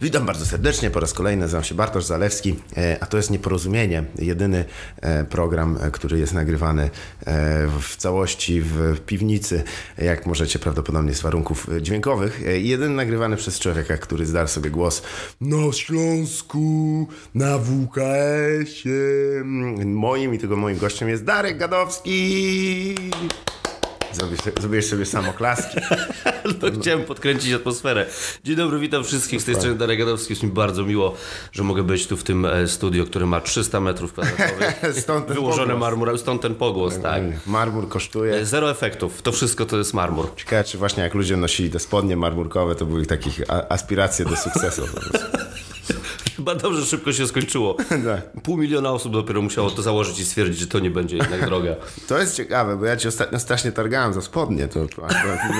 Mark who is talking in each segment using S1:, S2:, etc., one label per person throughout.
S1: Witam bardzo serdecznie po raz kolejny, nazywam się Bartosz Zalewski, e, a to jest Nieporozumienie, jedyny e, program, e, który jest nagrywany w całości w piwnicy, jak możecie prawdopodobnie z warunków dźwiękowych. Jedyny nagrywany przez człowieka, który zdał sobie głos na Śląsku, na WKS-ie. Moim i tego moim gościem jest Darek Gadowski. Zrobisz, zrobisz sobie samoklaski.
S2: no, chciałem podkręcić atmosferę. Dzień dobry, witam wszystkich. Z tej strony Darek Gadowski. Jest mi bardzo miło, że mogę być tu w tym e, studio, które ma 300 metrów kwadratowych.
S1: stąd ten
S2: Wyłożone
S1: pogłos.
S2: marmur, stąd ten pogłos, tak.
S1: Marmur kosztuje.
S2: E, Zero efektów. To wszystko to jest marmur.
S1: Ciekawe, czy właśnie jak ludzie nosili te spodnie marmurkowe, to były takich a- aspiracje do sukcesu.
S2: Chyba dobrze szybko się skończyło.
S1: Tak.
S2: Pół miliona osób dopiero musiało to założyć i stwierdzić, że to nie będzie jednak droga.
S1: To jest ciekawe, bo ja ci ostatnio strasznie targałem za spodnie, to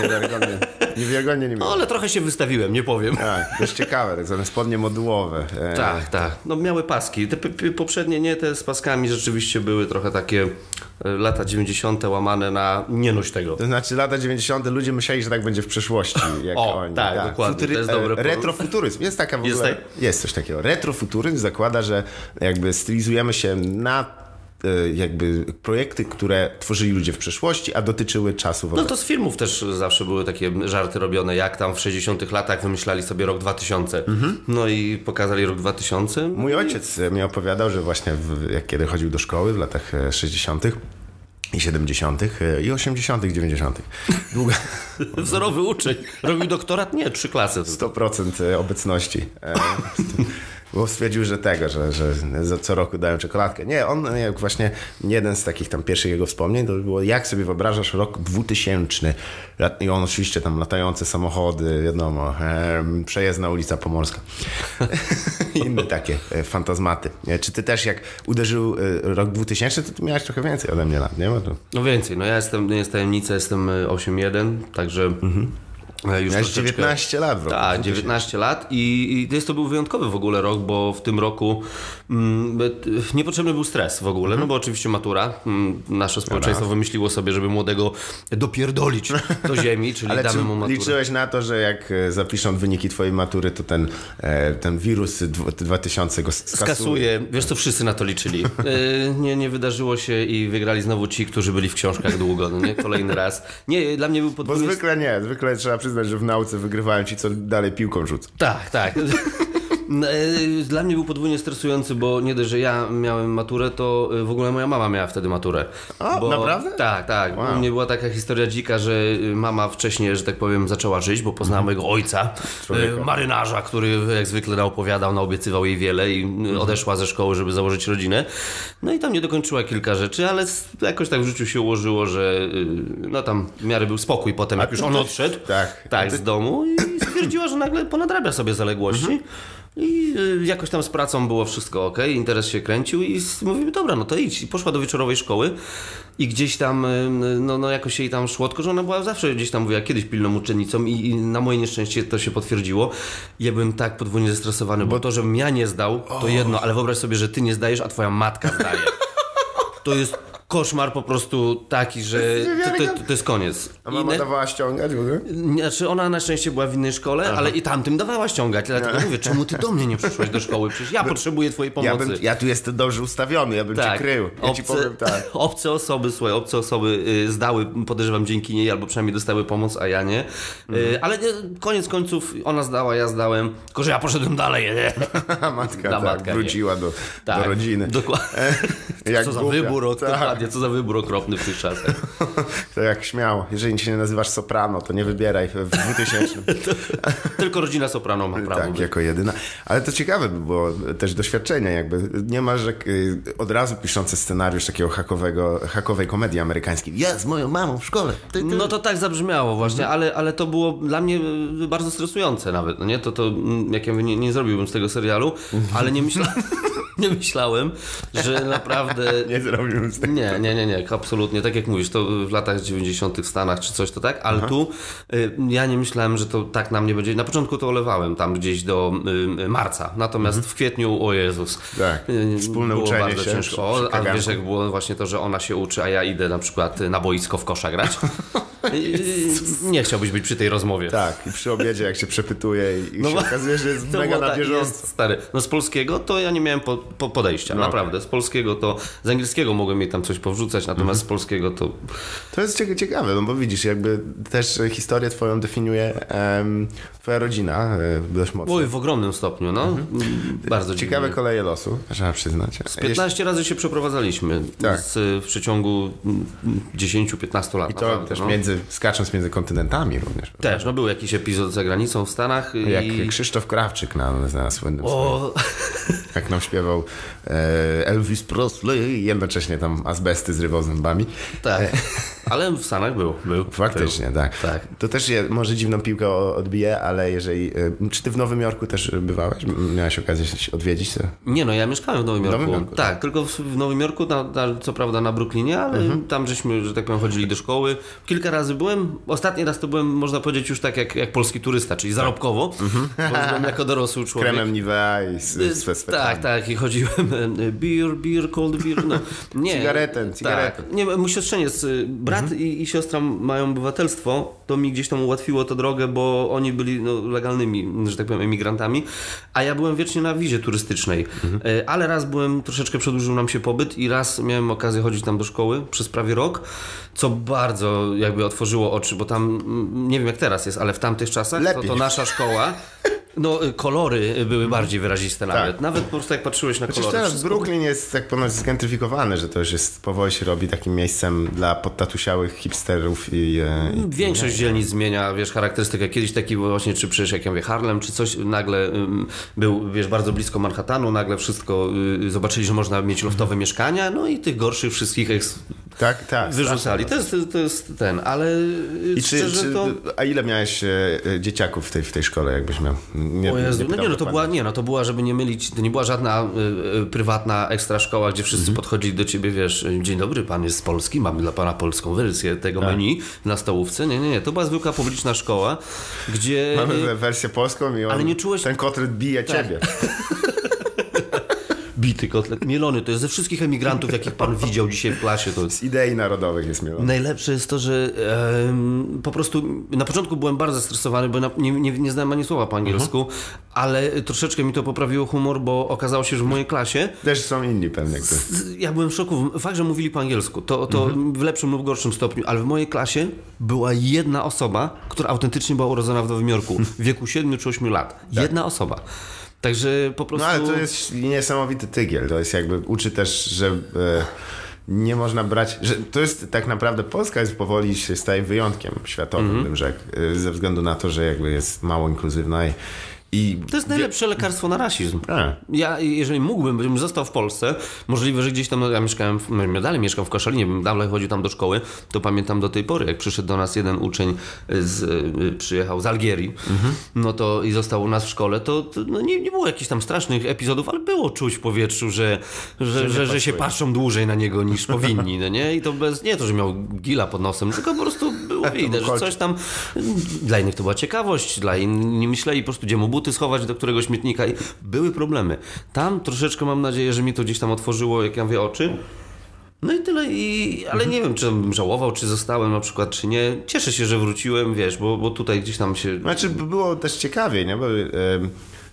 S1: niewiarygodnie, niewiarygodnie nie
S2: No
S1: było.
S2: ale trochę się wystawiłem, nie powiem.
S1: Tak, to jest ciekawe, tak zwane spodnie modułowe. E,
S2: Tak, tak. No miały paski. Te poprzednie nie, te z paskami rzeczywiście były trochę takie e, lata 90. łamane na nie noś tego.
S1: To znaczy lata 90. ludzie myśleli, że tak będzie w przyszłości. Jak
S2: O,
S1: oni.
S2: tak, dokładnie, to jest dobre
S1: Retrofuturyzm. Jest taka w
S2: Jest
S1: ogóle,
S2: tak?
S1: jest coś takiego. Retrofuturyzm zakłada, że jakby stylizujemy się na e, jakby projekty, które tworzyli ludzie w przeszłości, a dotyczyły czasów
S2: No to z filmów też zawsze były takie żarty robione, jak tam w 60 latach wymyślali sobie rok 2000. No i pokazali rok 2000.
S1: Mój ojciec mi opowiadał, że właśnie w, jak kiedy chodził do szkoły w latach e, 60. i 70. e, i 80., 90. Długa
S2: Wzorowy uczeń. Robił doktorat? Nie, trzy klasy.
S1: 100% obecności. E, Bo stwierdził, że tego, że, że co roku dają czekoladkę. Nie, on jak właśnie jeden z takich tam pierwszych jego wspomnień to było jak sobie wyobrażasz rok 2000 Lat- i on oczywiście tam latające samochody, wiadomo, przejezdna ulica Pomorska. Inne takie e, fantazmaty. E, Czy ty też jak uderzył e, rok 2000, to ty miałeś trochę więcej ode mnie lat, nie? Bo to...
S2: No więcej, no ja jestem, nie jest tajemnica, jestem y, 8-1, także e, już
S1: Miałeś
S2: troszeczkę...
S1: 19 lat w roku
S2: Tak,
S1: 2000.
S2: 19 lat i, i to jest to był wyjątkowy w ogóle rok, bo w tym roku mm, niepotrzebny był stres w ogóle, no bo oczywiście matura. Mm, nasze społeczeństwo wymyśliło sobie, żeby młodego dopierdolić do ziemi, czyli
S1: Ale
S2: damy mu maturę.
S1: liczyłeś na to, że jak e, zapiszą wyniki twojej matury, to ten, e, ten wirus dw- 2000 go skasuje?
S2: Skasuje. Wiesz co, wszyscy na to liczyli. Nie, nie wydarzyło się i wygrali znowu ci, którzy byli w książkach długo, no nie? Kolejny raz. Nie, dla mnie był
S1: Bo
S2: podwójny...
S1: zwykle nie, zwykle trzeba przyznać, że w nauce wygrywają ci, co dalej piłką rzucą.
S2: Tak, tak. No, e, Dla mnie był podwójnie stresujący, bo nie dość, że ja miałem maturę, to e, w ogóle moja mama miała wtedy maturę.
S1: A,
S2: bo,
S1: naprawdę?
S2: Tak, tak.
S1: Wow.
S2: U mnie była taka historia dzika, że e, mama wcześniej, że tak powiem, zaczęła żyć, bo poznała mojego ojca,
S1: Człowieka.
S2: marynarza, który jak zwykle naopowiadał, naobiecywał jej wiele i e, odeszła ze szkoły, żeby założyć rodzinę. No i tam nie dokończyła kilka rzeczy, ale jakoś tak w życiu się ułożyło, że no tam w miarę był spokój potem, jak już on odszedł.
S1: Tak.
S2: Tak, z domu i stwierdziła, że nagle ponadrabia sobie zaległości. I y, jakoś tam z pracą było wszystko ok, interes się kręcił i mówimy, dobra, no to idź. I poszła do wieczorowej szkoły i gdzieś tam, no, no jakoś jej tam szło, tylko że ona była zawsze gdzieś tam, mówiła, kiedyś pilną uczennicą i, i na moje nieszczęście to się potwierdziło. Ja byłem tak podwójnie zestresowany, bo to, żebym ja nie zdał, to jedno, ale wyobraź sobie, że ty nie zdajesz, a twoja matka zdaje. To jest koszmar po prostu taki, że to, to, to jest koniec.
S1: A mama dawała ściągać w ogóle?
S2: znaczy ona na szczęście była w innej szkole, ale i tamtym dawała ściągać. Dlatego mówię, czemu ty do mnie nie przyszłeś do szkoły? Przecież ja potrzebuję twojej pomocy.
S1: Ja, bym, ja tu jestem dobrze ustawiony, ja bym cię krył. Ja ci powiem tak.
S2: obce osoby, słuchaj, obce osoby y, zdały, podejrzewam dzięki niej, albo przynajmniej dostały pomoc, a ja nie. Y,
S1: Mhm.
S2: Ale nie, koniec końców ona zdała, ja zdałem, tylko że ja poszedłem dalej. Nie?
S1: A matka,
S2: Ta
S1: tak,
S2: matka
S1: wróciła do,
S2: Tak,
S1: do rodziny.
S2: Dokładnie. Co za
S1: głupia.
S2: wybór,
S1: Tak.
S2: Dokładnie, co za wybór okropny w tych czasach.
S1: To jak śmiało. Jeżeli się nie nazywasz soprano, to nie wybieraj w 2000.
S2: Tylko rodzina Soprano ma prawo.
S1: Tak,
S2: być.
S1: jako jedyna. Ale to ciekawe by było też doświadczenie, jakby nie masz że, y, od razu piszący scenariusz takiego hakowego, hakowej komedii amerykańskiej. Ja z moją mamą w szkole. Ty, ty.
S2: No to tak zabrzmiało właśnie, ale, ale to było dla mnie y, bardzo stresujące nawet, no nie? To, to mm, jak ja mówię, nie, nie zrobiłbym z tego serialu, ale nie myślałem, nie myślałem, że naprawdę...
S1: Nie zrobił z tego.
S2: Nie, nie, nie, nie, absolutnie. Tak jak mówisz, to w latach 90. w Stanach czy coś to tak, ale tu y, ja nie myślałem, że to tak na mnie będzie. Na początku to olewałem tam gdzieś do y, marca, natomiast w kwietniu, o Jezus.
S1: Tak,
S2: y,
S1: wspólne
S2: było
S1: uczenie
S2: bardzo
S1: się
S2: ciężko. O, a wiesz jak było właśnie to, że ona się uczy, a ja idę na przykład na boisko w kosza grać. nie chciałbyś być przy tej rozmowie.
S1: Tak, i przy obiedzie jak się przepytuje i,
S2: No
S1: się okazuje, że jest mega
S2: było
S1: na
S2: tak,
S1: bieżąco.
S2: Jest, stary. No z polskiego to ja nie miałem po, po podejścia,
S1: No,
S2: naprawdę. Z polskiego to, z angielskiego mogłem jej tam coś powrzucać, natomiast z polskiego to
S1: To jest cieka- ciekawe, no bo widzisz, jakby też historię twoją definiuje em, twoja rodzina e, dość mocno.
S2: Oj, w ogromnym stopniu, no.
S1: Mhm.
S2: Bardzo
S1: Ciekawe
S2: dziwnie.
S1: koleje losu, trzeba przyznać.
S2: Z 15 razy się przeprowadzaliśmy
S1: Tak.
S2: z, w przeciągu mm, 10-15 lat.
S1: I to
S2: naprawdę,
S1: też
S2: no.
S1: między, skacząc między kontynentami również.
S2: Też, no był jakiś epizod za granicą w Stanach
S1: Jak
S2: i...
S1: Krzysztof Krawczyk na, na słynnym swoim,
S2: O,
S1: jak nam śpiewał e, Elvis Presley jednocześnie tam azbesty zrywał zębami.
S2: tak. Ale w Stanach był. był
S1: Faktycznie, tak.
S2: Tak.
S1: To też je, może dziwną piłkę o- odbije, ale jeżeli... e, Czy ty w Nowym Jorku też bywałeś? Miałeś okazję się odwiedzić? To?
S2: Nie no, ja mieszkałem w Nowym Jorku.
S1: Nowym Jorku,
S2: tak, tylko w, Nowym Jorku, na, na, co prawda na Brooklynie, ale
S1: Mhm.
S2: tam żeśmy, że tak powiem, chodzili do szkoły. Kilka razy byłem. Ostatni raz to byłem, można powiedzieć, już tak jak, jak polski turysta, czyli zarobkowo, bo byłem jako dorosły człowiek.
S1: Kremem Nivea i z, swe, swe
S2: Tak, tak, i chodziłem e, beer, beer, cold beer, no. Nie.
S1: Cigaretę, cigaretę.
S2: Tak. Nie, mój siostrzeniec, y, brat i, i siostra mają obywatelstwo, to mi gdzieś tam ułatwiło to drogę, bo oni byli no, legalnymi, że tak powiem, emigrantami, a ja byłem wiecznie na wizie turystycznej. E, Ale raz byłem, troszeczkę przedłużył nam się pobyt i raz miałem okazję chodzić tam do szkoły przez prawie rok, co bardzo jakby otworzyło oczy, bo tam, nie wiem jak teraz jest, ale w tamtych czasach to, to nasza szkoła no, y, kolory były bardziej wyraziste nawet. Nawet po prostu jak patrzyłeś na
S1: Przecież
S2: kolory.
S1: teraz
S2: wszystko
S1: Brooklyn jest tak ponoć zgentryfikowany, że to już jest, powoli się robi takim miejscem dla podtatusiałych hipsterów i... e, i
S2: Większość dzielnic zmienia, wiesz, charakterystykę. Kiedyś taki właśnie, czy przecież jak ja mówię, Harlem, czy coś, nagle był, wiesz, bardzo blisko Manhattanu, nagle wszystko, y, zobaczyli, że można mieć loftowe mieszkania, no i tych gorszych wszystkich eks-
S1: tak, tak.
S2: wyrzucali. To jest, to jest ten, ale
S1: I
S2: szczerze
S1: czy,
S2: to...
S1: A ile miałeś e, e, dzieciaków w tej, w tej szkole, jakbyś miał? Nie,
S2: O Jezu, no
S1: pytam
S2: nie, no to była, nie, no to była, żeby nie mylić, to nie była żadna y, y, prywatna ekstra szkoła, gdzie wszyscy
S1: Mhm.
S2: podchodzili do ciebie, wiesz, dzień dobry, pan jest z Polski, mamy dla pana polską wersję tego
S1: Tak.
S2: menu na stołówce. Nie, nie, nie, to była zwykła publiczna szkoła, gdzie...
S1: Mamy wersję polską i on,
S2: Ale nie czułeś-
S1: ten kotlet bije ciebie.
S2: Bity kotlet, mielony, to jest ze wszystkich emigrantów, jakich pan widział dzisiaj w klasie, to jest...
S1: Z idei narodowych jest mielony.
S2: Najlepsze jest to, że em, po prostu na początku byłem bardzo stresowany, bo na, nie, nie, nie znałem ani słowa po angielsku, ale troszeczkę mi to poprawiło humor, bo okazało się, że w mojej klasie
S1: Też są inni pewnie, którzy...
S2: ja byłem w szoku. Fakt, że mówili po angielsku, to, to w lepszym lub gorszym stopniu, ale w mojej klasie była jedna osoba, która autentycznie była urodzona w Nowym Jorku w wieku 7 czy 8 lat. Jedna osoba. Także po prostu...
S1: No ale to jest niesamowity tygiel. To jest jakby, uczy też, że... E, nie można brać, że to jest tak naprawdę Polska jest powoli się staje wyjątkiem światowym,
S2: Mhm.
S1: bym rzekł, e, ze względu na to, że jakby jest mało inkluzywna i, i
S2: To jest najlepsze lekarstwo na rasizm.
S1: A.
S2: Ja, jeżeli mógłbym, bym został w Polsce, możliwe, że gdzieś tam, no, ja mieszkałem, no, dalej mieszkam w Koszalinie, bym dalej chodził tam do szkoły, to pamiętam do tej pory, jak przyszedł do nas jeden uczeń, z, y, przyjechał z Algierii, no to i został u nas w szkole, to, to no, nie, nie było jakichś tam strasznych epizodów, ale było czuć w powietrzu, że, że, że, że, się patrzą dłużej na niego niż powinni, no nie? I to bez, nie to, że miał gila pod nosem, tylko po prostu było widać, że coś tam, dla innych to była ciekawość, dla innych nie myśleli po prostu, gdzie mu buty schować do którego śmietnika i były problemy. Tam troszeczkę mam nadzieję, że mi to gdzieś tam otworzyło, jak ja mówię, oczy. No i tyle, i, ale nie wiem, czy bym żałował, czy zostałem na przykład, czy nie. Cieszę się, że wróciłem, wiesz, bo, bo tutaj gdzieś tam się...
S1: Znaczy by było też ciekawie, nie? Bo, em,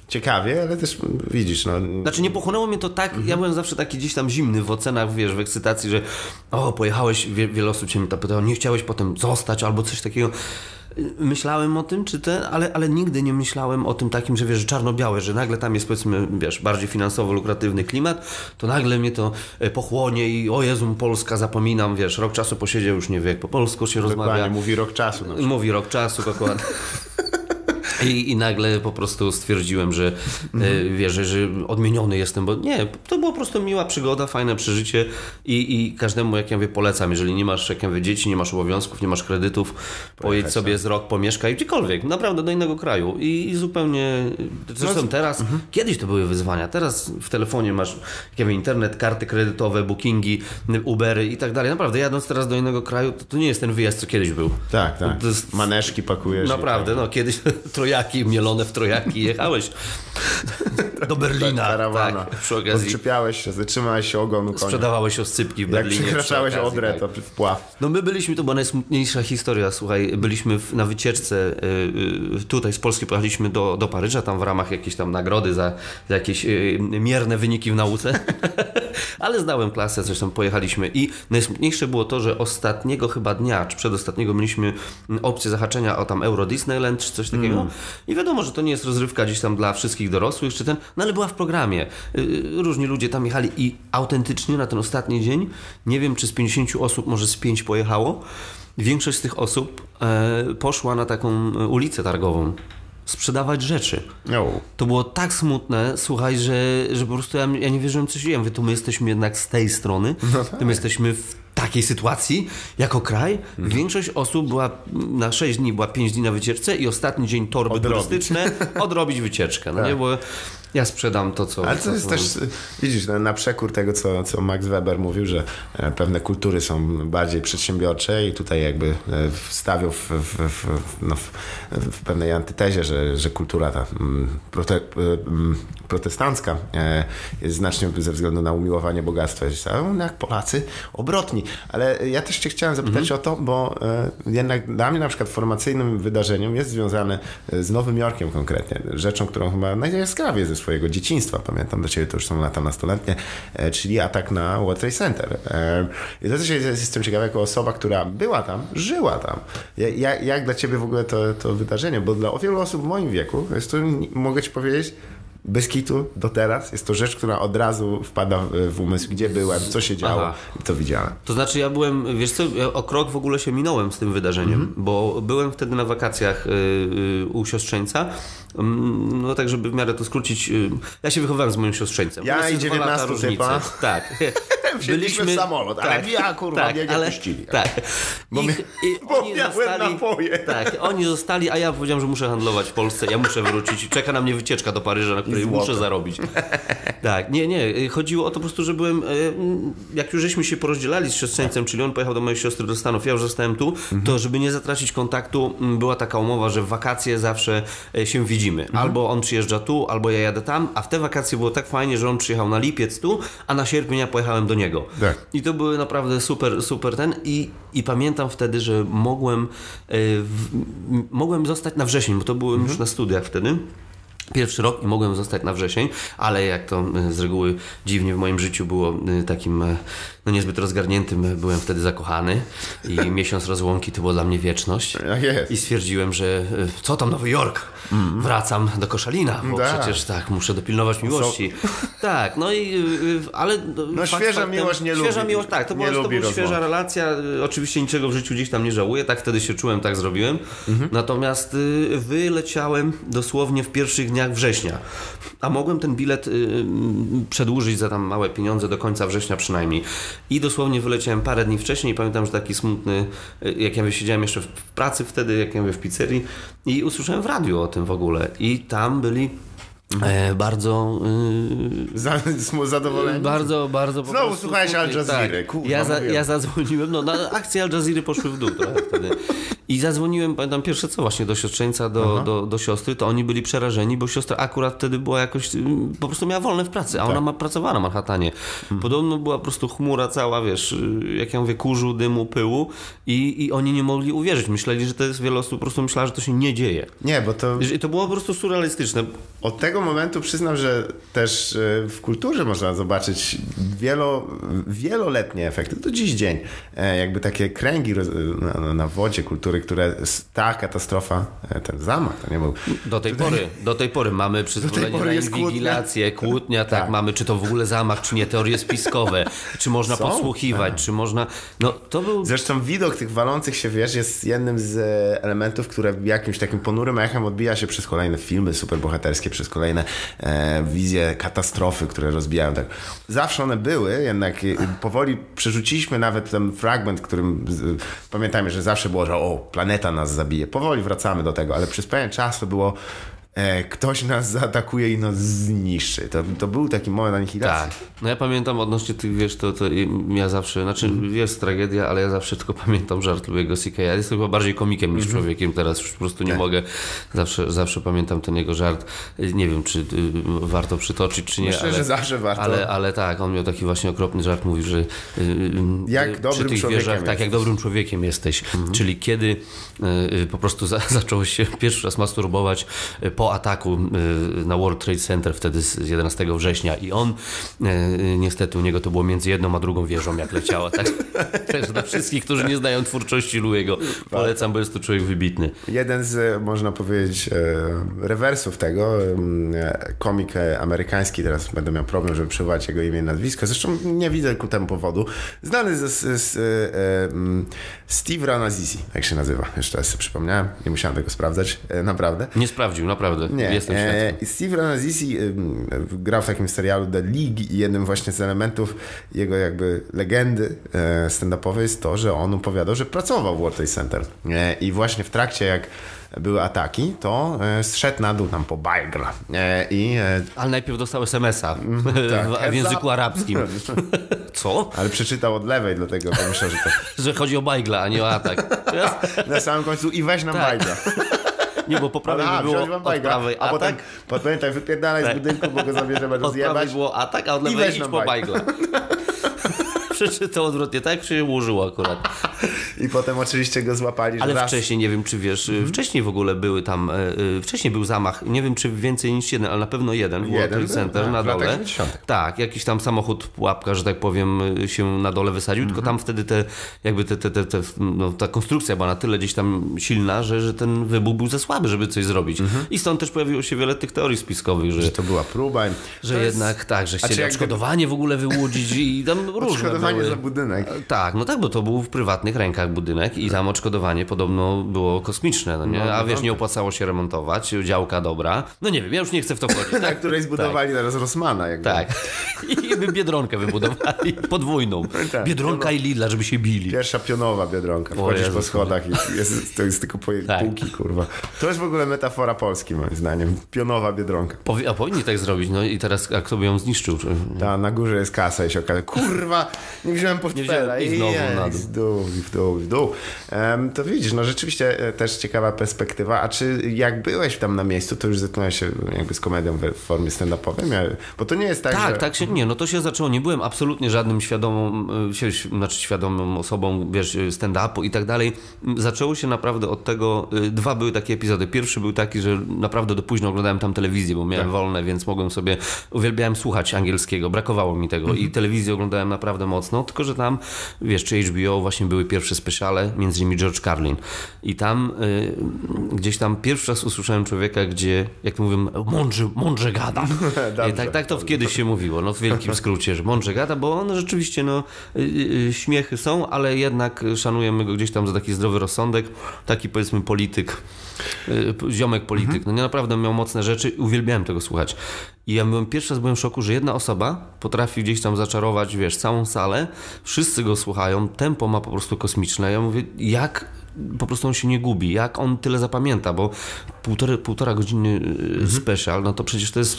S1: ciekawie, ale też widzisz, no...
S2: Znaczy nie pochłonęło mnie to tak, ja byłem zawsze taki gdzieś tam zimny w ocenach, wiesz, w ekscytacji, że o, pojechałeś, wie, wiele osób się mnie to pytało, nie chciałeś potem zostać albo coś takiego. Myślałem o tym, czy te, ale, ale nigdy nie myślałem o tym takim, że wiesz, że czarno-białe, że nagle tam jest powiedzmy, wiesz, bardziej finansowo lukratywny klimat, to nagle mnie to e, pochłonie i o Jezu, Polska, zapominam, wiesz, rok czasu posiedział, już nie wie jak po polsku się
S1: Dokładnie,
S2: rozmawia.
S1: mówi rok czasu.
S2: Mówi rok czasu, dokładnie. I, I nagle po prostu stwierdziłem, że e, wiesz, że, odmieniony jestem, bo nie, to była po prostu miła przygoda, fajne przeżycie i, i każdemu, jak ja mówię, polecam, jeżeli nie masz, jak ja mówię, dzieci, nie masz obowiązków, nie masz kredytów, pojedź sobie z rok, pomieszkaj gdziekolwiek, naprawdę do innego kraju i, i zupełnie, zresztą teraz, kiedyś to były wyzwania, teraz w telefonie masz, jak ja mówię, internet, karty kredytowe, bookingi, Ubery i tak dalej, naprawdę jadąc teraz do innego kraju, to, to nie jest ten wyjazd, co kiedyś był.
S1: Tak, tak.
S2: Jest-
S1: Maneszki pakujesz.
S2: Naprawdę, no kiedyś trojaków trojaki, mielone w trojaki jechałeś do Berlina.
S1: Karawana.
S2: Tak, przy okazji.
S1: Odczepiałeś się, zatrzymałeś się ogonu konia.
S2: Sprzedawałeś oscypki w
S1: Jak
S2: Berlinie.
S1: przekraczałeś
S2: przy okazji,
S1: Odrę,
S2: tak.
S1: to wpław.
S2: No my byliśmy, to była najsmutniejsza historia, słuchaj, byliśmy w, na wycieczce y, y, tutaj z Polski, pojechaliśmy do, do Paryża, tam w ramach jakiejś tam nagrody za, za jakieś y, mierne wyniki w nauce, ale zdałem klasę, zresztą pojechaliśmy i najsmutniejsze było to, że ostatniego chyba dnia, czy przedostatniego mieliśmy mm, opcję zahaczenia o tam Euro Disneyland, czy coś takiego i wiadomo, że to nie jest rozrywka gdzieś tam dla wszystkich dorosłych, czy ten, no ale była w programie. Y, Różni ludzie tam jechali i autentycznie na ten ostatni dzień, nie wiem czy z 50 osób, może z 5 pojechało, większość z tych osób e, poszła na taką e, ulicę targową sprzedawać rzeczy.
S1: No.
S2: To było tak smutne, słuchaj, że, że po prostu ja, ja nie wierzyłem, co się dzieje. Mówię, to my jesteśmy jednak z tej strony, to my jesteśmy w takiej sytuacji, jako kraj. Większość osób była na 6 dni, była 5 dni na wycieczce i ostatni dzień torby
S1: Odrobić.
S2: turystyczne, odrobić wycieczkę. No
S1: Tak.
S2: nie, bo ja sprzedam to, co...
S1: Ale to jest też, widzisz, na- przekór tego, co, co Max Weber mówił, że e, pewne kultury są bardziej przedsiębiorcze i tutaj jakby e, wstawił w, w, w, no, w, pewnej antytezie, że, że kultura ta mm, prote, mm, protestancka e, jest znacznie ze względu na umiłowanie bogactwa. Jest, no, jak Polacy obrotni. Ale ja też cię chciałem zapytać o to, bo e, jednak dla mnie na przykład formacyjnym wydarzeniem jest związane e, z Nowym Jorkiem konkretnie. Rzeczą, którą chyba najjaskrawiej ze swojego dzieciństwa, pamiętam do ciebie to już są lata nastoletnie, e, czyli atak na World Trade Center. E, I to też jest, jestem ciekawy jako osoba, która była tam, żyła tam. Ja- Jak, jak dla ciebie w ogóle to, to wydarzenie? Bo dla wielu osób w moim wieku, jest to, mogę ci powiedzieć, bez kitu do teraz jest to rzecz, która od razu wpada w- umysł, gdzie byłem, co się działo
S2: Aha.
S1: i co widziałem.
S2: To znaczy ja byłem, wiesz co, ja o krok w ogóle się minąłem z tym wydarzeniem,
S1: Mhm.
S2: bo byłem wtedy na wakacjach y, y, u siostrzeńca. Mm, No tak, żeby w miarę to skrócić, y, ja się wychowałem z moim siostrzeńcem.
S1: Ja i
S2: jest dwa
S1: 19
S2: lata różnicy.
S1: typa.
S2: Tak.
S1: Wsiedliśmy w samolot, ale ja, kurwa, mnie nie puścili.
S2: Tak.
S1: Bo
S2: Ich, i
S1: bo
S2: oni zostali,
S1: napoje.
S2: Tak, oni zostali, a ja powiedziałem, że muszę handlować w Polsce, ja muszę wrócić. Czeka na mnie wycieczka do Paryża, na której muszę zarobić. Tak, nie, nie. Chodziło o to po prostu, że byłem. e, mm, Jak już żeśmy się porozdzielali z siostrzeńcem, czyli on pojechał do mojej siostry do Stanów, ja już zostałem tu, to żeby nie zatracić kontaktu, mm, była taka umowa, że w wakacje zawsze się widzimy. Albo on przyjeżdża tu, albo ja jadę tam, a w te wakacje było tak fajnie, że on przyjechał na lipiec tu, a na sierpień ja pojechałem do niego.
S1: Tak.
S2: I to były naprawdę super, super ten. I, i pamiętam wtedy, że mogłem, e, w, mogłem zostać na wrzesień, bo to byłem już na studiach wtedy. Pierwszy rok i mogłem zostać na wrzesień, ale jak to e, z reguły dziwnie w moim życiu było e, takim no niezbyt rozgarniętym, e, byłem wtedy zakochany i miesiąc rozłąki to była dla mnie wieczność.
S1: Jest.
S2: I stwierdziłem, że e, co tam Nowy Jork? Wracam do Koszalina, bo
S1: Tak.
S2: przecież tak, muszę dopilnować miłości. Tak, no i e, ale
S1: No, świeża miłość nie
S2: Świeża
S1: lubi-
S2: miłość, tak, to była, to była świeża relacja. Oczywiście niczego w życiu gdzieś tam nie żałuję, tak wtedy się czułem, tak zrobiłem.
S1: Mhm.
S2: Natomiast wyleciałem dosłownie w pierwszych dniach września. A mogłem ten bilet przedłużyć za tam małe pieniądze do końca września przynajmniej. I dosłownie wyleciałem parę dni wcześniej. Pamiętam, że taki smutny, y, jak ja siedziałem jeszcze w pracy wtedy, jak ja mówię, w pizzerii i usłyszałem w radiu o tym w ogóle. I tam byli e, bardzo y,
S1: zadowoleni?
S2: bardzo, bardzo.
S1: Znowu
S2: prostu
S1: słuchałeś Al. Jazeera,
S2: Tak. ja, za, ja zadzwoniłem, no na akcje Al Jazeera poszły w dół trochę wtedy. I zadzwoniłem, pamiętam pierwsze co właśnie do siostrzeńca, do, do, do siostry, to oni byli przerażeni, bo siostra akurat wtedy była jakoś, mm, po prostu miała wolne w pracy, a ona ma pracowała na Manhattanie. Podobno była po prostu chmura cała, wiesz, y, jak ja mówię, kurzu, dymu, pyłu i, i oni nie mogli uwierzyć. Myśleli, że to jest, wiele osób po prostu myślała, że to się nie dzieje.
S1: Nie, bo to
S2: I to było po prostu surrealistyczne.
S1: od tego momentu przyznam, że też e, w kulturze można zobaczyć wielo, wieloletnie efekty. Do dziś dzień. E, Jakby takie kręgi na, na wodzie kultury, które ta katastrofa, e, ten zamach, to nie był.
S2: Do tej pory, do tej pory mamy przyzwolenie
S1: pory
S2: na
S1: jest kłótnia.
S2: inwigilację, kłótnia, tak,
S1: Tak.
S2: mamy czy to w ogóle zamach, czy nie, teorie spiskowe, czy można
S1: Są,
S2: podsłuchiwać, czy można, no to był,
S1: Zresztą widok tych walących się wież jest jednym z e, elementów, które jakimś takim ponurym echem odbija się przez kolejne filmy superbohaterskie, przez kolejne e, wizje katastrofy, które rozbijają. Tak. Zawsze one były, jednak e, powoli przerzuciliśmy nawet ten fragment, którym pamiętajmy, że zawsze było, że o, planeta nas zabije. Powoli wracamy do tego, ale przez pewien czas to było e, ktoś nas zaatakuje i nas zniszczy. To, to był taki moment anihilacji.
S2: Tak. No ja pamiętam odnośnie tych, wiesz, to, to ja zawsze, znaczy
S1: Mhm.
S2: jest tragedia, ale ja zawsze tylko pamiętam żart Louis'ego C.K. Ja jestem chyba bardziej komikiem
S1: Mhm.
S2: niż człowiekiem teraz, już po prostu nie
S1: Tak.
S2: mogę. Zawsze, zawsze pamiętam ten jego żart. Nie wiem, czy y, warto przytoczyć, czy nie.
S1: Myślę,
S2: ale,
S1: że zawsze warto.
S2: Ale, ale tak, on miał taki właśnie okropny żart, mówił, że y, y,
S1: Jak
S2: y,
S1: dobrym
S2: tych
S1: człowiekiem
S2: wieżach, tak, jak dobrym człowiekiem jesteś. Czyli kiedy y, y, po prostu za, zaczął się pierwszy raz masturbować y, po ataku y, na World Trade Center wtedy z 11 września i on y, y, niestety u niego to było między jedną a drugą wieżą jak leciała. Tak? Także dla wszystkich, którzy nie znają twórczości Louiego polecam, bo jest to człowiek wybitny.
S1: Jeden z, e, można powiedzieć, e, rewersów tego, e, komik amerykański, teraz będę miał problem, żeby przywołać jego imię i nazwisko, zresztą nie widzę ku temu powodu, znany z, z, z mm, Steve Ranazizi, jak się nazywa, jeszcze raz sobie przypomniałem, nie musiałem tego sprawdzać, naprawdę.
S2: Nie sprawdził, naprawdę.
S1: Nie,
S2: Jestem świadkiem.
S1: e, i Steve Ranazizi ym, grał w takim serialu The League i jednym właśnie z elementów jego jakby legendy e, stand-upowej jest to, że on opowiadał, że pracował w World Trade Center e, i właśnie w trakcie jak były ataki, to zszedł na dół tam po bajgra e, i
S2: Ale najpierw dostał SMS-a
S1: tak.
S2: w, języku arabskim. Co?
S1: ale przeczytał od lewej, dlatego pomyślał, że to
S2: Że chodzi o bajgla, a nie o atak.
S1: na samym końcu i weź nam
S2: Tak.
S1: bajgra.
S2: Nie, bo po prawej
S1: A,
S2: by było od
S1: bajgra,
S2: prawej
S1: a potem,
S2: atak,
S1: potem tak wypierdalaj z
S2: Tak.
S1: budynku, bo go zabierzemy
S2: od prawej
S1: rozjebać.
S2: było atak, a od lewej idź po
S1: bajgla.
S2: Przeczytał odwrotnie, tak się ułożyło akurat.
S1: I potem oczywiście go złapali,
S2: Ale
S1: raz...
S2: wcześniej, nie wiem czy wiesz,
S1: Mhm.
S2: wcześniej w ogóle były tam, e, wcześniej był zamach, nie wiem czy więcej niż jeden, ale na pewno jeden World
S1: Jeden był,
S2: Center
S1: tak,
S2: na dole.
S1: 90.
S2: Tak, jakiś tam samochód pułapka, że tak powiem, e, się na dole wysadził, tylko
S1: Mhm.
S2: tam wtedy te, jakby te, te, te, te, no, ta konstrukcja była na tyle gdzieś tam silna, że, że ten wybuch był za słaby, żeby coś zrobić. I stąd też pojawiło się wiele tych teorii spiskowych, że,
S1: Mhm. Że to była próba.
S2: że
S1: jest
S2: jednak tak, że chcieli odszkodowanie w ogóle wyłudzić i tam różne
S1: Odszkodowanie
S2: były.
S1: za budynek.
S2: Tak, no tak, bo to był w prywatnych rękach budynek i tam odszkodowanie podobno było kosmiczne, no nie?
S1: No,
S2: A
S1: no
S2: wiesz,
S1: tak.
S2: nie opłacało się remontować, działka dobra. No nie wiem, ja już nie chcę w to wchodzić.
S1: Na
S2: Tak,
S1: której zbudowali teraz Rossmana. Jakby.
S2: tak. I by Biedronkę wybudowali podwójną.
S1: Tak.
S2: Biedronka i Lidla, żeby się bili.
S1: Pierwsza pionowa Biedronka. Wchodzisz po
S2: Jezus.
S1: schodach i jest, to jest tylko po
S2: Tak.
S1: półki, kurwa. To jest w ogóle metafora Polski, moim zdaniem. Pionowa Biedronka.
S2: Powi- a powinni tak zrobić, no i teraz a kto by ją zniszczył? Czy-
S1: Ta na górze jest kasa i się okazuje, kurwa, nie wziąłem portfela.
S2: wziąłem i znowu
S1: jej,
S2: na dół.
S1: w dół, i w dół, i w dół. To widzisz, no rzeczywiście e, też ciekawa perspektywa. A czy jak byłeś tam na miejscu, to już zetknąłeś się jakby z komedią w formie stand-upowej? Bo to nie jest tak,
S2: Tak,
S1: że...
S2: tak się, nie, no to się zaczęło, nie byłem absolutnie żadnym świadomą, się- znaczy świadomą osobą, wiesz, y, stand-upu i tak dalej. Zaczęło się naprawdę od tego, dwa były takie epizody. Pierwszy był taki, że naprawdę do późno oglądałem tam telewizję, bo miałem wolne, więc mogłem sobie, uwielbiałem słuchać angielskiego, brakowało mi tego i telewizję oglądałem naprawdę mocno, tylko że tam, wiesz, czy HBO właśnie były pierwsze specjale, między innymi George Carlin i tam y, gdzieś tam pierwszy raz usłyszałem człowieka, gdzie, jak to mówię, mądrze, mądrze gada.
S1: Dobrze.
S2: Tak, tak to kiedyś się mówiło, no w wielkim skrócie, że mądrze gada, bo on rzeczywiście, no y, y, śmiechy są, ale jednak szanujemy go gdzieś tam za taki zdrowy rozsądek, taki powiedzmy polityk, y, ziomek polityk, no nie naprawdę miał mocne rzeczy, uwielbiałem tego słuchać. I ja byłem pierwszy raz byłem w szoku, że jedna osoba potrafi gdzieś tam zaczarować, wiesz, całą salę, wszyscy go słuchają, tempo ma po prostu kosmiczne. Ja mówię, jak po prostu on się nie gubi, jak on tyle zapamięta, bo półtora, półtora godziny mhm. special, no to przecież to jest,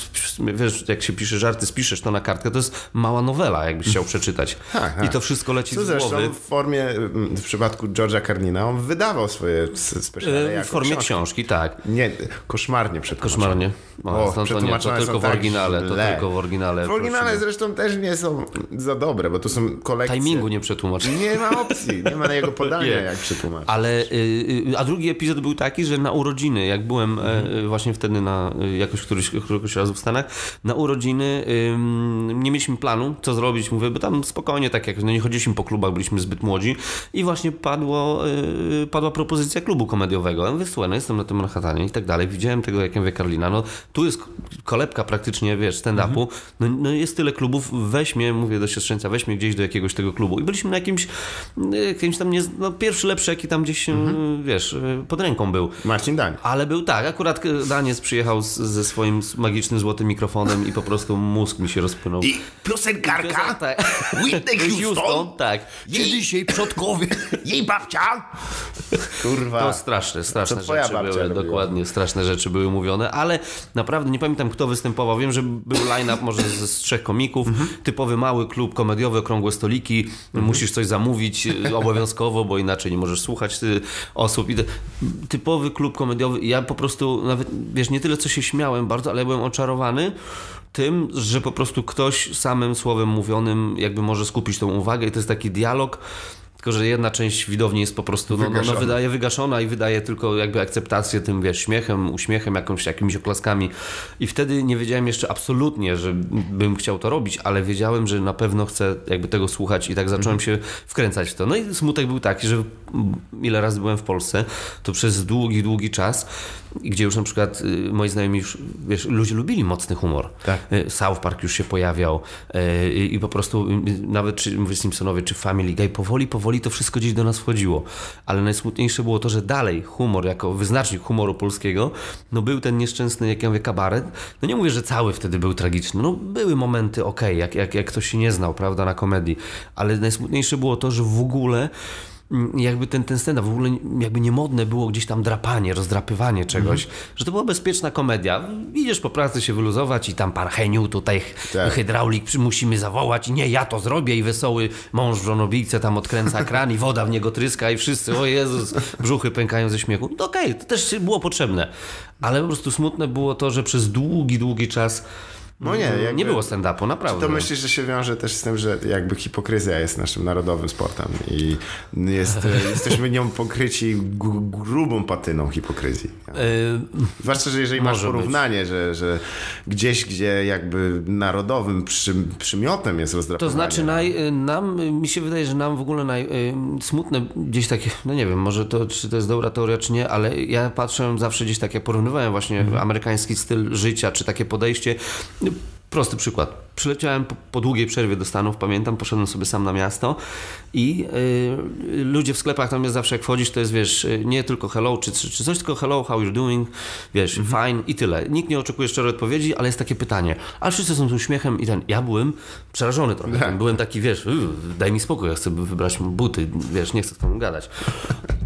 S2: wiesz, jak się pisze żarty, spiszesz to na kartkę, to jest mała nowela, jakbyś chciał przeczytać.
S1: Tak, tak.
S2: I to wszystko leci
S1: Co
S2: z
S1: zresztą
S2: głowy.
S1: w formie, w przypadku George'a Carlina, on wydawał swoje s- specjale
S2: E,
S1: jako
S2: W formie
S1: książki.
S2: książki, tak.
S1: Nie, koszmarnie przetłumaczone.
S2: Koszmarnie.
S1: O,
S2: O, to, nie, to tylko w
S1: tak
S2: oryginale, to
S1: źle.
S2: tylko w oryginale.
S1: W oryginale
S2: proszę.
S1: zresztą też nie są za dobre, bo to są kolekcje.
S2: Timingu nie przetłumacz.
S1: Nie ma opcji, nie ma na jego podania,
S2: Nie.
S1: jak przetłumaczyć.
S2: Ale, y, y, a drugi epizod był taki, że na urodziny, jak byłem e, y, właśnie wtedy na y, jakoś któryś, któregoś razu w Stanach, na urodziny nie mieliśmy planu, co zrobić, mówię, bo tam spokojnie, tak jak no nie chodziliśmy po klubach, byliśmy zbyt młodzi i właśnie padło, padła propozycja klubu komediowego. Ja mówię, słuchaj, no jestem na tym Manhattanie i tak dalej, widziałem tego, jak ja mówię, Karlina, no tu jest kolebka praktycznie, wiesz, stand-upu, no, no jest tyle klubów, weź mnie, mówię do siostrzeńca, weź mnie gdzieś do jakiegoś tego klubu. I byliśmy na jakimś, jakimś tam, nie, no pierwszy lepszy, jaki tam gdzieś gdzieś, mhm. wiesz, pod ręką był.
S1: Marcin Dań.
S2: Ale był tak, akurat Daniec przyjechał z, ze swoim magicznym złotym mikrofonem i po prostu mózg mi się rozpłynął.
S1: I piosenkarka
S2: Piosen- tak.
S1: Whitney Houston,
S2: tak.
S1: jej dzisiaj przodkowie, jej babcia. Kurwa.
S2: To straszne, straszne
S1: twoja
S2: rzeczy były,
S1: robiła?
S2: dokładnie, straszne rzeczy były mówione, ale naprawdę nie pamiętam kto występował. Wiem, że był line-up może z, z trzech komików,
S1: Mhm.
S2: typowy mały klub komediowy, okrągłe stoliki, musisz coś zamówić y, obowiązkowo, bo inaczej nie możesz słuchać osób. I typowy klub komediowy ja po prostu nawet, wiesz, nie tyle co się śmiałem bardzo, ale byłem oczarowany tym, że po prostu ktoś samym słowem mówionym jakby może skupić tą uwagę i to jest taki dialog, tylko że jedna część widowni jest po prostu, no, no, no wydaje wygaszona i wydaje tylko jakby akceptację tym, wiesz, śmiechem, uśmiechem, jakąś, jakimiś oklaskami. I wtedy nie wiedziałem jeszcze absolutnie, że bym chciał to robić, ale wiedziałem, że na pewno chcę jakby tego słuchać i tak zacząłem się wkręcać w to. No i smutek był taki, że ile razy byłem w Polsce, to przez długi, długi czas, gdzie już na przykład y, moi znajomi już, wiesz, ludzie lubili mocny humor.
S1: Tak.
S2: Y, South Park już się pojawiał y, i po prostu nawet czy mówię Simpsonowie, czy Family Guy, powoli, powoli to wszystko gdzieś do nas wchodziło. Ale najsmutniejsze było to, że dalej humor jako wyznacznik humoru polskiego, no był ten nieszczęsny, jak ja mówię, kabaret. No nie mówię, że cały wtedy był tragiczny. No były momenty okej, jak, jak, jak ktoś się nie znał, prawda, na komedii. Ale najsmutniejsze było to, że w ogóle jakby ten, ten stand-up, w ogóle jakby niemodne było gdzieś tam drapanie, rozdrapywanie czegoś, że to była bezpieczna komedia. Idziesz po pracy się wyluzować i tam pan Heniu tutaj
S1: Tak.
S2: hydraulik musimy zawołać, nie, ja to zrobię i wesoły mąż w żonobijce tam odkręca kran i woda w niego tryska i wszyscy, o Jezus, brzuchy pękają ze śmiechu. No okej, to też było potrzebne, ale po prostu smutne było to, że przez długi, długi czas
S1: No nie, jakby-
S2: nie było stand-upu, naprawdę.
S1: To myślisz, że się wiąże też z tym, że jakby hipokryzja jest naszym narodowym sportem i jest, jesteśmy nią pokryci gr- grubą patyną hipokryzji.
S2: Yy,
S1: Zwłaszcza, że jeżeli masz
S2: być.
S1: porównanie, że, że gdzieś, gdzie jakby narodowym przy, przymiotem jest
S2: To
S1: rozdrapywanie.
S2: znaczy naj, y, nam, y, mi się wydaje, że nam w ogóle naj, y, smutne gdzieś takie, no nie wiem, może to, czy to jest dobra teoria, czy nie, ale ja patrzyłem zawsze gdzieś tak, jak porównywałem właśnie
S1: Mhm.
S2: amerykański styl życia, czy takie podejście. Prosty przykład. Przyleciałem po, po długiej przerwie do Stanów, pamiętam, poszedłem sobie sam na miasto i y, ludzie w sklepach tam jest zawsze jak wchodzisz, to jest wiesz, y, nie tylko hello, czy, czy, czy coś, tylko hello, how you doing, wiesz,
S1: Mhm.
S2: fine i tyle. Nikt nie oczekuje szczerej odpowiedzi, ale jest takie pytanie. A wszyscy są z uśmiechem i ten, ja byłem przerażony trochę.
S1: Tak.
S2: Byłem taki, wiesz, "Uy, daj mi spokój, ja chcę wybrać buty, wiesz, nie chcę z tobą gadać.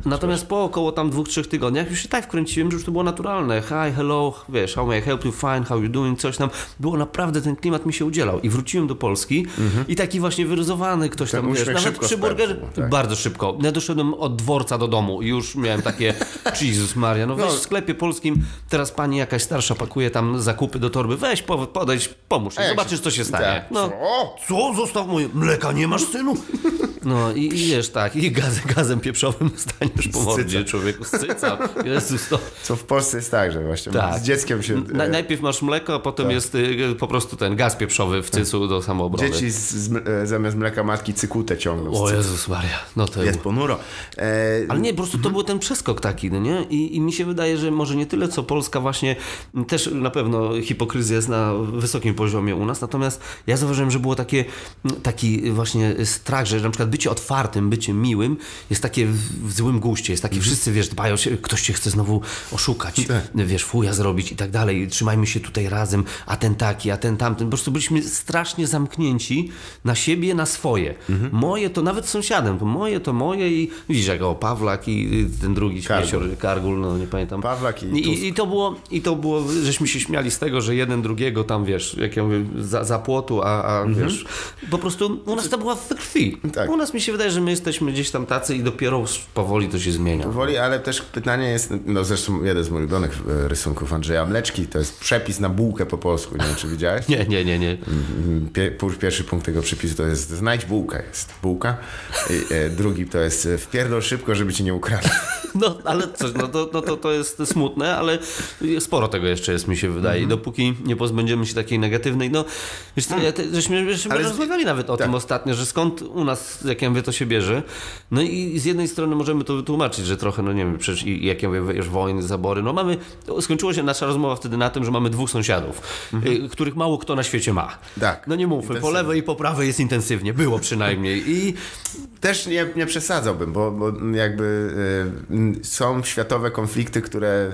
S2: Natomiast po około tam dwóch, trzech tygodniach już się tak wkręciłem, że już to było naturalne. Hi, hello, wiesz, how may I help you, fine, how you doing, coś tam. Było naprawdę, ten klimat mi się udzielał. I wróciłem do Polski i taki właśnie wyryzowany ktoś
S1: Ten
S2: tam, wiesz, nawet przy burgerze,
S1: tak.
S2: bardzo szybko. Ja doszedłem od dworca do domu i już miałem takie, Jezus Maria, no weź
S1: No.
S2: w sklepie polskim, teraz pani jakaś starsza pakuje tam zakupy do torby, weź, po- podejdź, pomóż, zobaczysz co się stanie.
S1: tak.
S2: No,
S1: Co?
S2: Zostaw moje, mleka nie masz synu? No i, i wiesz, tak, i gazem, gazem pieprzowym staniesz po mordzie, człowieku, z cyca. Jezus, to...
S1: Co w Polsce jest tak, że właśnie
S2: Tak.
S1: z dzieckiem się...
S2: Na,
S1: e,
S2: najpierw masz mleko, a potem
S1: tak.
S2: jest y, po prostu ten gaz pieprzowy w cycu do samoobrony.
S1: Dzieci z, z, e, zamiast mleka matki cykutę ciągną.
S2: O. Jezus Maria, no to
S1: Jest ponuro. E,
S2: Ale nie, po prostu to był ten przeskok taki, no nie? I, I mi się wydaje, że może nie tyle co Polska właśnie, też na pewno hipokryzja jest na wysokim poziomie u nas, natomiast ja zauważyłem, że było takie, taki właśnie strach, że na przykład bycie otwartym, bycie miłym jest takie w, w złym guście, jest takie wszyscy, wiesz, dbają się, ktoś cię chce znowu oszukać, wiesz, fuja zrobić i tak dalej, trzymajmy się tutaj razem, a ten taki, a ten tamten, po prostu byliśmy strasznie zamknięci na siebie, na swoje. Moje to nawet sąsiadem, to moje to moje i widzisz jak o Pawlak i ten drugi
S1: Kargul.
S2: śmiecior, Kargul, no nie pamiętam.
S1: Pawlak i
S2: I, i, to było, i to było, żeśmy się śmiali z tego, że jeden drugiego tam, wiesz, jak ja mówię, za, za płotu, a, a wiesz, po prostu u nas to była we krwi.
S1: Tak.
S2: U nas mi się wydaje, że my jesteśmy gdzieś tam tacy i dopiero powoli to się zmienia.
S1: Powoli, ale też pytanie jest, no zresztą jeden z moich ulubionych e, rysunków Andrzeja Mleczki, to jest przepis na bułkę po polsku, nie wiem czy widziałeś?
S2: Nie, nie, nie, nie.
S1: Pierwszy punkt tego przepisu to jest znajdź bułkę, jest bułka. E, drugi to jest e, wpierdol szybko, żeby ci nie ukradł.
S2: No, ale coś, no to, no to, to jest smutne, ale sporo tego jeszcze jest, mi się wydaje.
S1: Mhm.
S2: Dopóki nie pozbędziemy się takiej negatywnej, no, wiesz co, ja te, żeśmy, żeśmy
S1: Ale z-
S2: rozmawiali nawet o
S1: tak.
S2: tym ostatnio, że skąd u nas, jak ja mówię, to się bierze. No i z jednej strony możemy to wytłumaczyć, że trochę, no nie wiem, przecież i- jak ja mówię, wiesz, wojny, zabory, no mamy, skończyło się nasza rozmowa wtedy na tym, że mamy dwóch sąsiadów, y, których mało kto na świecie ma.
S1: Tak.
S2: No nie mówmy, po lewej i po prawej jest intensywnie, było przynajmniej i
S1: Też nie, nie przesadzałbym, bo, bo jakby y, są światowe konflikty, które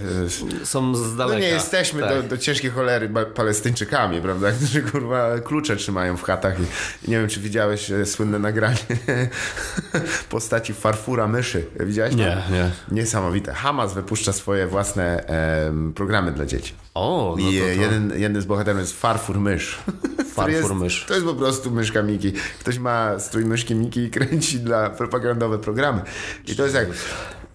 S1: y,
S2: są z
S1: no
S2: daleka.
S1: nie jesteśmy
S2: Tak.
S1: do, do ciężkiej cholery palestyńczykami, prawda, którzy kurwa klucze trzymają w chatach i, nie wiem, czy widziałeś e, słynne nagranie postaci farfura myszy. Widziałeś to?
S2: Nie, nie.
S1: Niesamowite. Hamas wypuszcza swoje własne em, programy dla dzieci.
S2: O, no
S1: I
S2: to,
S1: e,
S2: to...
S1: jeden, jeden z bohaterów jest farfur mysz.
S2: Farfur
S1: jest,
S2: mysz.
S1: To jest po prostu myszka Miki. Ktoś ma strój myszki Miki i kręci dla propagandowe programy. I to jest jak...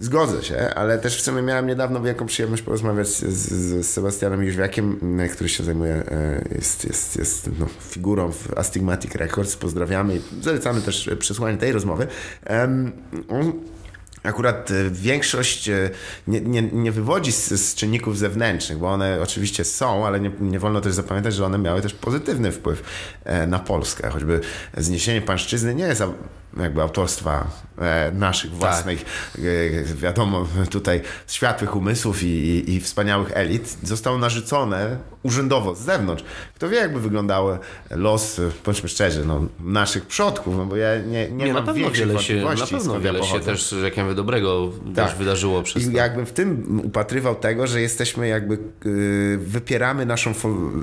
S1: Zgodzę się, ale też w sumie miałem niedawno wielką przyjemność porozmawiać z, z, Sebastianem Jóźwiakiem, m, który się zajmuje, e, jest, jest, jest no, figurą w Astigmatic Records. Pozdrawiamy i zalecamy też e, przesłanie tej rozmowy. On Akurat e, większość e, nie, nie, nie wywodzi z, z czynników zewnętrznych, bo one oczywiście są, ale nie, nie wolno też zapamiętać, że one miały też pozytywny wpływ e, na Polskę. Choćby zniesienie pańszczyzny nie jest jakby autorstwa e, naszych własnych, e, wiadomo, tutaj światłych umysłów i, i, i wspaniałych elit. Zostało narzucone urzędowo z zewnątrz. Kto wie, jakby wyglądały los, bądźmy szczerzy, no, naszych przodków, no bo ja nie, nie,
S2: Nie, na
S1: mam
S2: pewno
S1: większych
S2: wiele się, na pewno
S1: ja
S2: wiele się też, jak ja mówię, dobrego
S1: Tak.
S2: też wydarzyło przez
S1: I
S2: to.
S1: jakbym w tym upatrywał tego, że jesteśmy jakby, yy, wypieramy naszą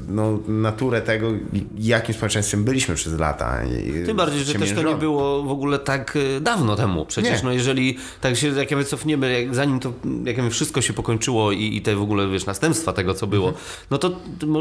S1: no, naturę tego, jakim społeczeństwem byliśmy przez lata. I,
S2: Tym bardziej, że też to nie było w ogóle tak e, dawno temu. Przecież
S1: Nie.
S2: no jeżeli tak się jak ja mówię, cofniemy, jak, zanim to jak ja wszystko się pokończyło i, i te w ogóle wiesz, następstwa tego, co było,
S1: Mhm.
S2: no to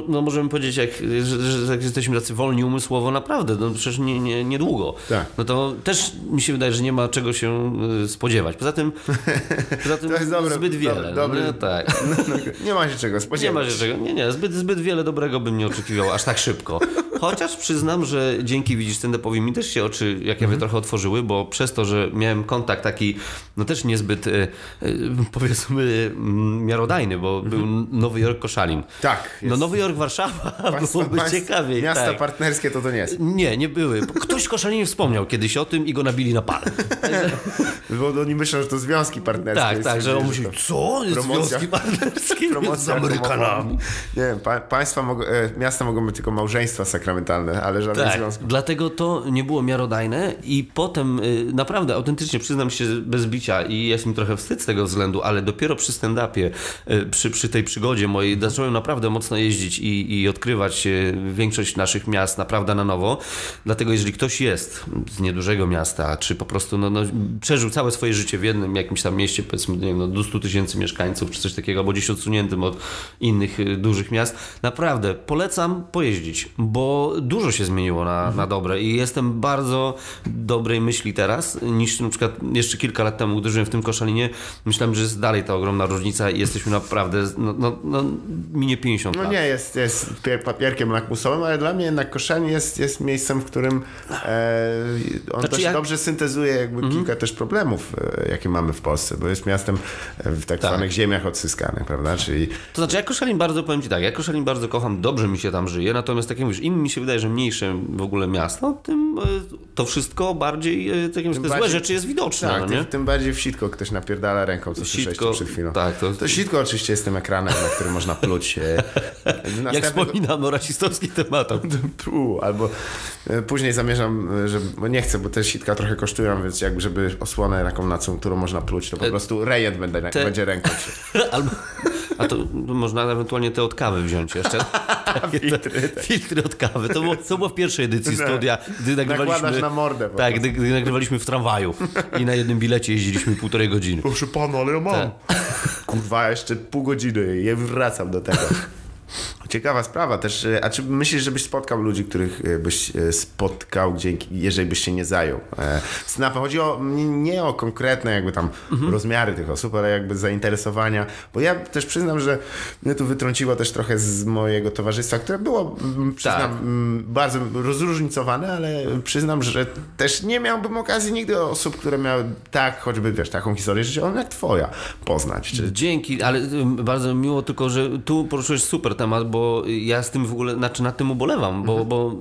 S2: no, możemy powiedzieć, jak, że, że, że jesteśmy tacy wolni umysłowo, naprawdę, no przecież nie, nie, niedługo.
S1: Tak.
S2: No to też mi się wydaje, że nie ma czego się e, spodziewać. Poza tym, poza tym
S1: dobre-
S2: zbyt wiele.
S1: dobry-
S2: no
S1: dobry-
S2: nie? Tak.
S1: Nie ma się czego
S2: Nie
S1: spodziewać.
S2: ma się czego. Nie, nie, zbyt, zbyt wiele dobrego bym nie oczekiwał aż tak szybko. Chociaż przyznam, że dzięki widzisz stand-upowi mi też się oczy, jak ja mówię, trochę otworzyły, bo przez to, że miałem kontakt taki, no też niezbyt, e, e, powiedzmy, mm, miarodajny, bo był Nowy Jork Koszalin.
S1: Tak.
S2: No
S1: jest-
S2: Nowy Jork Warszawa
S1: państwa-
S2: byłoby
S1: państw-
S2: ciekawiej.
S1: Miasta
S2: tak.
S1: partnerskie to to nie jest.
S2: Nie, nie były. Ktoś w Koszalinie wspomniał kiedyś o tym i go nabili na pal.
S1: Bo oni myślą, że to związki partnerskie.
S2: Tak, tak, że on
S1: to
S2: co?
S1: Promocja-
S2: związki partnerskie z
S1: promocja
S2: Amerykanami.
S1: homofobii. Nie wiem, pa, państwa e, miasta mogą być tylko małżeństwa sakramentalne, ale żadnych
S2: Tak,
S1: związków.
S2: dlatego to nie było miarodajne i potem y, naprawdę autentycznie przyznam się bez bicia i jest mi trochę wstyd z tego względu, ale dopiero przy stand-upie, y, przy, przy tej przygodzie mojej zacząłem naprawdę mocno jeździć i, i odkrywać y, większość naszych miast naprawdę na nowo. Dlatego jeżeli ktoś jest z niedużego miasta, czy po prostu no, no, przeżył całe swoje życie w jednym jakimś tam mieście, powiedzmy nie wiem, no, do 100 tysięcy mieszkańców, czy coś takiego, albo gdzieś odsuniętym od innych dużych miast, naprawdę polecam pojeździć, bo dużo się zmieniło na, na dobre i jestem bardzo dobrej myśli teraz, niż na przykład jeszcze kilka lat temu, gdy żyłem w tym Koszalinie, myślałem, że jest dalej ta ogromna różnica i jesteśmy naprawdę, no, no, no minie 50
S1: No
S2: lat.
S1: nie, jest, jest pier- papierkiem lakmusowym, ale dla mnie jednak Koszalin jest, jest miejscem, w którym e, on
S2: Znaczy
S1: dość
S2: jak-
S1: dobrze syntezuje jakby kilka też problemów, e, jakie mamy w Polsce, bo jest miastem e, w tak zwanych ziemiach odzyskanych, prawda? Czyli
S2: To znaczy, ja Koszalin bardzo, powiem Ci tak, ja Koszalin bardzo kocham, dobrze mi się tam żyje, natomiast tak jak mówisz, im mi się wydaje, że mniejsze w ogóle miasto, tym e, to wszystko bardziej, e, tak jak te złe
S1: bardziej-
S2: rzeczy jest widoczne,
S1: tak,
S2: no
S1: tym, tym bardziej w sitko ktoś napierdala ręką, co
S2: Sitko-
S1: przed chwilą.
S2: tak, to-
S1: to sitko oczywiście jest tym ekranem, na którym można pluć. e,
S2: Jak
S1: następnego-
S2: wspominamy o rasistowskich tematach.
S1: Albo e, później zamierzam, że, bo nie chcę, bo te sitka trochę kosztują, więc jakby żeby osłonę taką, na którą można pluć, to po prostu rejent będę,
S2: te-
S1: będzie ręką. się-
S2: Albo, a to można ewentualnie te od kawy wziąć jeszcze.
S1: Filtry, tak.
S2: filtry od kawy. To było, to było w pierwszej edycji
S1: No.
S2: studia, gdy nagrywaliśmy...
S1: Nakładasz na mordę
S2: Tak, gdy, gdy nagrywaliśmy w tramwaju i na jednym bilecie jeździliśmy półtorej godziny.
S1: Proszę pana, ale ja mam.
S2: Tak.
S1: Kurwa, jeszcze pół godziny i wracam do tego. Ciekawa sprawa też. e, A czy myślisz, żebyś spotkał ludzi, których e, byś e, spotkał, dzięki, jeżeli byś się nie zajął? Snapem chodzi o, nie o konkretne jakby tam
S2: Mhm.
S1: rozmiary tych osób, ale jakby zainteresowania, bo ja też przyznam, że mnie tu wytrąciło też trochę z mojego towarzystwa, które było, mm, przyznam,
S2: Tak.
S1: mm, bardzo rozróżnicowane, ale przyznam, że też nie miałbym okazji nigdy osób, które miały tak, choćby wiesz, taką historię życiową jak twoja poznać. Czy,
S2: Dzięki, ale ym, bardzo mi miło tylko, że tu poruszyłeś super temat, bo ja z tym w ogóle, znaczy nad tym ubolewam, bo, bo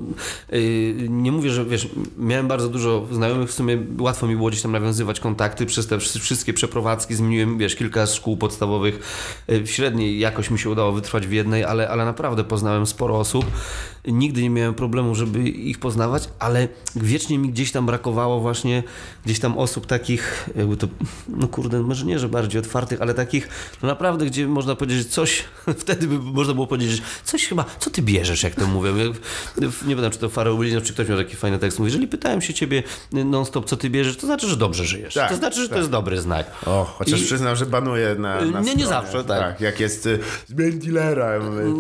S2: yy, nie mówię, że wiesz, miałem bardzo dużo znajomych, w sumie łatwo mi było gdzieś tam nawiązywać kontakty przez te wszy- wszystkie przeprowadzki, zmieniłem, wiesz, kilka szkół podstawowych, yy, w średniej jakoś mi się udało wytrwać w jednej, ale, ale naprawdę poznałem sporo osób, nigdy nie miałem problemu, żeby ich poznawać, ale wiecznie mi gdzieś tam brakowało właśnie gdzieś tam osób takich, jakby to, no kurde, może nie, że bardziej otwartych, ale takich, no naprawdę, gdzie można powiedzieć, coś, wtedy by można było powiedzieć, coś chyba, co ty bierzesz, jak to mówią. Jak- Nie wiem, czy to Farał Williams, czy ktoś miał taki fajny tekst, mówi, jeżeli pytałem się ciebie non-stop, co ty bierzesz, to znaczy, że dobrze żyjesz.
S1: Tak,
S2: to znaczy, że to
S1: tak.
S2: jest dobry znak.
S1: O, chociaż
S2: I-
S1: przyznam, że banuję na, na
S2: Nie, nie zawsze, tak.
S1: Jak jest y, zmień dealera. a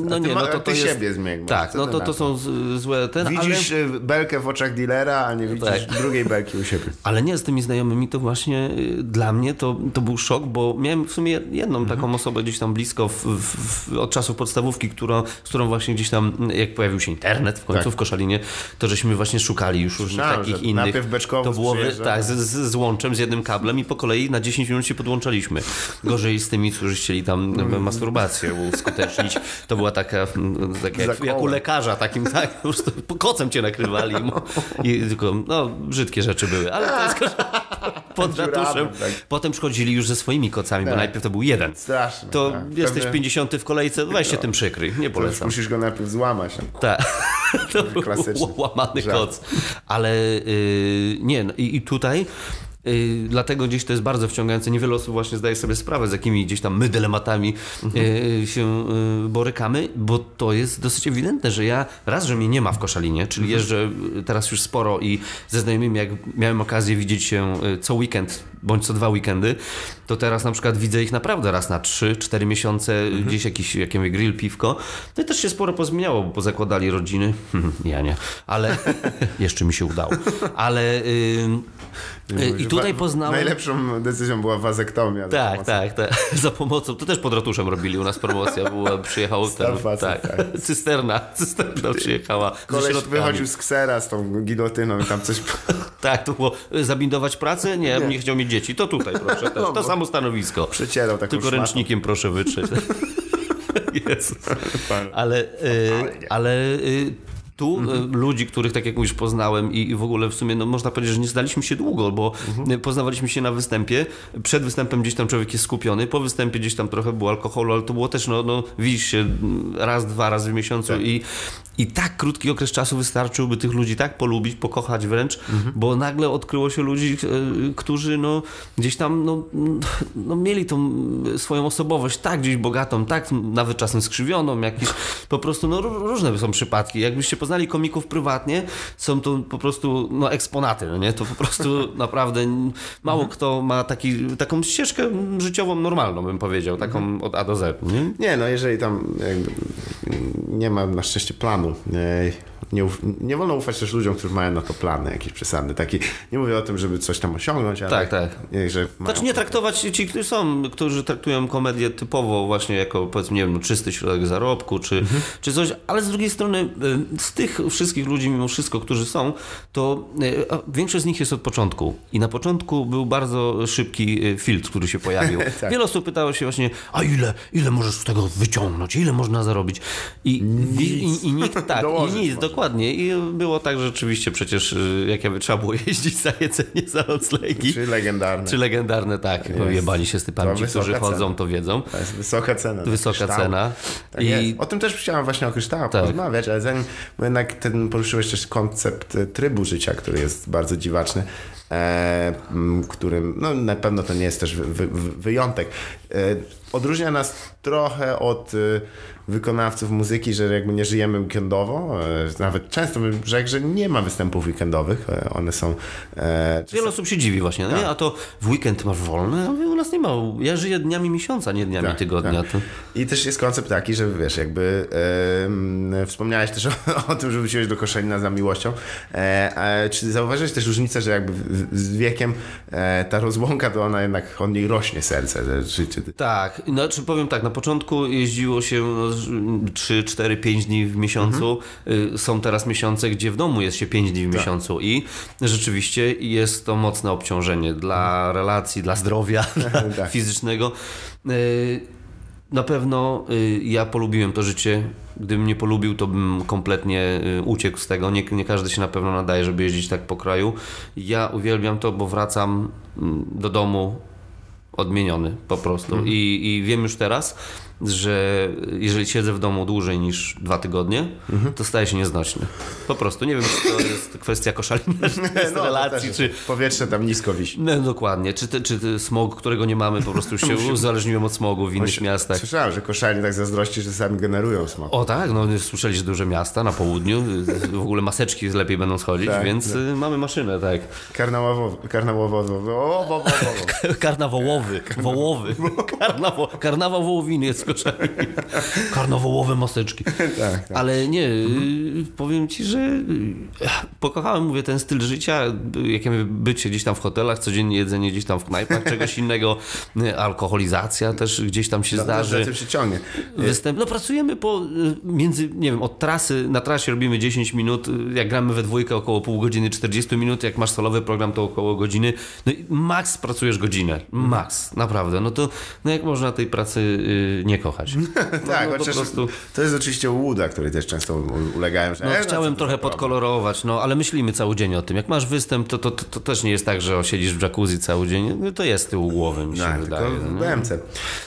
S2: No nie,
S1: ma-
S2: no to to
S1: ty
S2: jest...
S1: siebie zmień.
S2: Tak,
S1: Co
S2: no to, to są złe ten, ale...
S1: Widzisz y, belkę w oczach dealera, a nie widzisz
S2: Tak.
S1: drugiej belki u siebie.
S2: Ale nie, z tymi znajomymi to właśnie y, dla mnie to, to był szok, bo miałem w sumie jedną
S1: Mhm.
S2: taką osobę gdzieś tam blisko w, w, w, od czasów podstawówki, która, z którą właśnie gdzieś tam, jak pojawił się internet w końcu
S1: Tak.
S2: w Koszalinie, to żeśmy właśnie szukali już różnych takich innych. to było, tak, z, z, z łączem, z jednym kablem i po kolei na 10 minut się podłączaliśmy. Gorzej z tymi, którzy chcieli tam
S1: Mhm.
S2: masturbację uskutecznić. To była taka, mm, taka jak, jak u lekarza takim, tak, po prostu kocem cię nakrywali i tylko, no, brzydkie rzeczy były, ale to jest pod ratuszem.
S1: Tak.
S2: Potem przychodzili już ze swoimi kocami, bo
S1: Tak.
S2: najpierw to był jeden.
S1: Straszne.
S2: To
S1: tak.
S2: jesteś
S1: Pewnie
S2: 50 w kolejce, weź się tym przykryj, nie polecam.
S1: Musisz go najpierw złamać.
S2: Tak. To był łamany
S1: żart.
S2: koc. Ale yy, nie, no, i, i tutaj yy, dlatego gdzieś to jest bardzo wciągające. Niewiele osób właśnie zdaje sobie sprawę, z jakimi gdzieś tam my dylematami yy, się yy, borykamy, bo to jest dosyć ewidentne, że ja raz, że mnie nie ma w Koszalinie, czyli jeżdżę yy, teraz już sporo i ze znajomymi, jak miałem okazję widzieć się co weekend, bądź co dwa weekendy, to teraz na przykład widzę ich naprawdę raz na 3-4 miesiące, gdzieś jakiś, jak ja mówię, grill, piwko. No i też się sporo pozmieniało, bo pozakładali rodziny. ja nie, ale jeszcze mi się udało. Ale i tutaj poznałem...
S1: Najlepszą decyzją była wazektomia.
S2: Tak,
S1: pomocą-
S2: tak, tak. Za pomocą. To też pod ratuszem robili u nas promocja. Była, przyjechał ten, tak,
S1: tak.
S2: cysterna, cysterna przyjechała.
S1: Koleś wychodził z ksera z tą gilotyną i tam coś...
S2: Tak, to było y, zabindować pracę? Nie, nie, chciał mieć dzieci. To tutaj proszę też. To samo stanowisko.
S1: Przecierał taką
S2: Tylko
S1: szmatą.
S2: ręcznikiem proszę wytrzeć. Jezus. Ale, y, ale y, tu y, ludzi, których tak jak mówisz poznałem i, i w ogóle w sumie no, można powiedzieć, że nie znaliśmy się długo, bo y, poznawaliśmy się na występie. Przed występem gdzieś tam człowiek jest skupiony, po występie gdzieś tam trochę było alkoholu, ale to było też, no, no widzisz się mm, raz, dwa razy w miesiącu i, i tak krótki okres czasu wystarczył, by tych ludzi tak polubić, pokochać wręcz, bo nagle odkryło się ludzi, y, którzy no, gdzieś tam no, no, mieli tą swoją osobowość tak gdzieś bogatą, tak nawet czasem skrzywioną, jakiś po prostu no, ró- różne są przypadki. Jakbyście poznali komików prywatnie, są to po prostu no, eksponaty, no nie? To po prostu naprawdę mało kto ma taki, taką ścieżkę życiową normalną, bym powiedział, taką od A do Z. Nie?
S1: Nie, no jeżeli tam nie ma na szczęście planu, nie, nie, wolno ufać też ludziom, którzy mają na to plany jakieś przesadne. Taki, nie mówię o tym, żeby coś tam osiągnąć, ale
S2: Tak, tak.
S1: Nie, że
S2: Znaczy nie traktować ci, którzy są, którzy traktują komedię typowo właśnie jako powiedzmy, nie wiem, no, czysty środek zarobku, czy,
S1: Mhm.
S2: czy coś, ale z drugiej strony y, z tych wszystkich ludzi mimo wszystko, którzy są, to y, większość z nich jest od początku i na początku był bardzo szybki y, filtr, który się pojawił.
S1: Tak.
S2: Wiele osób pytało się właśnie, a ile, ile możesz z tego wyciągnąć, ile można zarobić? I, i, i, i nikt tak, i nic,
S1: można.
S2: Dokładnie. I było tak, że rzeczywiście przecież y, jak ja trzeba było jeździć za jedzenie, za noclegi.
S1: Czy legendarne.
S2: Czy legendarne, tak. Jebani się z typami, ci, którzy chodzą,
S1: cena.
S2: to wiedzą.
S1: To jest wysoka cena.
S2: Wysoka
S1: kryształ.
S2: cena.
S1: Tak
S2: I
S1: jest. O tym też chciałem właśnie o kryształach
S2: Tak.
S1: porozmawiać, ale zanim, bo jednak ten poruszyłeś też koncept e, trybu życia, który jest bardzo dziwaczny. e, którym, no na pewno to nie jest też wy, wy, wyjątek. E, odróżnia nas trochę od y, wykonawców muzyki, że jakby nie żyjemy weekendowo. E, nawet często bym rzekł, że nie ma występów weekendowych. E, one są... E,
S2: Wiele osób się dziwi właśnie, no nie? A to w weekend masz wolne? A mówię, u nas nie ma. Ja żyję dniami miesiąca, nie dniami
S1: Tak,
S2: tygodnia.
S1: tak.
S2: To...
S1: I też jest koncept taki, że wiesz, jakby wspomniałeś też o, o tym, że wróciłeś do Koszalina za miłością. E, e, czy zauważyłeś też różnicę, że jakby z wiekiem e, ta rozłąka, to ona jednak od niej rośnie serce, że życie...
S2: Tak, znaczy powiem tak, na początku jeździło się no, 3, 4, 5 dni w miesiącu.
S1: Mhm.
S2: Są teraz miesiące, gdzie w domu jest się 5 dni w
S1: Tak.
S2: miesiącu i rzeczywiście jest to mocne obciążenie dla relacji, dla zdrowia
S1: Tak.
S2: fizycznego. Y, Na pewno y, ja polubiłem to życie. Gdybym nie polubił, to bym kompletnie uciekł z tego. Nie, nie każdy się na pewno nadaje, żeby jeździć tak po kraju. Ja uwielbiam to, bo wracam mm, do domu odmieniony po prostu.
S1: Mhm.
S2: I, I wiem już teraz, że jeżeli siedzę w domu dłużej niż dwa tygodnie,
S1: Mhm.
S2: to staje się nieznośny. Po prostu. Nie wiem, czy to jest kwestia koszalina, czy to jest
S1: No,
S2: relacji, czy...
S1: Powietrze tam nisko wisi.
S2: No, dokładnie. Czy, te, czy te smog, którego nie mamy, po prostu się uzależniłem od smogu w innych miastach.
S1: Słyszałem, że Koszalin tak zazdrości, że sami generują smog.
S2: O tak, no słyszeli, że duże miasta na południu, w ogóle maseczki lepiej będą schodzić,
S1: Tak,
S2: więc y, mamy maszynę, tak. Karnawałowy, wołowy. Karnawał, karnawał wołowiny jest w Koszalinie. Karnawałowe maseczki.
S1: tak.
S2: Ale nie, y, powiem ci, że y, pokochałem, mówię, ten styl życia, y, jakie bycie gdzieś tam w hotelach, codziennie jedzenie gdzieś tam w knajpach, czegoś innego, alkoholizacja też gdzieś tam się
S1: Za
S2: zdarzy.
S1: tym się ciągnie.
S2: Występ. No pracujemy po między, nie wiem, od trasy, na trasie robimy 10 minut, jak gramy we dwójkę około pół godziny, 40 minut, jak masz solowy program to około godziny. No i max pracujesz godzinę. Max, naprawdę. No to no jak można tej pracy y, nie kochać? No,
S1: tak,
S2: no, po
S1: chociaż
S2: prostu...
S1: to jest oczywiście łuda, której też często ulegałem. Że,
S2: No,
S1: e, co
S2: chciałem
S1: to
S2: trochę podkolorować, no ale myślimy cały dzień o tym. Jak masz występ, to, to, to, to też nie jest tak, że siedzisz w jacuzzi cały dzień. No, to jest tył głowy, mi się
S1: Tak,
S2: wydaje.
S1: tylko
S2: no.
S1: w BMC.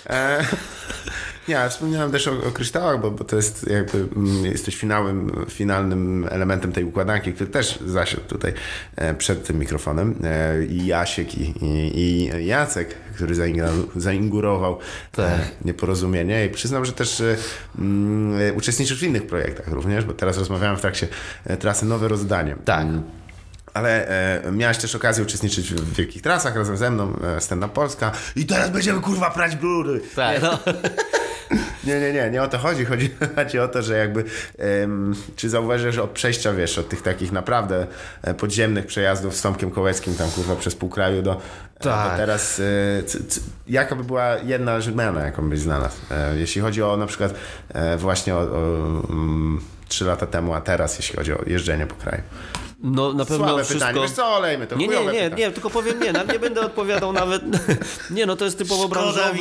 S1: E, nie, ale wspomniałem też o, o kryształach, bo, bo to jest jakby mm, jesteś finałem, finalnym elementem tej układanki, który też zasiadł tutaj e, przed tym mikrofonem. E, I Jasiek i, i, i Jacek, który zaingra- zainaugurował
S2: Tak.
S1: e, nieporozumienie i przyznam, że też e, mm, e, uczestniczysz w innych projektach również, bo teraz rozmawiałem w trakcie e, trasy Nowe Rozdanie.
S2: Tak.
S1: Ale e, miałeś też okazję uczestniczyć w wielkich trasach razem ze mną, e, Stand Up Polska i teraz będziemy kurwa prać blury.
S2: Tak, no.
S1: Nie, nie, nie, nie o to chodzi. Chodzi, o to, że jakby em, czy zauważysz, że od przejścia, wiesz, od tych takich naprawdę e, podziemnych przejazdów z Tomkiem Kołeckim tam kurwa przez pół kraju do,
S2: Tak.
S1: do teraz e, c, c, jaka by była jedna zmiana, jaką byś znalazł? E, jeśli chodzi o na przykład e, właśnie o, o mm, trzy lata temu, a teraz jeśli chodzi o jeżdżenie po kraju.
S2: No na pewno
S1: Słabe
S2: wszystko...
S1: pytanie, wiesz co, olejmy to,
S2: Nie, nie, nie,
S1: pytanie.
S2: nie, tylko powiem nie, nie będę odpowiadał nawet. Nie, no to jest typowo
S1: Szkoda
S2: branżowe.
S1: mi,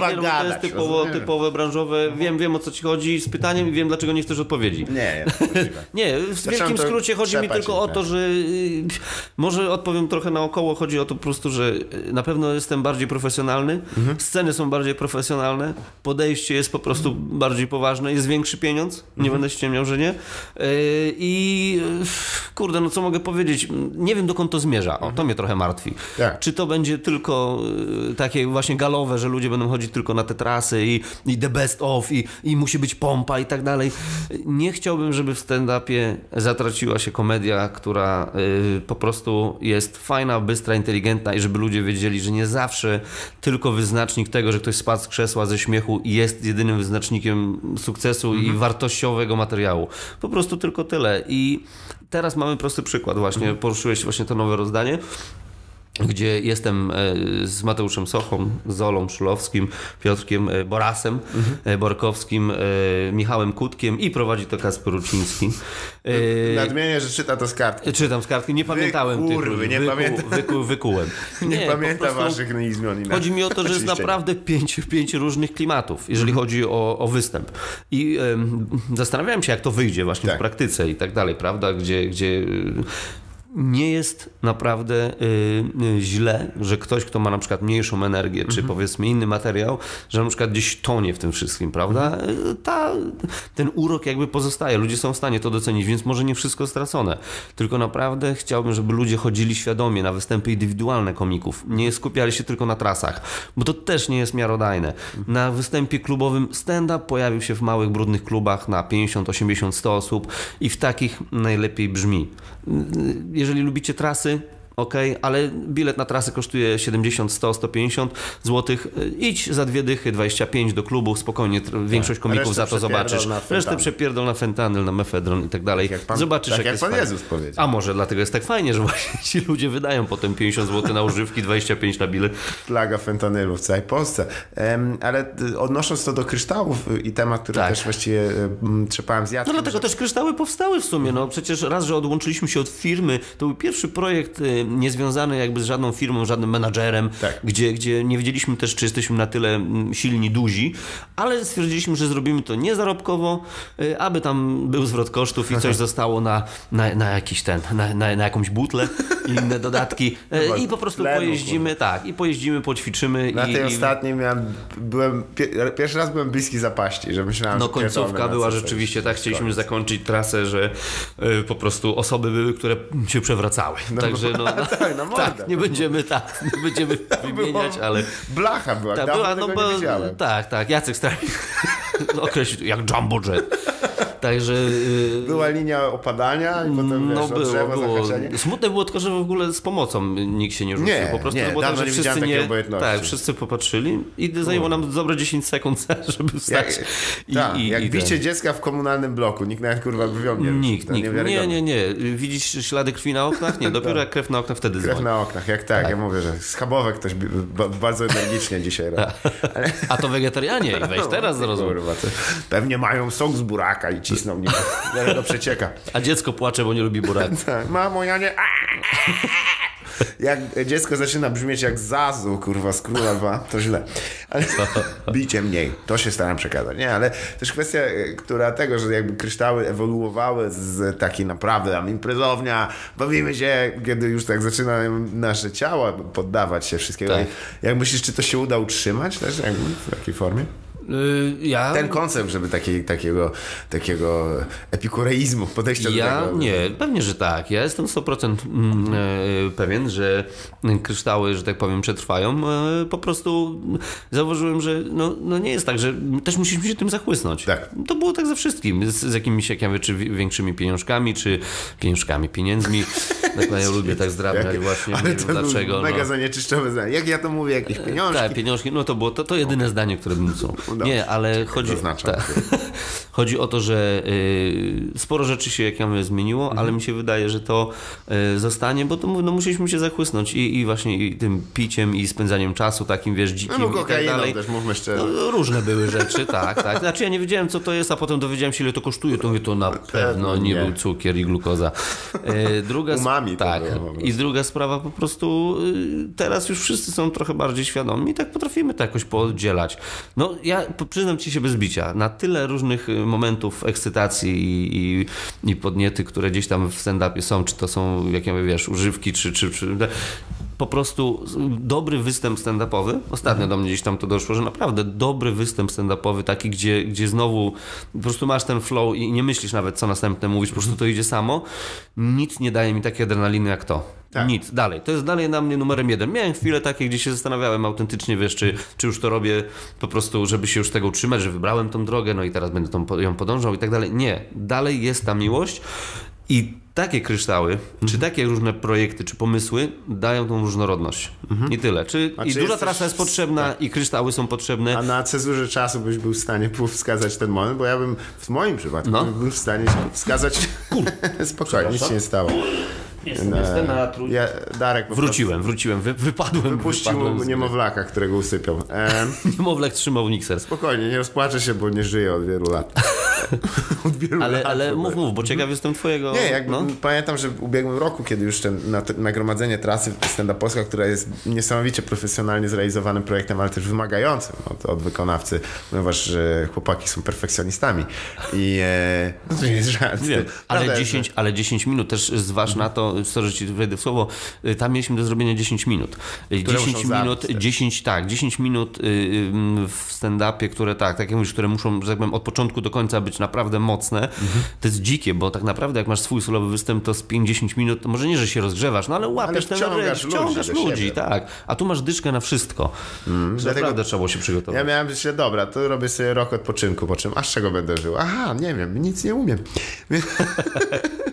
S2: tak, nie, no, to jest typowo, typowe branżowe. Wiem, wiem o co ci chodzi z pytaniem i wiem dlaczego nie chcesz odpowiedzi.
S1: Nie.
S2: Nie, w wielkim skrócie chodzi mi tylko o to, że y, może odpowiem trochę naokoło. Chodzi o to po prostu, że y, na pewno jestem bardziej profesjonalny,
S1: Mhm.
S2: sceny są bardziej profesjonalne, podejście jest po prostu bardziej poważne, jest większy pieniądz, nie
S1: Mhm.
S2: będę ściemniał, że nie. Y, I y, kurde, no co mogę powiedzieć? Nie wiem dokąd to zmierza. O, to mnie trochę martwi.
S1: Tak.
S2: Czy to będzie tylko y, takie właśnie galowe, że ludzie będą chodzić tylko na te trasy i, i the best of i, i musi być pompa i tak dalej. Nie chciałbym, żeby w stand-upie zatraciła się komedia, która y, po prostu jest fajna, bystra, inteligentna i żeby ludzie wiedzieli, że nie zawsze tylko wyznacznik tego, że ktoś spadł z krzesła ze śmiechu jest jedynym wyznacznikiem sukcesu i wartościowego materiału. Po prostu tylko tyle. I teraz mamy prosty przykład właśnie. Poruszyłeś właśnie to nowe rozdanie gdzie jestem e, z Mateuszem Sochą, Zolą Szulowskim, Piotrkiem e, Borasem, e, Borkowskim, e, Michałem Kutkiem i prowadzi to Kasper Ruciński. E,
S1: Nadmienię, że czyta to z kartki.
S2: Czytam z kartki, nie pamiętałem tych
S1: kurwy,
S2: ludzi.
S1: nie
S2: Wyku,
S1: pamiętam.
S2: Wyku, wykułem.
S1: Nie,
S2: po
S1: pamiętam waszych imion.
S2: Chodzi mi o to, że jest naprawdę pięć, pięć różnych klimatów, jeżeli
S1: Mhm.
S2: chodzi o, o występ. I em, zastanawiałem się, jak to wyjdzie właśnie
S1: Tak.
S2: w praktyce i tak dalej, prawda? Gdzie, gdzie nie jest naprawdę y, y, źle, że ktoś, kto ma na przykład mniejszą energię, czy
S1: Mhm.
S2: powiedzmy inny materiał, że na przykład gdzieś tonie w tym wszystkim, prawda? Y, Ta, ten urok jakby pozostaje, ludzie są w stanie to docenić, więc może nie wszystko stracone. Tylko naprawdę chciałbym, żeby ludzie chodzili świadomie na występy indywidualne komików, nie skupiali się tylko na trasach, bo to też nie jest miarodajne. Na występie klubowym stand-up pojawił się w małych, brudnych klubach na 50, 80, 100 osób i w takich najlepiej brzmi. Jeżeli lubicie trasy, ok, ale bilet na trasy kosztuje 70, 100, 150 zł. Idź za dwie dychy, 25 do klubu, spokojnie, tr- większość komików
S1: Tak.
S2: Za to zobaczysz. Resztę przepierdol na fentanyl, na mefedron i tak dalej.
S1: jak pan-
S2: Zobaczysz,
S1: tak
S2: jak
S1: jak
S2: jest
S1: pan
S2: fajnie.
S1: Jezus powiedział.
S2: A może dlatego jest tak fajnie, że właśnie ci ludzie wydają potem 50 zł na używki, 25 na bilet.
S1: Plaga fentanylu w całej Polsce. Em, ale y, odnosząc to do kryształów y, i temat, który
S2: Tak.
S1: też właściwie y, m, trzepałem z
S2: No
S1: Jackiem,
S2: dlatego też kryształy powstały w sumie. No przecież raz, że odłączyliśmy się od firmy, to był pierwszy projekt niezwiązany jakby z żadną firmą, żadnym menadżerem,
S1: Tak.
S2: gdzie, gdzie nie wiedzieliśmy też, czy jesteśmy na tyle mm, silni, duzi, ale stwierdziliśmy, że zrobimy to niezarobkowo, y, aby tam był zwrot kosztów i coś zostało na, na, na jakiś ten, na, na, na jakąś butlę i inne dodatki Y, i po prostu
S1: tlenu,
S2: pojeździmy, tak, i pojeździmy, poćwiczymy
S1: Na
S2: i,
S1: tej
S2: i
S1: ostatniej miałem, byłem, pie, pierwszy raz byłem bliski zapaści, że myślałem,
S2: No
S1: że
S2: końcówka była rzeczywiście, tak chcieliśmy
S1: Koniec.
S2: zakończyć trasę, że y, po prostu osoby były, które się przewracały. Także no,
S1: tak, na mordę.
S2: tak, nie będziemy tak, nie będziemy wymieniać, ale
S1: Blacha była,
S2: tak,
S1: dawno
S2: była, no bo, tak, tak, Jacek Strawik określił jak jumbo jet. Także y,
S1: Była linia opadania i potem
S2: no
S1: wiesz,
S2: było,
S1: drzewa
S2: było. Smutne było tylko, że w ogóle z pomocą nikt się nie rzucił.
S1: Nie,
S2: po prostu
S1: nie,
S2: było tak, że wszyscy nie,
S1: obojętności.
S2: tak, wszyscy popatrzyli i zajęło nam dobre 10 sekund, żeby wstać.
S1: Jak,
S2: I,
S1: tak,
S2: i,
S1: jak
S2: i
S1: bicie
S2: ten.
S1: dziecka w komunalnym bloku, nikt nawet kurwa brwią nie
S2: Nikt, nikt. Nie, nie, nie. Widzisz ślady krwi na oknach? Nie, dopiero jak krew na oknach wtedy
S1: Krew na oknach, jak tak, ja mówię, że schabowek ktoś bardzo energicznie dzisiaj robi.
S2: A to wegetarianie i weź teraz zrozum.
S1: Kurwa, to pewnie mają sok z buraka i cisną. Zaraz to przecieka.
S2: A dziecko płacze, bo nie lubi buraku.
S1: Tak, mamo, ja nie... Jak dziecko zaczyna brzmieć jak Zazu, kurwa, z Królowa, to źle. Ale bicie mniej, to się staram przekazać. Nie, ale też kwestia, e, która tego, że jakby kryształy ewoluowały z takiej naprawdę tam imprezownia, bawimy się, kiedy już tak zaczynają nasze ciała poddawać się wszystkiego.
S2: Tak.
S1: Jak myślisz, czy to się uda utrzymać też jakby w takiej formie?
S2: Y, Ja,
S1: Ten koncept, żeby takiej, takiego, takiego epikureizmu, podejścia do
S2: ja
S1: tego.
S2: nie, pewnie, że tak. Ja jestem 100% mm, e, pewien, że kryształy, że tak powiem, przetrwają. E, Po prostu zauważyłem, że no, no nie jest tak, że też musieliśmy się tym zachłysnąć.
S1: Tak.
S2: To było tak ze wszystkim. Z, z jakimiś, jak ja wiem, czy wi- większymi pieniążkami, czy pieniążkami, pieniędzmi. Tak, no, ja lubię tak zdrabniać właśnie. Nie
S1: Ale
S2: wiem dlaczego.
S1: mega
S2: no.
S1: zanieczyszczowe zdanie. Jak ja to mówię, jakieś pieniążki.
S2: Tak, pieniążki, no to było to, to jedyne zdanie, które bym Nie, ale chodzi,
S1: zaznaczam.
S2: tak. chodzi o to, że y, sporo rzeczy się jak ja mówię zmieniło,
S1: Mhm.
S2: ale mi się wydaje, że to y, zostanie, bo to no, musieliśmy się zachłysnąć i, i właśnie i tym piciem i spędzaniem czasu takim, wiesz, dzikim
S1: No,
S2: i tak dalej.
S1: też, mówmy szczerze.
S2: No, różne były rzeczy, tak, tak. Znaczy ja nie wiedziałem, co to jest, a potem dowiedziałem się, ile to kosztuje, to mówię, to na pewno nie,
S1: nie.
S2: był cukier i glukoza. E, Druga
S1: Umami to
S2: tak. I druga sprawa, po prostu y, teraz już wszyscy są trochę bardziej świadomi i tak potrafimy to jakoś pooddzielać. No ja przyznam ci się bez bicia, na tyle różnych momentów ekscytacji i, i, i podniety, które gdzieś tam w stand-upie są, czy to są, jak ja mówię, wiesz, używki, czy, czy, czy po prostu dobry występ stand-upowy, ostatnio do mnie gdzieś tam to doszło, że naprawdę dobry występ stand-upowy, taki, gdzie, gdzie znowu po prostu masz ten flow i nie myślisz nawet, co następne mówić, po prostu to idzie samo. Nic nie daje mi takiej adrenaliny jak to.
S1: Tak.
S2: Nic. Dalej. To jest dalej na mnie numerem jeden. Miałem chwile takie, gdzie się zastanawiałem autentycznie, wiesz, czy, czy już to robię po prostu, żeby się już tego utrzymać, że wybrałem tą drogę, no i teraz będę tą, ją podążał i tak dalej. Nie. Dalej jest ta miłość i takie kryształy,
S1: Mhm.
S2: czy takie różne projekty, czy pomysły dają tą różnorodność. I tyle. Czy,
S1: A
S2: I
S1: czy
S2: duża
S1: jesteś-
S2: trasa jest potrzebna i kryształy są potrzebne.
S1: A na cezurze czasu byś był w stanie wskazać ten moment, bo ja bym w moim przypadku
S2: No.
S1: bym był w stanie wskazać. Spokojnie, nic się nie stało.
S2: Jestem,
S1: No,
S2: jestem na trój...
S1: Ja, Darek
S2: Wróciłem, wróciłem, wy, wypadłem.
S1: prostu Wypuścił
S2: wypadłem
S1: niemowlaka, którego usypiał. Ehm,
S2: Niemowlak trzymał Nixers.
S1: spokojnie, nie rozpłaczę się, bo nie żyję od wielu lat. Od wielu
S2: Ale,
S1: lat
S2: ale mów, mów, bo ciekaw jestem twojego...
S1: Nie, jakby
S2: no.
S1: pamiętam, że w ubiegłym roku, kiedy już ten na, nagromadzenie trasy stand Polska, która jest niesamowicie profesjonalnie zrealizowanym projektem, ale też wymagającym od, od wykonawcy, ponieważ że chłopaki są perfekcjonistami. I e, no to nie jest żart.
S2: Ale
S1: jest,
S2: 10, ale 10 minut też zważ
S1: Mhm.
S2: na to, sorry, że ci wejdę w słowo, y, tam mieliśmy do zrobienia 10 minut. Y,
S1: Które
S2: 10
S1: muszą
S2: minut,
S1: zabić też.
S2: 10, tak, 10 minut y, y, w stand-upie, które tak, tak jak mówisz, które muszą, że tak powiem, od początku do końca być naprawdę mocne.
S1: Mhm.
S2: To jest dzikie, bo tak naprawdę jak masz swój solowy występ, to z 50 minut, to może nie, że się rozgrzewasz, no ale łapiesz ten
S1: wciągasz
S2: rytm, wciągasz
S1: ludzi
S2: ludzi, tak. A tu masz dyszkę na wszystko. Mm,
S1: dlatego-
S2: naprawdę trzeba było się przygotować.
S1: Ja miałem myśleć, dobra, to robię sobie rok odpoczynku, po czym, a z czego będę żył? Aha, nie wiem, nic nie umiem.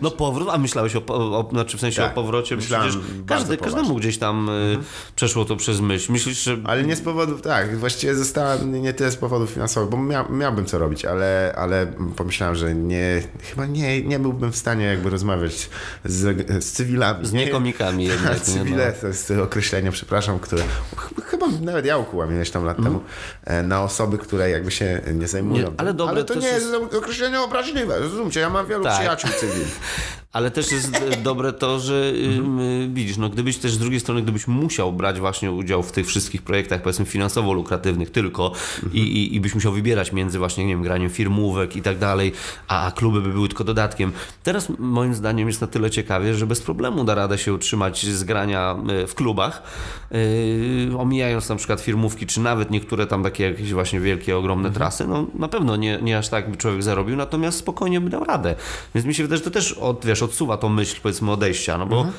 S2: No powrót, a myślałeś o, po- o znaczy w sensie
S1: Tak,
S2: o powrocie, bo
S1: myślałem
S2: przecież każdy, każdemu gdzieś tam y, przeszło to przez myśl. Myślisz, że
S1: Ale nie z powodów, tak, właściwie zostałem nie tyle z powodów finansowych, bo mia, miałbym co robić, ale, ale pomyślałem, że nie, chyba nie, nie byłbym w stanie jakby rozmawiać z, z cywilami.
S2: z niekomikami jednak.
S1: A
S2: nie,
S1: cywile to jest określenie, przepraszam, które ch- chyba nawet ja ukułam ileś tam lat temu e, na osoby, które jakby się nie zajmują.
S2: Mhm. Nie, ale dobre
S1: ale to
S2: to
S1: nie
S2: jest-
S1: określenie obraźliwe, rozumiecie, ja mam wielu
S2: Tak.
S1: przyjaciół cywili.
S2: Ale też jest dobre to, że ym, y, widzisz, no gdybyś też z drugiej strony, gdybyś musiał brać właśnie udział w tych wszystkich projektach, powiedzmy finansowo lukratywnych tylko i, i, i byś musiał wybierać między właśnie, nie wiem, graniem firmówek i tak dalej, a, a kluby by były tylko dodatkiem. Teraz moim zdaniem jest na tyle ciekawie, że bez problemu da radę się utrzymać z grania y, w klubach, yy, omijając na przykład firmówki, czy nawet niektóre tam takie jakieś właśnie wielkie, ogromne trasy, no na pewno nie, nie aż tak by człowiek zarobił, natomiast spokojnie by dał radę. Więc mi się wydaje, że to też od, wiesz, odsuwa tą myśl powiedzmy odejścia, no bo n-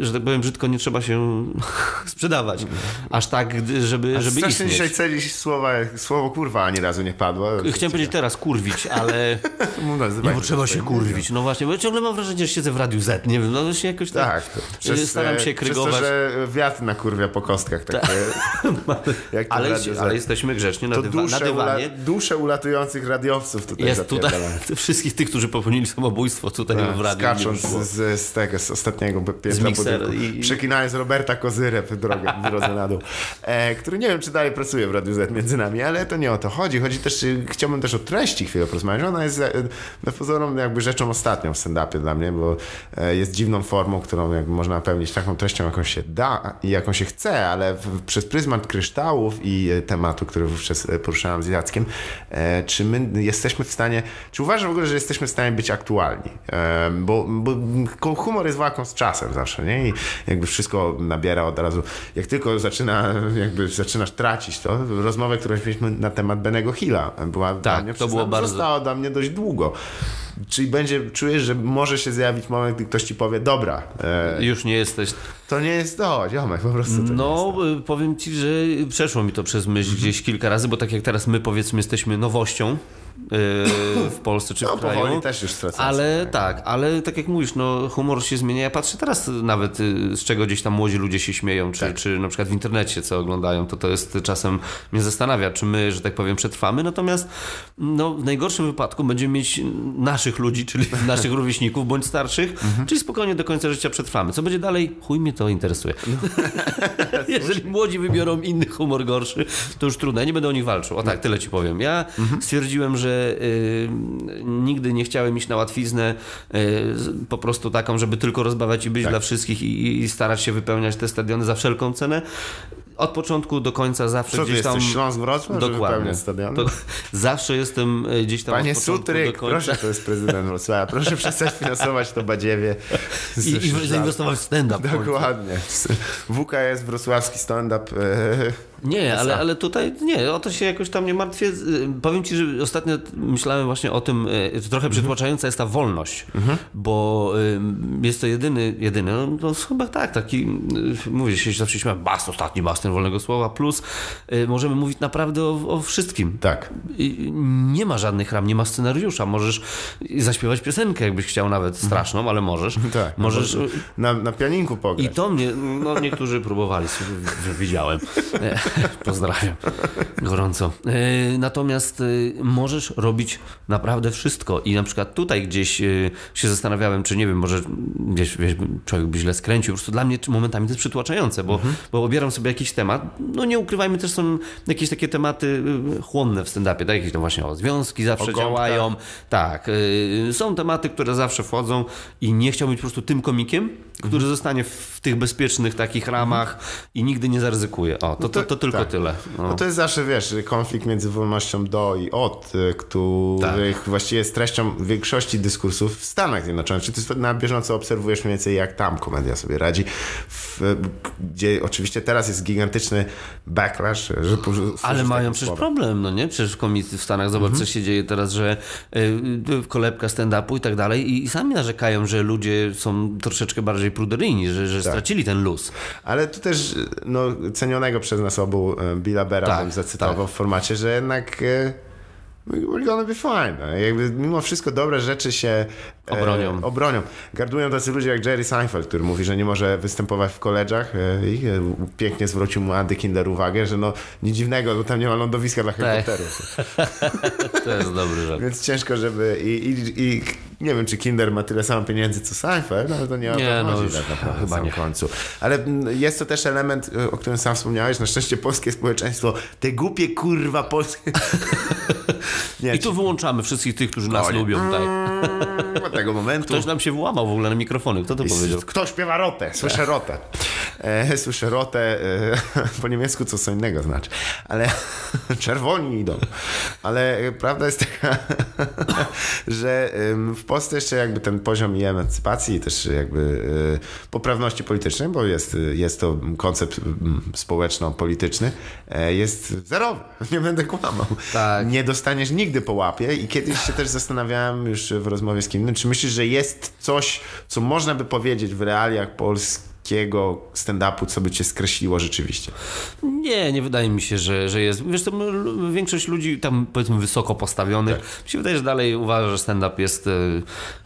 S2: że tak powiem brzydko, nie trzeba się sprzedawać. Aż tak, żeby, żeby
S1: Strasznie
S2: istnieć.
S1: dzisiaj celić słowa, słowo kurwa ani razu nie padło.
S2: Chciałem powiedzieć teraz kurwić, ale nie, bo trzeba się kurwić. No właśnie, bo ja ciągle mam wrażenie, że siedzę w Radiu Z, nie wiem, no się jakoś tak,
S1: Tak, to
S2: staram się
S1: e,
S2: krygować.
S1: Przez to, że wiatr na kurwia po kostkach takie. jak to
S2: ale,
S1: radio
S2: ale
S1: Z.
S2: jesteśmy grzecznie na,
S1: to
S2: dywa, na dywanie.
S1: ula, dusze ulatujących radiowców tutaj
S2: Jest tutaj wszystkich tych, którzy popełnili samobójstwo tutaj w radiu.
S1: Skacząc
S2: wyszło.
S1: z, z tego, z ostatniego piętra budynku.
S2: i-
S1: Przeklinając Roberta Kozyrę w, drogę, w drodze na dół. E, który nie wiem, czy dalej pracuje w Radiu Z między nami, ale to nie o to chodzi. Chodzi też, y, chciałbym też o treści chwilę porozmawiać. Ona jest e, na pozorom jakby rzeczą ostatnią w stand-upie dla mnie, bo e, jest dziwną formą, którą jakby można napełnić taką treścią, jaką się da i jaką się chce, ale w, przez pryzmat kryształów i e, tematu, który wówczas e, poruszałem z Jackiem, e, czy my jesteśmy w stanie, czy uważasz w ogóle, że jesteśmy w stanie być aktualni? E, bo, bo humor jest walką z czasem zawsze, nie? I jakby wszystko nabiera od razu, jak tylko zaczyna, jakby zaczynasz tracić to, rozmowę, którą mieliśmy na temat Benego Hilla, była dla mnie,
S2: to było bardzo-
S1: została dla mnie dość długo. Czyli będzie, czujesz, że może się zjawić moment, gdy ktoś ci powie, dobra, e,
S2: Już nie jesteś.
S1: to nie jest to, ziomek, po prostu
S2: No, y, powiem ci, że przeszło mi to przez myśl gdzieś kilka razy, bo tak jak teraz my powiedzmy jesteśmy nowością w Polsce czy w
S1: No,
S2: kraju.
S1: powoli też już stracam
S2: Ale
S1: swoje.
S2: tak, ale tak jak mówisz, no humor się zmienia. Ja patrzę teraz nawet y, z czego gdzieś tam młodzi ludzie się śmieją, czy,
S1: Tak.
S2: czy na przykład w internecie co oglądają, to to jest czasem mnie zastanawia, czy my, że tak powiem, przetrwamy. Natomiast no, w najgorszym wypadku będziemy mieć naszych ludzi, czyli naszych rówieśników bądź starszych,
S1: Mhm.
S2: czyli spokojnie do końca życia przetrwamy. Co będzie dalej? Chuj mnie to interesuje.
S1: No.
S2: Jeżeli młodzi wybiorą inny humor gorszy, to już trudno. Ja nie będę o nich walczył. O tak, tyle ci powiem. Ja
S1: Mhm.
S2: stwierdziłem, że y, nigdy nie chciałem iść na łatwiznę y, po prostu taką, żeby tylko rozbawiać i być dla wszystkich i, i starać się wypełniać te stadiony za wszelką cenę. Od początku do końca zawsze
S1: Co
S2: gdzieś tam...
S1: jesteś, Śląsk Wrocław,
S2: Dokładnie. To, zawsze jestem y, gdzieś tam
S1: Panie Sutryk, proszę, to jest prezydent Wrocławia, proszę przestać finansować to badziewie.
S2: I, i zainwestować w stand-up.
S1: Dokładnie. WKS, wrocławski stand-up.
S2: Nie, ale, ale tutaj nie, o to się jakoś tam nie martwię. Y, Powiem ci, że ostatnio myślałem właśnie o tym, y, trochę przytłaczająca jest ta wolność, bo y, jest to jedyny, jedyny, no, no chyba tak, taki, mówię, się zawsze śmiałem, bas, ostatni basen wolnego słowa, plus możemy mówić naprawdę o, o wszystkim.
S1: Tak.
S2: I Nie ma żadnych ram, nie ma scenariusza. Możesz zaśpiewać piosenkę, jakbyś chciał nawet straszną, ale możesz.
S1: Tak.
S2: Możesz.
S1: Na, na pianinku pograć.
S2: I to mnie, no niektórzy próbowali, widziałem. Pozdrawiam gorąco. E, natomiast e, możesz robić naprawdę wszystko i na przykład tutaj gdzieś e, się zastanawiałem, czy nie wiem, może wiesz, wiesz, człowiek by źle skręcił. Po prostu dla mnie momentami to jest przytłaczające, bo, mhm. bo obieram sobie jakiś temat. No nie ukrywajmy, też są jakieś takie tematy chłonne w stand-upie, tak? Jakieś tam właśnie o związki zawsze o działają. Tak. Są tematy, które zawsze wchodzą i nie chciałbym być po prostu tym komikiem, który mhm. zostanie w tych bezpiecznych takich ramach mhm. i nigdy nie zaryzykuje. O, to, no to, to, to tylko tak. tyle.
S1: No. no. to jest zawsze, wiesz, konflikt między wolnością do i od, y, których tak. właściwie jest treścią większości dyskursów w Stanach Zjednoczonych. Czy ty na bieżąco obserwujesz mniej więcej, jak tam komedia sobie radzi, w, gdzie oczywiście teraz jest gigantyczny backlash, że
S2: Ale mają przecież słowa. problem, no nie? Przecież komicy w Stanach, zobacz, mhm. co się dzieje teraz, że y, y, kolebka stand-upu i tak dalej i, i sami narzekają, że ludzie są troszeczkę bardziej pruderyjni, że, że tak. stracili ten luz.
S1: Ale tu też no, cenionego przez nas obu e, Billa Bera tak, bym zacytował tak. w formacie, że jednak e, we're gonna be fine. No. Jakby mimo wszystko dobre rzeczy się
S2: Obronią.
S1: E, obronią. Gardują tacy ludzie jak Jerry Seinfeld, który mówi, że nie może występować w koledżach e, i e, pięknie zwrócił mu Andy Kinder uwagę, że no nic dziwnego, bo tam nie ma lądowiska dla tak. helikopterów.
S2: to jest dobry żart.
S1: Więc ciężko, żeby i, i, i, nie wiem, czy Kinder ma tyle samo pieniędzy co Seinfeld, ale to nie o
S2: nie,
S1: to
S2: no już, tak
S1: naprawdę chyba nie. końcu. Ale jest to też element, o którym sam wspomniałeś, na szczęście polskie społeczeństwo, te głupie kurwa polskie...
S2: nie, I tu wyłączamy wszystkich tych, którzy nas lubią. Tak.
S1: Mm, tego momentu.
S2: Ktoś nam się włamał w ogóle na mikrofony. Kto to powiedział?
S1: Kto śpiewa rotę? Słyszę tak. E, słyszę rotę e, po niemiecku, co co innego znaczy. Ale czerwoni idą. Ale prawda jest taka, że w Polsce jeszcze jakby ten poziom i emancypacji, też jakby e, poprawności politycznej, bo jest, jest to koncept społeczno-polityczny, e, jest zerowy. Nie będę kłamał. Tak. Nie dostaniesz nigdy po łapie i kiedyś się też zastanawiałem już w rozmowie z kimś, czy myślisz, że jest coś, co można by powiedzieć w realiach Polski, takiego stand-upu, co by cię skreśliło rzeczywiście?
S2: Nie, nie wydaje mi się, że, że jest. Wiesz, to większość ludzi tam powiedzmy wysoko postawionych, tak. mi się wydaje, że dalej uważa, że stand-up jest e,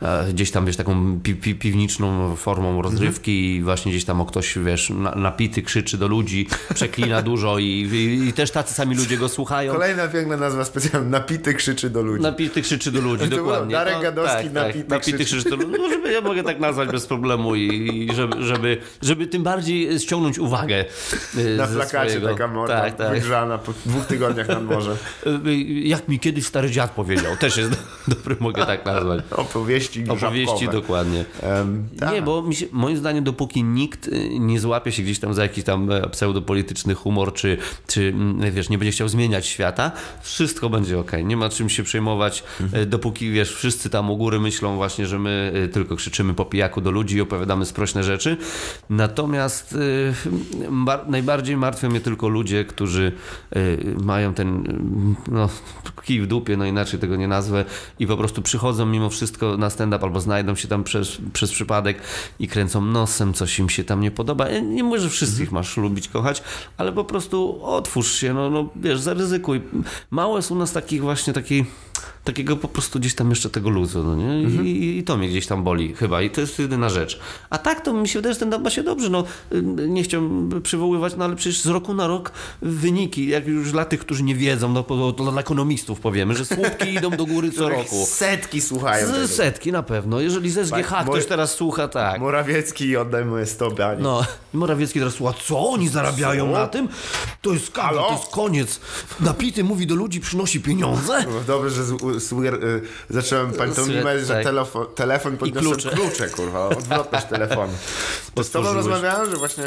S2: e, gdzieś tam, wiesz, taką pi, pi, piwniczną formą rozrywki mhm. i właśnie gdzieś tam o ktoś, wiesz, na, napity krzyczy do ludzi, przeklina dużo i, i, i, też tacy sami ludzie go słuchają.
S1: Kolejna piękna nazwa specjalna, napity krzyczy do ludzi.
S2: Napity krzyczy do ludzi, dokładnie.
S1: Darek no, Gadowski, tak, napity,
S2: tak, napity krzyczy. krzyczy do ludzi. No, żeby, ja mogę tak nazwać bez problemu i, i żeby, żeby żeby tym bardziej ściągnąć uwagę.
S1: E, na plakacie swojego. taka morda tak, tak. wygrzana po dwóch tygodniach nad morze.
S2: E, jak mi kiedyś stary dziad powiedział, też jest dobry, mogę tak nazwać.
S1: Opowieści
S2: Opowieści, dokładnie. Um. Nie, bo się, moim zdaniem dopóki nikt e, nie złapie się gdzieś tam za jakiś tam pseudopolityczny humor, czy, czy mm, wiesz, nie będzie chciał zmieniać świata, wszystko będzie ok. Nie ma czym się przejmować, mhm. dopóki wiesz, wszyscy tam u góry myślą właśnie, że my tylko krzyczymy po pijaku do ludzi i opowiadamy sprośne rzeczy. Natomiast y, najbardziej martwią mnie tylko ludzie, którzy y, mają ten no, kij w dupie, no inaczej tego nie nazwę, i po prostu przychodzą mimo wszystko na stand-up albo znajdą się tam przez, przez przypadek i kręcą nosem, coś im się tam nie podoba. Nie mówię, że wszystkich masz lubić, kochać, ale po prostu otwórz się, no, no wiesz, zaryzykuj. Mało jest u nas takich właśnie takiej takiego po prostu gdzieś tam jeszcze tego luzu, no nie? I, mhm. i, to mnie gdzieś tam boli chyba i to jest jedyna rzecz. A tak to mi się wydaje, że ten ma się dobrze, no nie chciałbym przywoływać, no ale przecież z roku na rok wyniki, jak już dla tych, którzy nie wiedzą, no to, dla ekonomistów powiemy, że słupki idą do góry co roku.
S1: Setki słuchają.
S2: Z, setki na pewno. Jeżeli ze SGH tak, ktoś teraz słucha, tak.
S1: Morawiecki oddaj moje 100 bani.
S2: No, Morawiecki teraz słucha, co oni zarabiają co? na tym? To jest skandal, to jest koniec. Napity mówi do ludzi, przynosi pieniądze.
S1: No, dobrze, że suger, y, zacząłem pantomimę, że tak. telefon, telefon podniosłem klucze. klucze, kurwa, odwrotność telefonu. To z tobą rozmawiałem, że właśnie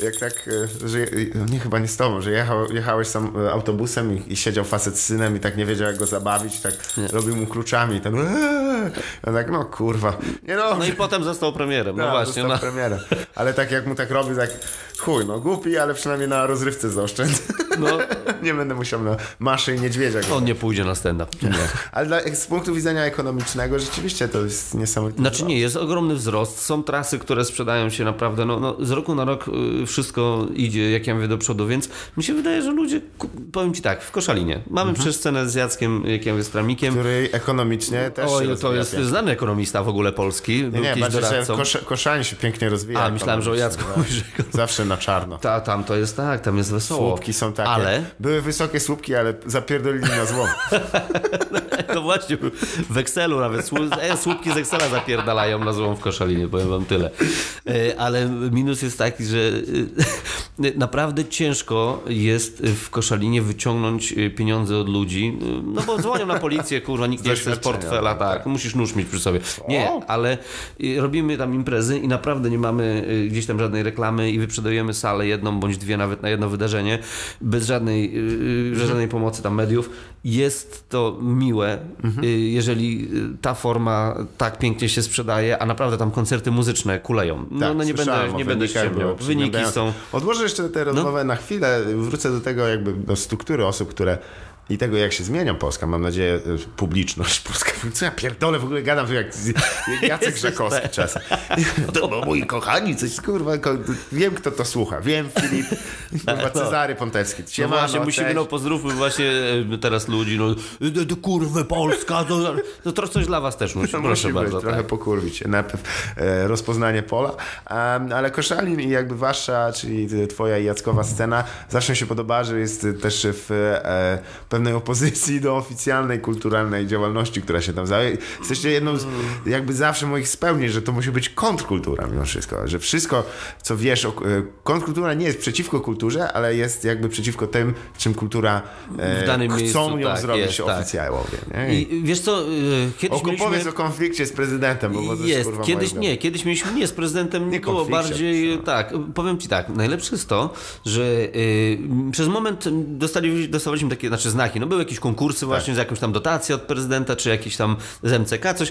S1: jak tak, e, że no nie chyba nie z tobą, że jechał, jechałeś sam autobusem i, i, siedział facet z synem i tak nie wiedział jak go zabawić, tak nie. robił mu kluczami i ten eee, a tak no kurwa. Nie
S2: no. no i potem został premierem, no, no właśnie. Został
S1: no. premierem. Ale tak jak mu tak robi, tak chuj, no głupi, ale przynajmniej na rozrywce zaoszczędza. No. nie będę musiał na maszy i niedźwiedzia.
S2: On nie pójdzie na stand-up.
S1: Nie. Ale dla, z punktu widzenia ekonomicznego rzeczywiście to jest niesamowite.
S2: Znaczy nie, jest ogromny wzrost. Są trasy, które sprzedają się naprawdę, no, no z roku na rok y, wszystko idzie, jak ja mówię, do przodu, więc mi się wydaje, że ludzie, powiem Ci tak, w Koszalinie mamy mhm. scenę z Jackiem, jak ja mówię, z Tramikiem.
S1: Który ekonomicznie też się
S2: Oj, to jest
S1: pięknie.
S2: znany ekonomista w ogóle polski, był
S1: Nie, nie,
S2: kiedyś
S1: bardziej, że kosz, koszanie się pięknie rozwija.
S2: A, myślałem, że o Jacku
S1: no. Zawsze na czarno.
S2: Ta, tam to jest tak, tam jest wesoło.
S1: Słupki są takie.
S2: Ale
S1: Były wysokie słupki, ale zapierdolili na złom.
S2: to właśnie w Excelu nawet e, słupki z Excela zapierdalają na złą w koszalinie, powiem wam tyle. E, Ale minus jest taki, że e, naprawdę ciężko jest w koszalinie wyciągnąć pieniądze od ludzi, no bo dzwonią na policję, kurwa, nikt nie chce z
S1: doświadczenia,
S2: portfela, tak, musisz nóż mieć przy sobie. Nie, ale robimy tam imprezy i naprawdę nie mamy gdzieś tam żadnej reklamy i wyprzedajemy salę jedną bądź dwie nawet na jedno wydarzenie, bez żadnej, e, żadnej pomocy tam mediów. Jest to miłe,
S1: Mhm.
S2: y, jeżeli y, ta forma tak pięknie się sprzedaje, a naprawdę tam koncerty muzyczne kuleją. No,
S1: Tak,
S2: no nie będę, nie będę ściemniał. Wyniki są... No.
S1: Odłożę jeszcze tę rozmowę na chwilę, wrócę do tego jakby do struktury osób, które i tego, jak się zmienia Polska, mam nadzieję, y, publiczność polska. Co ja pierdolę, w ogóle gadam jak, Jacek
S2: pe-
S1: czasem. To, no, moi kochani, coś kurwa, ko, wiem kto to słucha, wiem Filip, kurwa, Cezary Pontewski.
S2: No
S1: Siemano,
S2: właśnie, musimy, no pozdrówmy właśnie e, teraz ludzi, no "Do- do kurwy Polska, to, to trochę coś dla was też musi,
S1: To
S2: proszę bardzo.
S1: być, trochę
S2: tak.
S1: pokurwić. Najpierw e, rozpoznanie pola, ale Koszalin i jakby wasza, czyli twoja i Jackowa scena zawsze mi się podoba, że jest też w e, pewnej opozycji do oficjalnej, kulturalnej działalności, która się tam zajmuje. Jesteście jedną z jakby zawsze moich spełnień, że to musi być kontrkultura mimo wszystko, że wszystko, co wiesz o... e, Kontrkultura nie jest przeciwko kulturze, ale jest jakby przeciwko tym, czym kultura e,
S2: W danym
S1: chcą
S2: miejscu,
S1: ją
S2: tak,
S1: zrobić
S2: jest, tak. I wiesz co, e, kiedyś
S1: Oko,
S2: mieliśmy...
S1: powiedz o konflikcie z prezydentem, bo to
S2: Jest,
S1: kurwa
S2: kiedyś nie, kiedyś mieliśmy nie z prezydentem,
S1: Nie
S2: było bardziej
S1: no.
S2: tak. Powiem ci tak, najlepsze jest to, że y, przez moment dostali, dostawaliśmy takie znaczy No były jakieś konkursy
S1: Tak.
S2: właśnie z jakąś tam dotacją od prezydenta, czy jakieś tam z MCK, coś.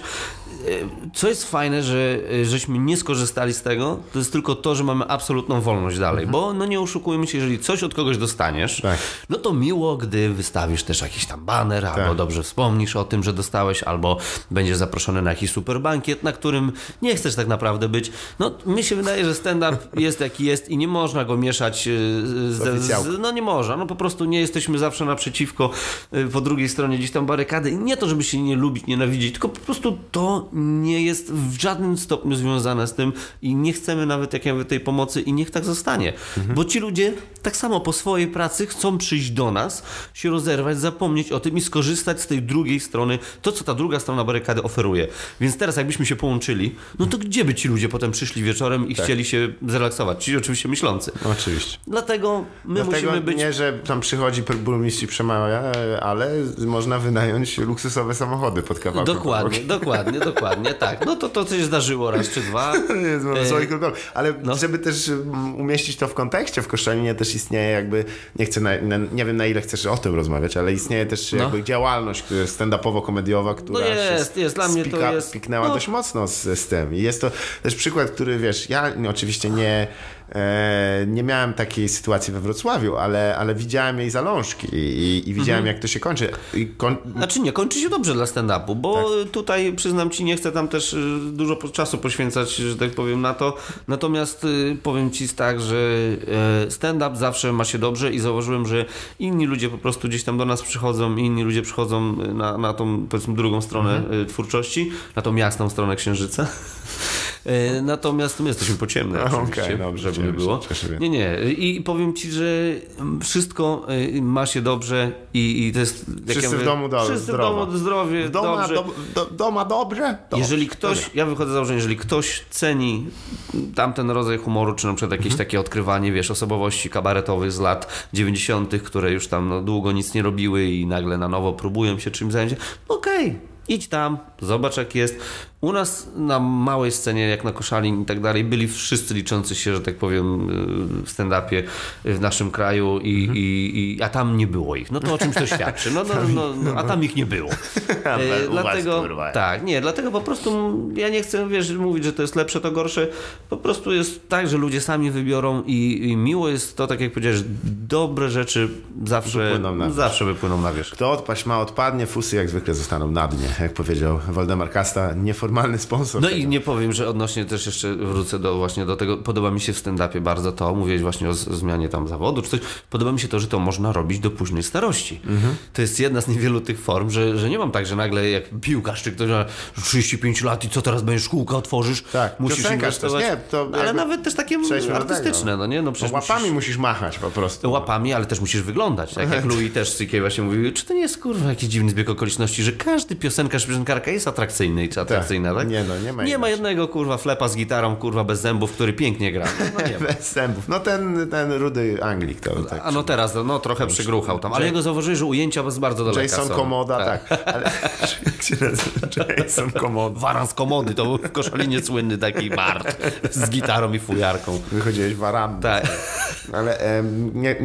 S2: Y, Co jest fajne, że y, żeśmy nie skorzystali z tego, to jest tylko to, że mamy absolutną wolność dalej, bo no nie oszukujmy się, jeżeli coś od kogoś dostaniesz,
S1: Mhm. Tak.
S2: no to miło, gdy wystawisz też jakiś tam baner, albo dobrze wspomnisz o tym, że dostałeś, albo będziesz zaproszony na jakiś super bankiet, na którym nie chcesz tak naprawdę być. No, mi się wydaje, że stand-up jest jaki jest i nie można go mieszać y, z,
S1: oficjałką.
S2: z, No nie można, no po prostu nie jesteśmy zawsze naprzeciwko, y, po drugiej stronie gdzieś tam barykady. I nie to, żeby się nie lubić, nienawidzić, tylko po prostu to nie jest w żadnym stopniu związane z tym i nie chcemy nawet, jak ja mówię, tej pomocy i niech tak zostanie. Bo ci ludzie tak samo po swojej pracy chcą przyjść do nas, się rozerwać, zapomnieć o tym i skorzystać z tej drugiej strony, to co ta druga strona barykady oferuje. Więc teraz jakbyśmy się połączyli, no to gdzie by ci ludzie potem przyszli wieczorem i chcieli się zrelaksować? Ci oczywiście myślący.
S1: Oczywiście.
S2: Dlatego my
S1: Dlatego
S2: musimy być...
S1: nie, że tam przychodzi burmistrz i przemawia, ale można wynająć luksusowe samochody pod kawałkiem.
S2: Dokładnie, dokładnie, dokładnie, tak. No to to coś zdarzyło raz czy dwa.
S1: Jest,
S2: E.
S1: Ale
S2: no.
S1: żeby też um, umieścić to w kontekście, w Koszalinie też istnieje jakby, nie chcę, na, na, nie wiem na ile chcesz o tym rozmawiać, ale istnieje też
S2: No.
S1: jakby działalność stand-upowo-komediowa, która
S2: No jest,
S1: się
S2: jest. Dla mnie to jest-
S1: spiknęła
S2: no.
S1: dość mocno z, z tym. I jest to też przykład, który wiesz, ja oczywiście nie, nie miałem takiej sytuacji we Wrocławiu, ale, ale widziałem jej zalążki i, i, i widziałem
S2: Mhm.
S1: jak to się kończy. I kon...
S2: Znaczy nie, kończy się dobrze dla stand-upu, bo
S1: Tak.
S2: tutaj przyznam ci, nie chcę tam też y, dużo czasu poświęcać, że tak powiem, na to. Natomiast y, powiem ci tak, że y, stand-up zawsze ma się dobrze i zauważyłem, że inni ludzie po prostu gdzieś tam do nas przychodzą, inni ludzie przychodzą na, na tą powiedzmy drugą stronę
S1: Mhm.
S2: twórczości, na tą jasną stronę księżyca. Y, Natomiast my jesteśmy pociemne,
S1: Okej,
S2: oczywiście,
S1: dobrze,
S2: żeby było. Nie, nie. I powiem ci, że wszystko y, ma się dobrze i, i to jest...
S1: Wszyscy
S2: ja
S1: w
S2: mówię,
S1: domu do-
S2: Wszyscy
S1: zdrowo.
S2: w domu zdrowie,
S1: W doma,
S2: dobrze.
S1: do, do, doma dobrze? Dobrze.
S2: Jeżeli ktoś, ja wychodzę z założenia, jeżeli ktoś ceni tamten rodzaj humoru, czy na przykład jakieś
S1: Mhm.
S2: takie odkrywanie, wiesz, osobowości kabaretowych z lat 90., które już tam no, długo nic nie robiły i nagle na nowo próbują się czymś zająć, okej. Idź tam, zobacz jak jest. U nas na małej scenie, jak na Koszalin i tak dalej, byli wszyscy liczący się, że tak powiem, w stand-upie w naszym kraju, i,
S1: Mhm.
S2: i, i, a tam nie było ich. No to o czymś to świadczy. No, no, no, no, a tam ich nie było. E,
S1: was,
S2: dlatego,
S1: kurwa.
S2: tak, nie, dlatego po prostu ja nie chcę, wiesz, mówić, że to jest lepsze, to gorsze. Po prostu jest tak, że ludzie sami wybiorą i, i miło jest to, tak jak powiedziałeś, dobre rzeczy zawsze
S1: Wypłyną na wierzch.
S2: zawsze wypłyną na wierzch.
S1: Kto odpaść ma, odpadnie, fusy jak zwykle zostaną na dnie, jak powiedział Waldemar Kasta, nieformalny sponsor.
S2: No i nie powiem, że odnośnie też jeszcze wrócę do właśnie do tego, podoba mi się w stand-upie bardzo to, mówiłeś właśnie o zmianie tam zawodu czy coś, podoba mi się to, że to można robić do późnej starości.
S1: Mhm.
S2: To jest jedna z niewielu tych form, że, że nie mam tak, że nagle jak piłkarz czy ktoś ma 35 lat i co teraz będziesz szkółkę otworzysz,
S1: Tak,
S2: musisz
S1: piosenkarz też,
S2: inwestować.
S1: nie, to
S2: ale nawet też takie artystyczne,
S1: tego.
S2: no nie? No
S1: No, łapami
S2: musisz...
S1: musisz machać po prostu.
S2: Łapami, ale też musisz wyglądać. Tak jak Louis też z właśnie mówił, czy to nie jest kurwa jakiś dziwny zbieg okoliczności, że każdy piosenkarka jest atrakcyjny czy atrakcyjna, tak?
S1: Nie no, nie ma
S2: Nie ma jednego kurwa flepa z gitarą, kurwa bez zębów, który pięknie gra. No, no nie.
S1: Bez zębów. No ten, ten rudy Anglik to tak.
S2: A no teraz, no trochę przygruchał tam, ale jego zauważyłeś, że ujęcia z bardzo daleka
S1: Jason
S2: są.
S1: Komoda, tak. Ale się nazywa? Jason Komoda.
S2: Waran z komody, to był w Koszalinie słynny taki Bart z gitarą i fujarką.
S1: Wychodziłeś waranny.
S2: Tak.
S1: Ale em, nie,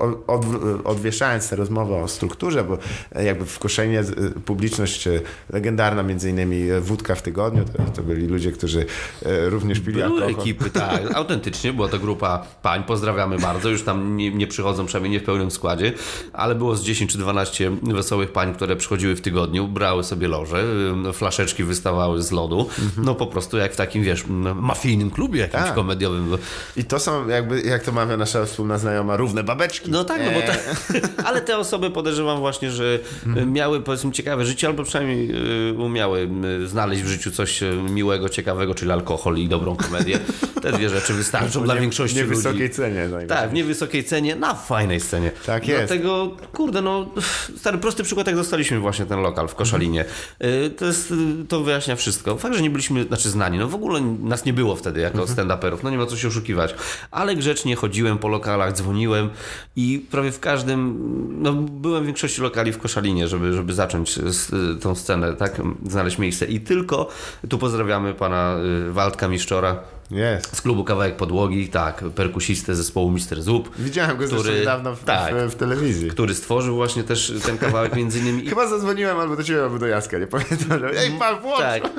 S1: od, od, odwieszając tę rozmowę o strukturze, bo e, jakby w Koszalinie e, publiczność e, legendarna, między innymi Wódka w tygodniu, to, to byli ludzie, którzy e, również pili
S2: Były
S1: alkohol.
S2: ekipy, tak. Autentycznie była to grupa pań, pozdrawiamy bardzo. Już tam nie, nie przychodzą, przynajmniej nie w pełnym składzie, ale było z 10 czy 12 wesołych pań, które przychodziły w tygodniu, brały sobie loże, ym, flaszeczki wystawały z lodu. No po prostu jak w takim, wiesz, mafijnym klubie jakimś
S1: Tak.
S2: komediowym.
S1: I to są jakby, jak to mawia nasza wspólna znajoma, równe babeczki.
S2: No tak, no bo
S1: E,
S2: ale te osoby podejrzewam właśnie, że miały powiedzmy ciekawe życie, albo przynajmniej y, umiały y, znaleźć w życiu coś y, miłego, ciekawego, czyli alkohol i dobrą komedię. Te dwie rzeczy wystarczą dla
S1: nie-
S2: większości ludzi.
S1: wysokiej cenie. najlepiej.
S2: Tak, w niewysokiej cenie, na fajnej scenie.
S1: Tak jest.
S2: Dlatego, kurde, no, stary, prosty przykład, jak dostaliśmy właśnie ten lokal w Koszalinie. Y, To jest, y, to wyjaśnia wszystko. Fakt, że nie byliśmy, znaczy znani, no w ogóle nas nie było wtedy jako stand-uperów, no nie ma co się oszukiwać. Ale grzecznie chodziłem po lokalach, dzwoniłem i prawie w każdym, no byłem w większości lokali w Koszalinie, żeby, żeby zacząć z, y, tą scenę, tak, znaleźć miejsce. I tylko, tu pozdrawiamy pana y, Waldka Miszczora,
S1: Jest.
S2: z klubu Kawałek Podłogi, tak, perkusistę zespołu Mister Zup,
S1: Widziałem go
S2: Który-
S1: niedawno w,
S2: tak.
S1: w, w telewizji.
S2: który stworzył właśnie też ten kawałek między innymi. I,
S1: Chyba zadzwoniłem albo do ciebie, albo do Jaska, nie pamiętam. Że, Ej, pan, włącz!
S2: tak,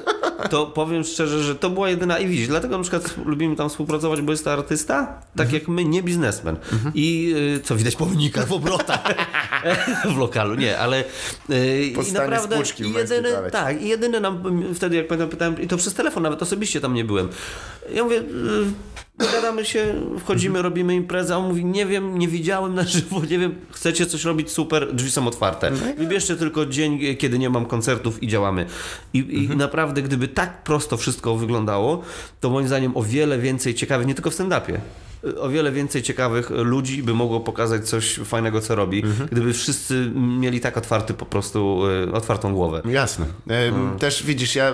S2: to powiem szczerze, że to była jedyna i widzisz, dlatego na przykład lubimy tam współpracować, bo jest to artysta, tak jak my, nie biznesmen. I y, co widać po wynikach, w obrotach w lokalu, nie, ale y, i naprawdę i jedyny, tak, i jedyny nam wtedy jak pamiętam pytałem, i to przez telefon nawet osobiście tam nie byłem. Ja mówię, y, dogadamy się, wchodzimy, robimy imprezę, a on mówi, nie wiem, nie widziałem na żywo, nie wiem, chcecie coś robić, super, drzwi są otwarte. Wybierzcie tylko dzień, kiedy nie mam koncertów i działamy. I, i naprawdę, gdyby tak prosto wszystko wyglądało, to moim zdaniem o wiele więcej ciekawych, nie tylko w stand-upie, o wiele więcej ciekawych ludzi by mogło pokazać coś fajnego, co robi, gdyby wszyscy mieli tak otwarty po prostu, y, otwartą głowę.
S1: Jasne. E, Też widzisz, ja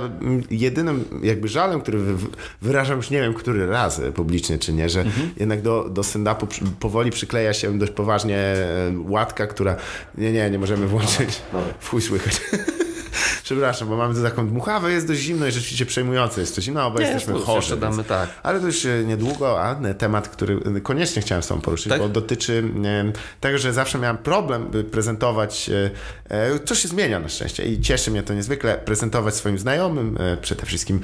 S1: jedynym jakby żalem, który wy, wyrażam już nie wiem, który raz e, publicznie czy nie, że jednak do, do stand-upu powoli przykleja się dość poważnie e, łatka, która nie, nie, nie możemy włączyć. W chuj słychać. Przepraszam, bo mamy tu taką dmuchawę, jest dość zimno i rzeczywiście przejmujące jest to zimno, oba
S2: Nie,
S1: jesteśmy
S2: plus
S1: chorzy.
S2: jeszcze damy
S1: więc-
S2: tak.
S1: Ale to już niedługo, a temat, który koniecznie chciałem z tobą poruszyć,
S2: Tak?
S1: bo dotyczy tego, że zawsze miałem problem, by prezentować, e, e, co się zmienia na szczęście i cieszy mnie to niezwykle, prezentować swoim znajomym, e, przede wszystkim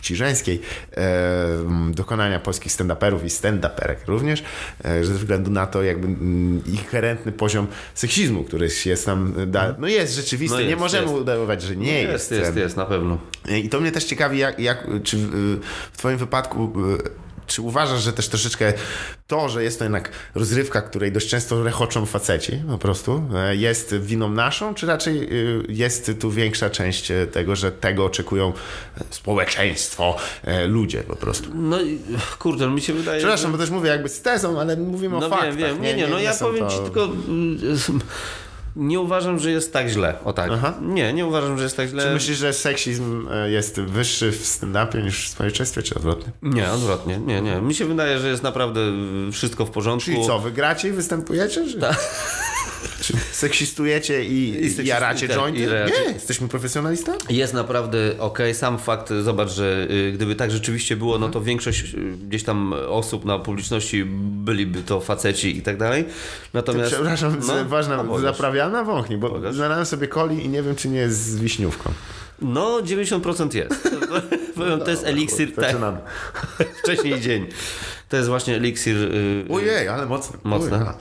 S1: płci żeńskiej, e, dokonania polskich stand-uperów i stand-uperek również, e, ze względu na to jakby mm, inherentny poziom seksizmu, który jest tam, e, da, no jest rzeczywisty,
S2: No
S1: nie
S2: jest,
S1: możemy
S2: jest.
S1: udawać, że nie jest.
S2: jest, jest, jest, na pewno.
S1: I to mnie też ciekawi, jak, jak czy w Twoim wypadku. Czy uważasz, że też troszeczkę to, że jest to jednak rozrywka, której dość często rechoczą faceci po prostu, e, jest winą naszą, czy raczej y, jest tu większa część e, tego, że tego oczekują e, społeczeństwo, ludzie po prostu?
S2: No kurde, no mi się wydaje,
S1: Przepraszam, bo też mówię jakby z tezą, ale mówimy o
S2: No
S1: faktach.
S2: wiem, wiem. Nie, nie, no ja
S1: są
S2: powiem
S1: to-
S2: ci tylko... Nie uważam, że jest tak źle. O tak.
S1: Aha.
S2: Nie, nie uważam, że jest tak źle.
S1: Czy myślisz, że seksizm e, jest wyższy w stand-upie niż w społeczeństwie, czy odwrotnie?
S2: Nie, odwrotnie. Nie, nie. Mi się wydaje, że jest naprawdę wszystko w porządku.
S1: Czyli co, wygracie i występujecie? Czy... Czy seksistujecie i,
S2: I
S1: jaracie
S2: tak,
S1: jointy? Nie, jesteśmy profesjonalistami.
S2: Jest naprawdę okej. Sam fakt, zobacz, że y, gdyby tak rzeczywiście było, no to większość y, gdzieś tam osób na publiczności byliby to faceci i tak dalej. Natomiast.
S1: Przepraszam,
S2: no,
S1: ważna, zaprawiana wąchni, bo znalazłem sobie coli i nie wiem, czy nie jest z wiśniówką.
S2: No, 90% jest. Powiem, to jest eliksir. Tak, wcześniej dzień. To jest właśnie eliksir. y,
S1: Ojej, ale. Mocne. Ujej.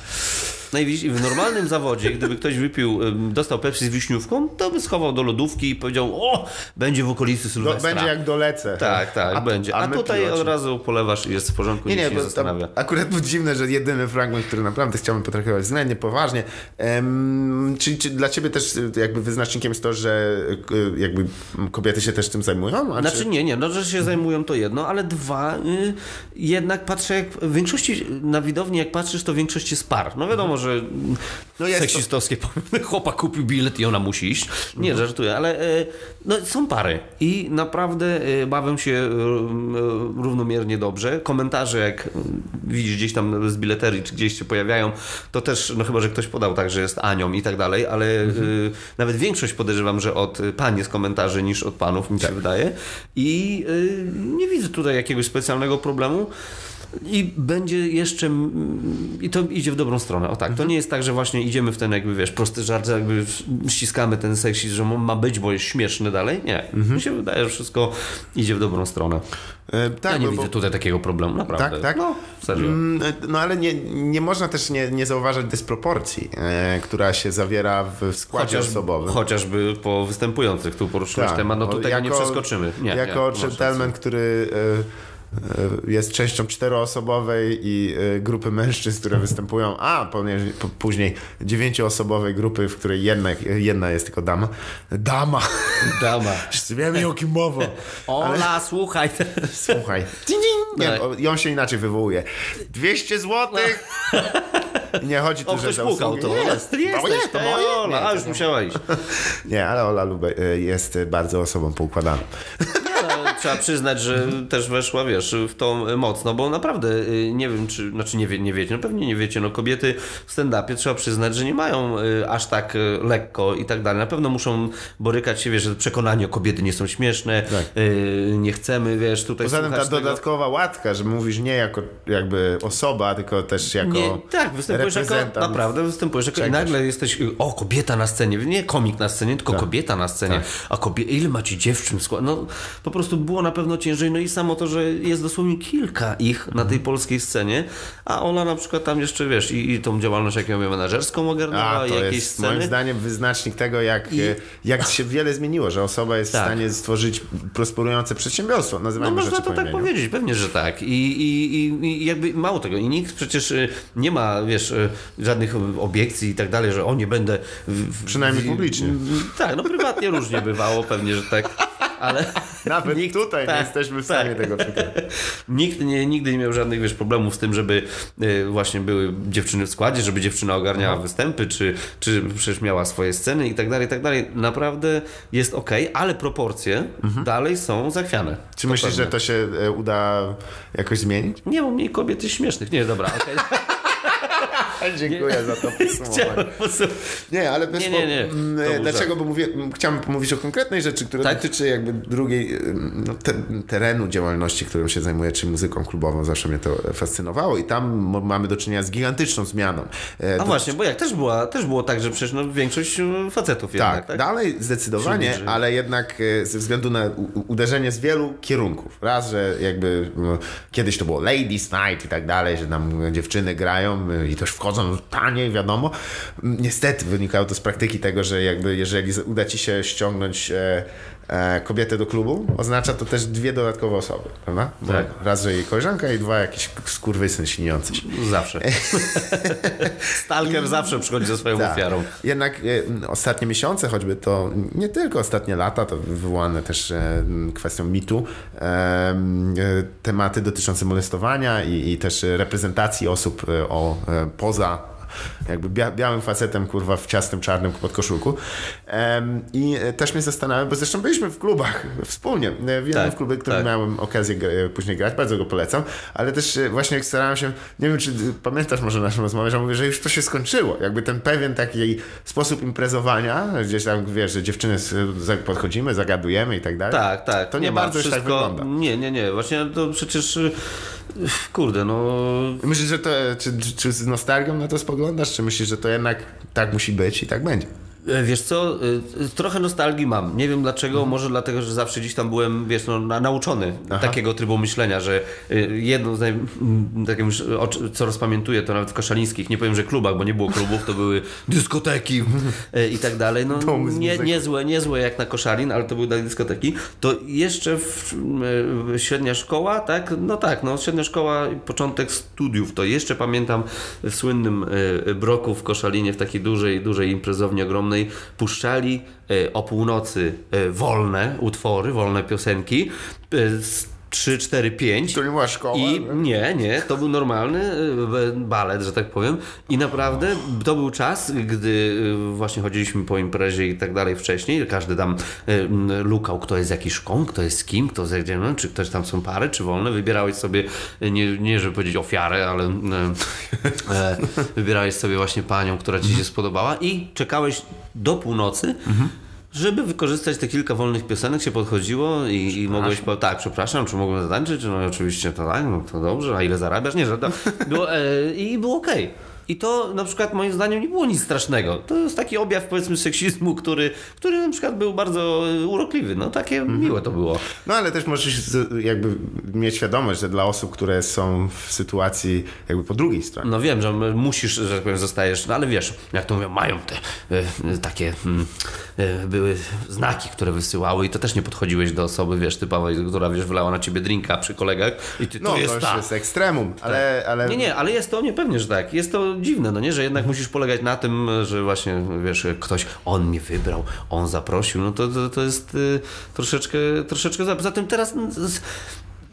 S2: No i widzisz, w normalnym zawodzie, gdyby ktoś wypił, dostał Pepsi z wiśniówką, to by schował do lodówki i powiedział, o, będzie w okolicy Sylwestra.
S1: będzie jak dolecę.
S2: Tak, tak,
S1: A-
S2: będzie. A,
S1: my
S2: tutaj
S1: piloci.
S2: od razu polewasz i jest w porządku,
S1: Nie, nie,
S2: się nie zastanawia.
S1: akurat było dziwne, że jedyny fragment, który naprawdę chciałbym potraktować względnie poważnie. Em, czyli czy dla ciebie też y, jakby wyznacznikiem jest to, że y, jakby kobiety się też tym zajmują? A
S2: Znaczy
S1: czy...
S2: nie, nie, no że się zajmują to jedno, ale dwa, y, jednak patrzę jak, w większości na widowni jak patrzysz, to większość jest par. No wiadomo, że
S1: No
S2: seksistowskie powiem, chłopak kupił bilet i ona musi iść. Nie,
S1: Mhm.
S2: żartuję, ale y, no, są pary i naprawdę y, bawią się y, równomiernie dobrze. Komentarze jak widzisz gdzieś tam z bileterii, czy gdzieś się pojawiają, to też, no chyba, że ktoś podał tak, że jest Anią i tak dalej, ale
S1: Mhm.
S2: nawet większość podejrzewam, że od pań jest komentarzy niż od panów, mi się
S1: Tak.
S2: wydaje. I nie widzę tutaj jakiegoś specjalnego problemu. I będzie jeszcze. I to idzie w dobrą stronę. O tak. To
S1: Mhm.
S2: nie jest tak, że właśnie idziemy w ten, jakby wiesz, prosty żart, jakby ściskamy ten seksizm, że ma być, bo jest śmieszny dalej. Nie.
S1: Mhm.
S2: Mi się wydaje, że wszystko idzie w dobrą stronę.
S1: E, tak,
S2: ja nie
S1: bo-
S2: widzę
S1: bo-
S2: tutaj takiego problemu, naprawdę.
S1: Tak, tak?
S2: No, serio.
S1: Mm, No ale nie, nie można też nie, nie zauważać dysproporcji, e, która się zawiera w składzie osobowym.
S2: chociażby po występujących. Tu poruszyłeś
S1: Tak,
S2: temat, no to tego nie przeskoczymy. Nie,
S1: jako
S2: nie,
S1: który e, e, jest częścią czteroosobowej i e, grupy mężczyzn, które występują, a ponieważ- po- później dziewięcioosobowej grupy, w której jedna, jedna jest tylko dama. Dama!
S2: Dama.
S1: Wszyscy wiemy o kim mowa.
S2: Ola, słuchaj.
S1: Słuchaj. Ding. Nie,
S2: Tak.
S1: on się inaczej wywołuje. 200 złotych! I Nie chodzi tu,
S2: O,
S1: że za usługi.
S2: to.
S1: Jest.
S2: Jesteś,
S1: Moje, to
S2: Ej,
S1: moje.
S2: Ola,
S1: Nie,
S2: a
S1: to
S2: już
S1: nie.
S2: musiała iść.
S1: Nie, ale Ola Lube e, jest bardzo osobą poukładaną.
S2: Trzeba przyznać, że też weszła, wiesz, w to mocno, bo naprawdę y, nie wiem, czy, znaczy nie, wie, nie wiecie, no pewnie nie wiecie, no kobiety w stand-upie trzeba przyznać, że nie mają y, aż tak y, lekko i tak dalej. Na pewno muszą borykać się, wiesz, że przekonanie o kobiety nie są śmieszne,
S1: Tak.
S2: nie chcemy, wiesz, tutaj
S1: Poza tym ta
S2: tego.
S1: dodatkowa łatka, że mówisz nie jako jakby osoba, tylko też jako
S2: Nie, tak, występujesz jako, naprawdę występujesz jako, i nagle jesteś, o kobieta na scenie, nie komik na scenie, tylko
S1: Tak.
S2: kobieta na scenie, a kobie, ile macie dziewczyn no po prostu było na pewno ciężej, no i samo to, że jest dosłownie kilka ich na
S1: Mhm.
S2: tej polskiej scenie, a Ola na przykład tam jeszcze, wiesz, i, i tą działalność jaką menadżerską ogarnęła,
S1: A,
S2: i
S1: to
S2: jakieś
S1: jest
S2: sceny.
S1: moim zdaniem wyznacznik tego, jak,
S2: I-
S1: e, jak się wiele zmieniło, że osoba jest
S2: Tak.
S1: w stanie stworzyć prosperujące przedsiębiorstwo.
S2: No
S1: Nazywajmy
S2: można
S1: rzeczy
S2: to
S1: po
S2: tak
S1: imieniu.
S2: powiedzieć, pewnie, że tak. I, i, i, I jakby mało tego. I nikt przecież y, nie ma, wiesz, y, żadnych obiekcji i tak dalej, że o nie będę. w-
S1: Przynajmniej publicznie.
S2: w- Tak, no prywatnie różnie bywało, pewnie, że tak. Ale
S1: Nawet
S2: nikt,
S1: tutaj nie
S2: tak,
S1: jesteśmy w stanie
S2: tak.
S1: tego przekonać.
S2: Nikt nie, nigdy nie miał żadnych wiesz, problemów z tym, żeby y, właśnie były dziewczyny w składzie, żeby dziewczyna ogarniała występy, czy, czy przecież miała swoje sceny i tak dalej, i tak dalej. Naprawdę jest ok, ale proporcje dalej są zachwiane.
S1: Czy myślisz, że to się e, uda jakoś zmienić?
S2: Nie mam mniej kobiety śmiesznych. Nie, dobra, okej.
S1: Dziękuję za to podsumowanie.
S2: Po
S1: Nie, ale wiesz,
S2: Nie, nie, nie.
S1: mm,
S2: był
S1: dlaczego? Bo mówię, m, chciałem pomówić o konkretnej rzeczy, która
S2: Tak?
S1: dotyczy jakby drugiej ym, no, te, terenu działalności, którą się zajmuję, czyli muzyką klubową. Zawsze mnie to fascynowało i tam mamy do czynienia z gigantyczną zmianą. E,
S2: A właśnie, bo jak też, była, też było tak, że przecież no, większość e, facetów
S1: Tak,
S2: jednak, tak?
S1: dalej zdecydowanie, ale jednak e, ze względu na uderzenie z wielu kierunków. Raz, że jakby no, kiedyś to było ladies night i tak dalej, że nam dziewczyny grają e, i też wchodzą taniej, wiadomo. Niestety wynikało to z praktyki tego, że jakby jeżeli uda ci się ściągnąć e, kobietę do klubu, oznacza to też dwie dodatkowe osoby, prawda? Bo
S2: Tak.
S1: Raz, że jej koleżanka i dwa jakiś skurwysyn śniący się.
S2: Zawsze. Stalker zawsze przychodzi ze swoją
S1: Tak.
S2: ofiarą.
S1: Jednak e, ostatnie miesiące, choćby to nie tylko ostatnie lata, to wywołane też e, kwestią mitu, e, e, tematy dotyczące molestowania i, i też reprezentacji osób e, o, e, poza Jakby bia białym facetem, kurwa, w ciasnym czarnym podkoszulku. Um, I też mnie zastanawiam, bo zresztą byliśmy w klubach wspólnie. W jednym tak, klubie, który tak. miałem okazję później grać, bardzo go polecam, ale też właśnie starałem się, nie wiem, czy pamiętasz może naszą rozmowę, że mówię, że już to się skończyło. Jakby ten pewien taki sposób imprezowania, gdzieś tam, wiesz, że dziewczyny podchodzimy, zagadujemy i tak dalej.
S2: Tak, tak.
S1: To nie, nie bardzo wszystko... już tak wygląda.
S2: Nie, nie, nie. Właśnie to przecież Kurde, no.
S1: Myślisz, że to. Czy, czy z nostalgią na to spoglądasz, czy myślisz, że to jednak tak musi być i tak będzie?
S2: E, wiesz co, e, trochę nostalgii mam. Nie wiem dlaczego, mhm. może dlatego, że zawsze gdzieś tam byłem, wiesz, no, nauczony Aha. takiego trybu myślenia, że e, jedno z naj... tak już, co rozpamiętuję, to nawet w koszalińskich, nie powiem, że klubach, bo nie było klubów, to były dyskoteki i tak dalej. No, nie, niezłe, niezłe jak na koszalin, ale to były dyskoteki. To jeszcze w średnia szkoła, tak? No tak, no średnia szkoła, początek studiów, to jeszcze pamiętam w słynnym Broku w Koszalinie, w takiej dużej, dużej imprezowni ogromnej puszczali e, o północy e, wolne utwory, wolne piosenki. 3, 4, 5.
S1: To nie była szkoła?
S2: I nie, nie, to był normalny e, balet, że tak powiem. I naprawdę to był czas, gdy właśnie chodziliśmy po imprezie i tak dalej wcześniej. Każdy tam lukał, kto jest jakiś szką, kto jest z kim, kto zejdzie, no, czy ktoś tam są pary, czy wolne. Wybierałeś sobie, nie, nie żeby powiedzieć ofiarę, ale e, wybierałeś sobie właśnie panią, która ci się spodobała i czekałeś do północy. Mhm żeby wykorzystać te kilka wolnych piosenek się podchodziło i, i mogłeś po, tak, przepraszam, czy mogłem zatańczyć? No oczywiście to tak, no to dobrze, a ile zarabiasz? Nie, że było, e, i było okej. Okay. I to na przykład moim zdaniem nie było nic strasznego. To jest taki objaw powiedzmy seksizmu, który, który na przykład był bardzo urokliwy. No takie mhm. miłe to było.
S1: No ale też możesz jakby mieć świadomość, że dla osób, które są w sytuacji jakby po drugiej stronie.
S2: No wiem, że musisz, że tak powiem, zostajesz, no ale wiesz, jak to mówią, mają te y, takie y, były znaki, które wysyłały i to też nie podchodziłeś do osoby, wiesz, typowej, która wiesz, wylała na ciebie drinka przy kolegach i ty,
S1: no,
S2: to jest
S1: ta. jest ekstremum, ale, tak. ale...
S2: Nie, nie, ale jest to niepewnie, że tak. Jest to dziwne, no nie, że jednak musisz polegać na tym, że właśnie, wiesz, ktoś, on mnie wybrał, on zaprosił, no to, to, to jest y, troszeczkę, troszeczkę za, zatem teraz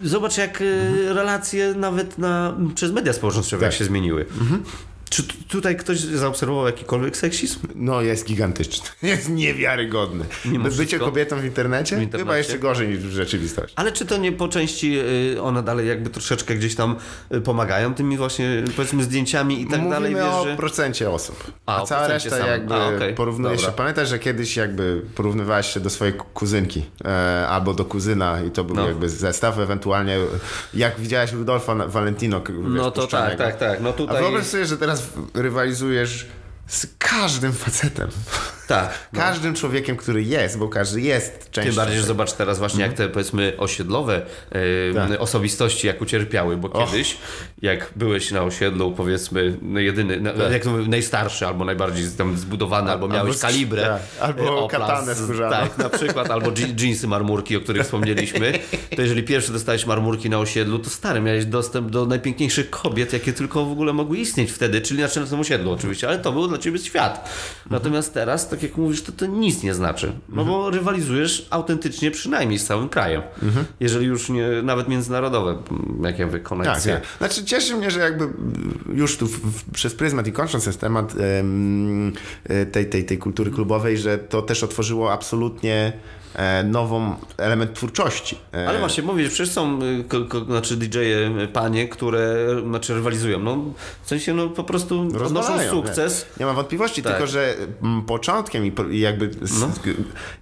S2: zobacz jak y, relacje nawet na, przez media społecznościowe tak. się zmieniły. Mhm. Czy tutaj ktoś zaobserwował jakikolwiek seksizm?
S1: No, jest gigantyczny. Jest niewiarygodny. Mimo Bycie kobietą w internecie? w internecie? Chyba jeszcze gorzej niż w rzeczywistości.
S2: Ale czy to nie po części y, one dalej jakby troszeczkę gdzieś tam y, pomagają tymi właśnie, powiedzmy, zdjęciami i tak
S1: Mówimy
S2: dalej?
S1: Mówimy o że... procencie osób. A, A cała reszta sam. jakby A, okay. porównuje się. Pamiętasz, że kiedyś jakby porównywałeś się do swojej kuzynki e, albo do kuzyna i to był no. jakby zestaw, ewentualnie jak widziałeś Rudolfa Valentino. Wiesz,
S2: no to tak, tak, tak. No tutaj...
S1: A wyobraź sobie, że teraz rywalizujesz z każdym facetem.
S2: Tak.
S1: No. Każdym człowiekiem, który jest, bo każdy jest częścią.
S2: Tym bardziej, że zobacz teraz właśnie, jak te powiedzmy osiedlowe tak. osobistości jak ucierpiały, bo Och. kiedyś, jak byłeś na osiedlu, powiedzmy, no jedyny, tak. jak to mówię, najstarszy, albo najbardziej tam zbudowany, albo miałeś albo, kalibrę. Tak.
S1: Albo oplas, katanę skórzaną.
S2: Tak, na przykład, albo dżinsy marmurki, o których wspomnieliśmy, to jeżeli pierwszy dostałeś marmurki na osiedlu, to stary, miałeś dostęp do najpiękniejszych kobiet, jakie tylko w ogóle mogły istnieć wtedy, czyli na tym osiedlu oczywiście, ale to był dla ciebie świat. Natomiast teraz, tak jak mówisz, to to nic nie znaczy. No mhm. bo rywalizujesz autentycznie przynajmniej z całym krajem. Mhm. Jeżeli już nie, nawet międzynarodowe, jak ja wykonać. Tak,
S1: tak. Znaczy cieszy mnie, że jakby już tu w, w, przez pryzmat i kończąc ten temat ym, tej, tej, tej kultury klubowej, że to też otworzyło absolutnie E, nową element twórczości.
S2: E, Ale właśnie mówisz, przecież są y, znaczy DJ-e panie, które znaczy rywalizują. No, w sensie no, po prostu odnoszą sukces.
S1: Nie, nie ma wątpliwości, tak. tylko że mm, początkiem i jakby no.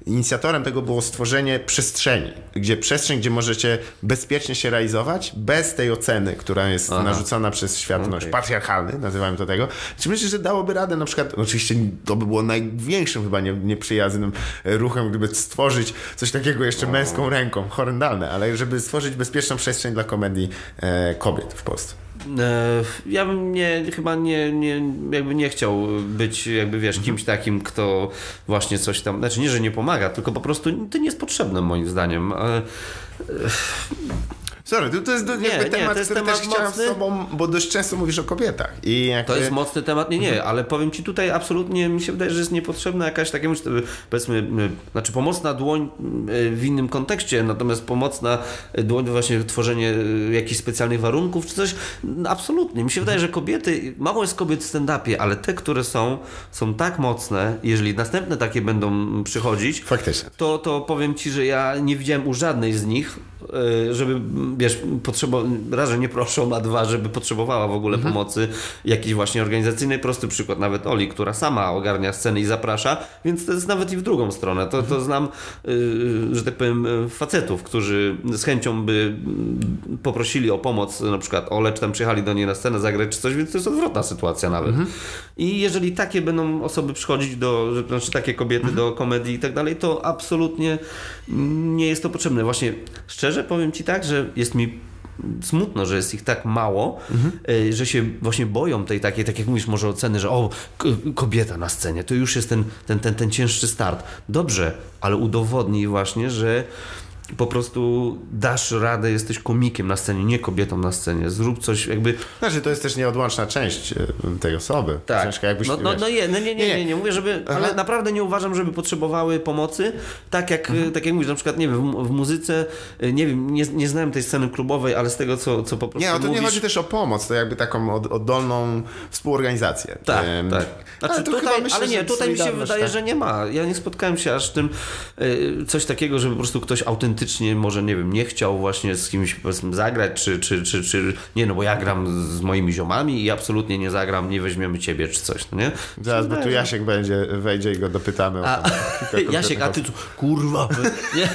S1: inicjatorem tego było stworzenie przestrzeni, gdzie przestrzeń, gdzie możecie bezpiecznie się realizować bez tej oceny, która jest Aha. narzucona przez światność, okay. patriarchalny, nazywamy to tego. Czy myślisz, że dałoby radę na przykład, oczywiście to by było największym chyba nieprzyjaznym ruchem, gdyby stworzyć stworzyć coś takiego jeszcze męską ręką, horrendalne, ale żeby stworzyć bezpieczną przestrzeń dla komedii e, kobiet w Polsce.
S2: E, ja bym nie, chyba nie, nie, jakby nie chciał być, jakby wiesz, kimś mhm. takim, kto właśnie coś tam, znaczy nie, że nie pomaga, tylko po prostu to nie jest potrzebne moim zdaniem.
S1: Sorry, to, jest do-
S2: Nie,
S1: jakby
S2: nie,
S1: temat,
S2: jest
S1: który
S2: temat
S1: też chciałem
S2: mocny.
S1: z tobą, bo dość często mówisz o kobietach. I jakby...
S2: To jest mocny temat, nie,
S1: Mhm.
S2: nie, ale powiem Ci tutaj absolutnie mi się wydaje, że jest niepotrzebna jakaś taka, powiedzmy, znaczy pomocna dłoń w innym kontekście, natomiast pomocna dłoń właśnie tworzenie y, jakichś specjalnych warunków czy coś, absolutnie. Mi się wydaje, że kobiety, mało jest kobiet w stand-upie, ale te, które są, są tak mocne, jeżeli następne takie będą przychodzić,
S1: Faktycznie.
S2: to, to powiem Ci, że ja nie widziałem u żadnej z nich, żeby, wiesz, potrzebo... raz, że nie proszą, a dwa, żeby potrzebowała w ogóle pomocy jakiejś właśnie organizacyjnej. Prosty przykład nawet Oli, która sama ogarnia sceny i zaprasza, więc to jest nawet i w drugą stronę. To, to znam, y, że tak powiem, y, facetów, którzy z chęcią by poprosili o pomoc, na przykład Ole, czy tam przyjechali do niej na scenę zagrać czy coś, więc to jest odwrotna sytuacja nawet. I jeżeli takie będą osoby przychodzić do, że- znaczy takie kobiety do komedii i tak dalej, to absolutnie nie jest to potrzebne. Właśnie szczerze powiem Ci tak, że jest mi smutno, że jest ich tak mało, y, że się właśnie boją tej takiej, tak jak mówisz, może oceny, że o, kobieta na scenie, to już jest ten, ten, ten, ten cięższy start. Dobrze, ale udowodnij właśnie, że po prostu dasz radę, jesteś komikiem na scenie, nie kobietą na scenie. Zrób coś jakby...
S1: Znaczy, to jest też nieodłączna część e, tej osoby. Ciężko jakbyś,
S2: no, no,
S1: wiesz,
S2: no nie, no nie, nie, nie, nie, mówię, żeby,
S1: Aha.
S2: ale naprawdę nie uważam, żeby potrzebowały pomocy, tak jak, tak jak mówisz, na przykład, nie wiem, w, w muzyce, y, nie wiem, nie, nie znałem tej sceny klubowej, ale z tego, co, co po prostu
S1: Nie, o to
S2: mówisz...
S1: nie chodzi też o pomoc, to jakby taką od, oddolną współorganizację.
S2: Tak, tak. Znaczy,
S1: ale
S2: tutaj,
S1: myślę,
S2: ale nie, tutaj mi się wydaje,
S1: tak?
S2: że nie ma. Ja nie spotkałem się aż z tym y, coś takiego, żeby po prostu ktoś autentycznie może, nie wiem, nie chciał właśnie z kimś zagrać, czy, czy, czy, czy nie, no bo ja gram z moimi ziomami i absolutnie nie zagram, nie weźmiemy ciebie, czy coś, no nie?
S1: Zaraz, bo tu Jasiek będzie, wejdzie i go dopytamy o
S2: A, Jasiek, a ty co? Kurwa, nie?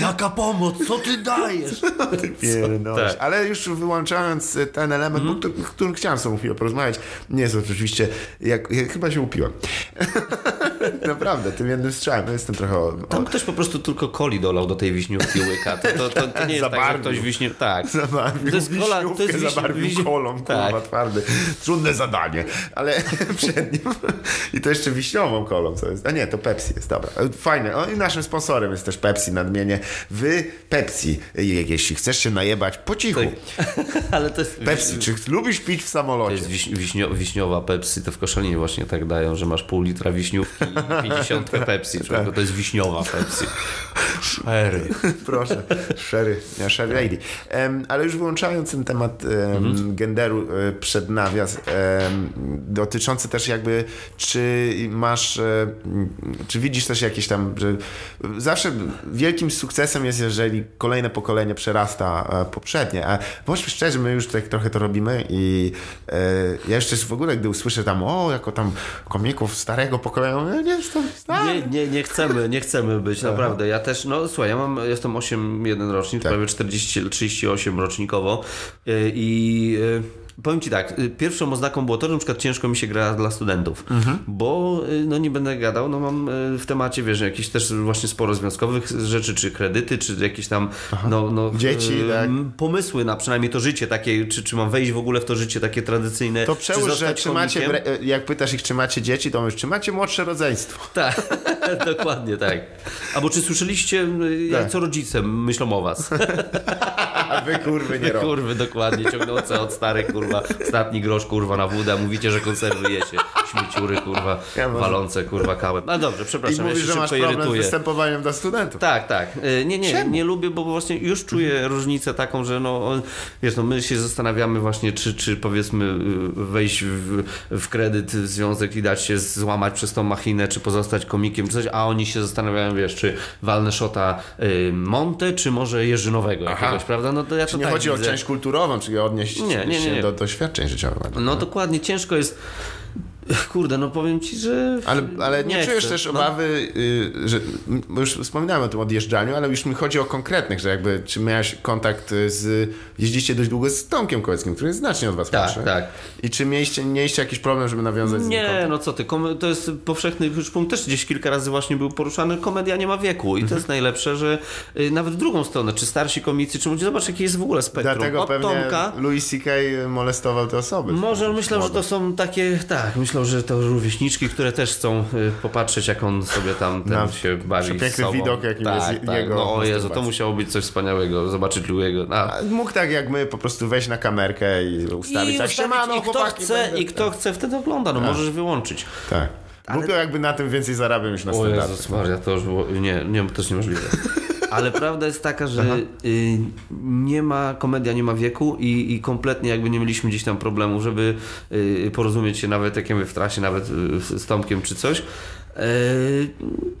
S2: Jaka pomoc? Co ty dajesz?
S1: Pierdolisz.
S2: Tak.
S1: Ale już wyłączając e, ten element, bo o którym chciałem z tobą chwilę porozmawiać, nie jest oczywiście, jak, ja chyba się upiłem. Naprawdę, tym jednym strzałem, no jestem trochę... O,
S2: Tam ktoś po prostu tylko coli dolał do tej wiśniówki łyka. To, to, to, to nie jest tak,
S1: Zabarwił.
S2: ktoś wiśnie... Tak.
S1: Zabarwił
S2: To jest kola- to jest
S1: wiśniówkę,
S2: wiś-
S1: zabarwił
S2: wiś-
S1: kolą,
S2: Tak.
S1: kurwa, twardy. Trudne zadanie, ale przed nim. I to jeszcze wiśniową kolą, co jest. A nie, to Pepsi jest, dobra. Fajne. O, I naszym sponsorem jest też Pepsi, nadmienię. Wy, Pepsi, jeśli chcesz się najebać, po cichu.
S2: Ale to jest...
S1: Pepsi, czy lubisz pić w
S2: To
S1: samolocie?
S2: jest wiś, wiśnio, wiśniowa Pepsi, to w Koszalinie właśnie tak dają, że masz pół litra wiśniówki i 50 Pepsi. Człowieku, to jest wiśniowa Pepsi. Sherry.
S1: Proszę, Sherry, ja Sherry Lady. Em, ale już wyłączając ten temat em,
S2: Mhm.
S1: genderu e, przed nawias, em, dotyczący też jakby, czy masz, e, czy widzisz też jakieś tam, że zawsze wielkim sukcesem jest, jeżeli kolejne pokolenie przerasta e, poprzednie, a bądźmy szczerzy, my już tak trochę to robimy i e, ja jeszcze w ogóle, gdy usłyszę tam, o, jako tam komików starego pokolenia, mówię, nie jestem stary.
S2: Nie, nie, nie chcemy, nie chcemy być, naprawdę. Ja też, no słuchaj, ja mam, jestem 8, jeden rocznik,
S1: Tak.
S2: prawie 40, 38 rocznikowo y, i Powiem Ci tak, y, pierwszą oznaką było to, że na przykład ciężko mi się gra dla studentów,
S1: Mhm.
S2: bo y, no nie będę gadał, no mam y, w temacie, wiesz, jakieś też właśnie sporo związkowych rzeczy, czy kredyty, czy jakieś tam no, no,
S1: Dzieci, tak.
S2: m, pomysły na przynajmniej to życie takie, czy, czy mam wejść w ogóle w to życie takie tradycyjne,
S1: To
S2: czy
S1: przełóż, że
S2: zostać
S1: czy macie, bre- jak pytasz ich, czy macie dzieci, to mówisz, czy macie młodsze rodzeństwo?
S2: Tak, dokładnie tak. Albo czy słyszeliście, y,
S1: Tak.
S2: co rodzice myślą o was?
S1: A wy kurwy nie robią.
S2: Kurwy, dokładnie, ciągnące od starych, kurwa, ostatni grosz, kurwa, na wódę, mówicie, że konserwujecie. Śmieciury, kurwa,
S1: Ja
S2: walące, kurwa, kałem. No dobrze,
S1: I
S2: przepraszam, ja
S1: mówisz,
S2: się
S1: że masz
S2: szybko
S1: problem z
S2: irytuję.
S1: występowaniem dla studentów.
S2: Tak, tak. Y, Nie, nie,
S1: Czemu?
S2: nie lubię, bo właśnie już czuję różnicę taką, że no, wiesz, no my się zastanawiamy właśnie, czy, czy powiedzmy y, wejść w, w kredyt, w związek i dać się złamać przez tą machinę, czy pozostać komikiem, czy coś, a oni się zastanawiają, wiesz, czy walnę szota y, Monte, czy może Jerzynowego
S1: Aha.
S2: jakiegoś, prawda? No to ja to
S1: Czy nie
S2: tak
S1: chodzi o
S2: widzę.
S1: część kulturową, czyli odnieść
S2: Nie, nie, nie,
S1: się
S2: nie.
S1: do doświadczeń życiowych.
S2: No dokładnie, ciężko jest. Kurde, no powiem ci, że.
S1: Ale, ale nie, czujesz
S2: chcę.
S1: też
S2: No.
S1: obawy, y, że już wspominałem o tym odjeżdżaniu, ale już mi chodzi o konkretnych, że jakby czy miałeś kontakt z, jeździcie dość długo z Tomkiem Kołeckim, który jest znacznie od was
S2: Tak,
S1: młodszy.
S2: tak.
S1: I czy mieliście, mieliście jakiś problem, żeby nawiązać z nim
S2: Nie, no co ty, to jest powszechny już punkt, też gdzieś kilka razy właśnie był poruszany, komedia nie ma wieku i
S1: Mhm.
S2: to jest najlepsze, że y, nawet w drugą stronę, czy starsi komicy, czy młodzi, zobacz jaki jest w ogóle spektrum.
S1: Dlatego
S2: Od
S1: pewnie
S2: Tomka,
S1: Louis C.K. molestował te osoby.
S2: może myślę, że to są takie, tak, myślę, myślą, że to rówieśniczki, które też chcą y, popatrzeć, jak on sobie tam ten
S1: Na
S2: się bawi
S1: przepiękny widok, jakim
S2: tak,
S1: jest
S2: tak.
S1: jego
S2: No o Jezu, to musiało być coś wspaniałego, zobaczyć Louiego. A,
S1: Mógł tak jak my po prostu wejść na kamerkę i ustawić.
S2: I,
S1: tak,
S2: ustawić,
S1: siemano,
S2: i kto
S1: chłopaki,
S2: chce,
S1: będę-
S2: i kto chce wtedy ogląda, no możesz wyłączyć.
S1: Tak. Głupio jakby na tym więcej zarabiał niż na
S2: O
S1: standardzie.
S2: Jezus Maria, to już było, nie, nie, to jest niemożliwe. Ale prawda jest taka, że y, nie ma, komedia nie ma wieku i, i kompletnie jakby nie mieliśmy gdzieś tam problemu, żeby y, porozumieć się nawet jak w trasie, nawet y, z Tomkiem czy coś. E,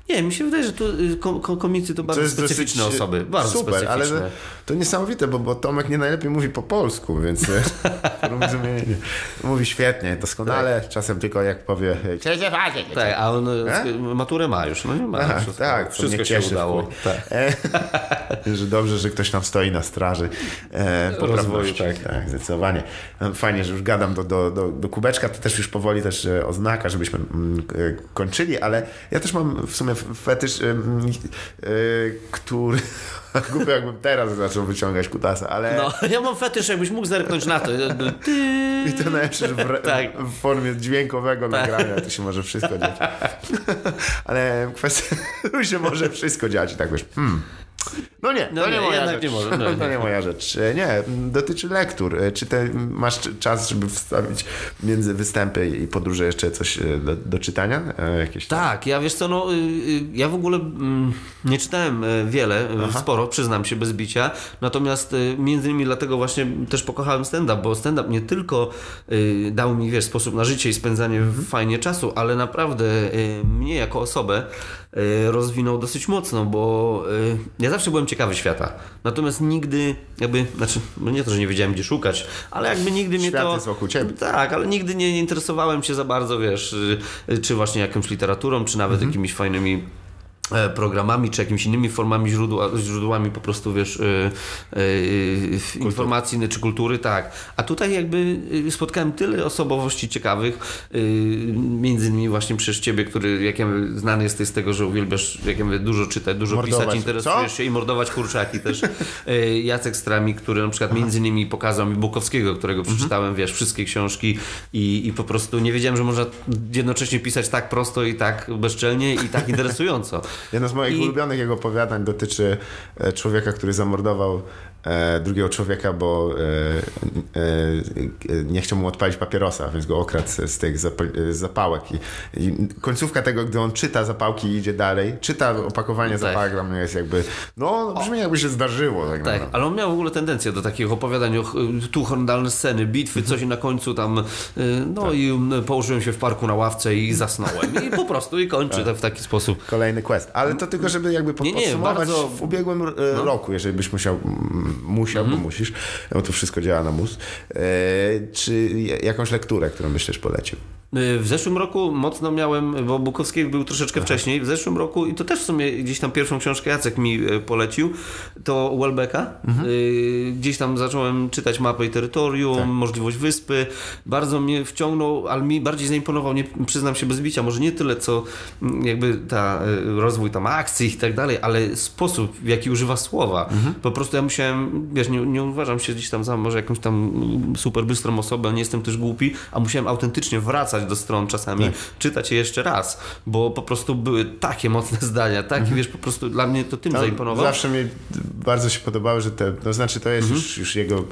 S2: nie, mi się wydaje, że tu y, ko, ko, komicy to bardzo specyficzne
S1: dosyć,
S2: osoby. Bardzo
S1: super,
S2: specyficzne.
S1: ale to, niesamowite, bo, bo Tomek nie najlepiej mówi po polsku, więc e, porozumienie. mówi świetnie, doskonale, czasem tylko jak powie cześć,
S2: Tak, a on y,
S1: E?
S2: maturę ma już, no nie ma.
S1: Tak,
S2: wszystko
S1: tak, to
S2: wszystko się udało. Tak.
S1: E, że dobrze, że ktoś tam stoi na straży e, poprawności.
S2: Rozwoju,
S1: tak. tak, zdecydowanie. E, Fajnie, że już gadam do, do, do, do kubeczka, to też już powoli też e, oznaka, żebyśmy mm, e, kończyli, ale ja też mam w sumie fetysz, e, e, który... Głupio jakbym teraz zaczął wyciągać kutasa, ale...
S2: No, ja mam fetysz, jakbyś mógł zerknąć na to. Ty...
S1: I to najlepsze, że w,
S2: Tak.
S1: w formie dźwiękowego nagrania to się może wszystko dziać. Ale kwestia, tu się może wszystko dziać i tak wiesz, hmm. No nie,
S2: No
S1: to nie,
S2: nie,
S1: moja rzecz.
S2: nie może, no
S1: to
S2: nie.
S1: nie moja rzecz. E, Nie, dotyczy lektur. E, Czy te, masz czas, żeby wstawić między występy i podróże jeszcze coś e, do, do czytania? Jakieś tam-
S2: Tak, ja wiesz co, no, y, y, ja w ogóle mm, nie czytałem wiele, y, sporo, przyznam się, bez bicia, natomiast między innymi dlatego właśnie też pokochałem stand-up, bo stand-up nie tylko y, dał mi, wiesz, sposób na życie i spędzanie fajnie czasu, ale naprawdę mnie jako osobę rozwinął dosyć mocno, bo ja zawsze byłem ciekawy świata, natomiast nigdy jakby, znaczy, no nie to, że nie wiedziałem gdzie szukać, ale jakby nigdy mnie
S1: Świat
S2: to...
S1: jest wokół ciebie.
S2: Tak, ale nigdy nie interesowałem się za bardzo, wiesz, y, czy właśnie jakąś literaturą, czy nawet jakimiś fajnymi programami, czy jakimiś innymi formami źródła, źródłami po prostu, wiesz, y, y, y, informacji czy kultury, tak. A tutaj jakby spotkałem tyle osobowości ciekawych, y, między innymi właśnie przez ciebie, który, jak ja mówię, znany jesteś z tego, że uwielbiasz, jak ja mówię, dużo czytać, dużo
S1: Mordować.
S2: pisać, interesujesz
S1: Co?
S2: się i mordować kurczaki też. Jacek Strami, który na przykład między innymi pokazał mi Bukowskiego, którego przeczytałem, wiesz, wszystkie książki i, i po prostu nie wiedziałem, że można jednocześnie pisać tak prosto i tak bezczelnie i tak interesująco.
S1: Jedno z moich
S2: I-
S1: ulubionych jego opowiadań dotyczy e, człowieka, który zamordował drugiego człowieka, bo e, e, e, nie chciał mu odpalić papierosa, więc go okradł z, tych zapa- e, zapałek. I, I końcówka tego, gdy on czyta zapałki i idzie dalej, czyta opakowanie zapałek, dla mnie jest jakby, no, no brzmi jakby się zdarzyło. Tak,
S2: Tak, ale on miał w ogóle tendencję do takich opowiadań, tu horrendalne sceny, bitwy, coś i na końcu tam, no i y, położyłem się w parku na ławce i zasnąłem. I po prostu i kończy to w taki sposób.
S1: Kolejny quest. Ale to tylko, żeby jakby pod,
S2: Nie, nie,
S1: podsumować
S2: bardzo- No.
S1: w ubiegłym e, roku, jeżeli byś musiał, mm, musiał,
S2: Mhm.
S1: bo musisz, bo to wszystko działa na mus, e, czy ja- jakąś lekturę, którą byś też polecił?
S2: Y, W zeszłym roku mocno miałem, bo Bukowski był troszeczkę wcześniej, w zeszłym roku, i to też w sumie gdzieś tam pierwszą książkę Jacek mi y, polecił, to Welbecka. Y, Gdzieś tam zacząłem czytać mapę i terytorium, możliwość wyspy. Bardzo mnie wciągnął, ale mi bardziej zaimponował, nie, przyznam się bez bicia, może nie tyle co mm, jakby ta rozwój tam akcji i tak dalej, ale sposób, w jaki używa słowa. Po prostu ja musiałem, wiesz, nie, nie uważam się gdzieś tam za może jakąś tam mm, super bystrą osobę, nie jestem też głupi, a musiałem autentycznie wracać do stron czasami, czytać je jeszcze raz, bo po prostu były takie mocne zdania, takie, wiesz, po prostu dla mnie to tym
S1: Tam
S2: zaimponował.
S1: Zawsze mi bardzo się podobało, że te, to znaczy to jest
S2: Mhm.
S1: już, już jego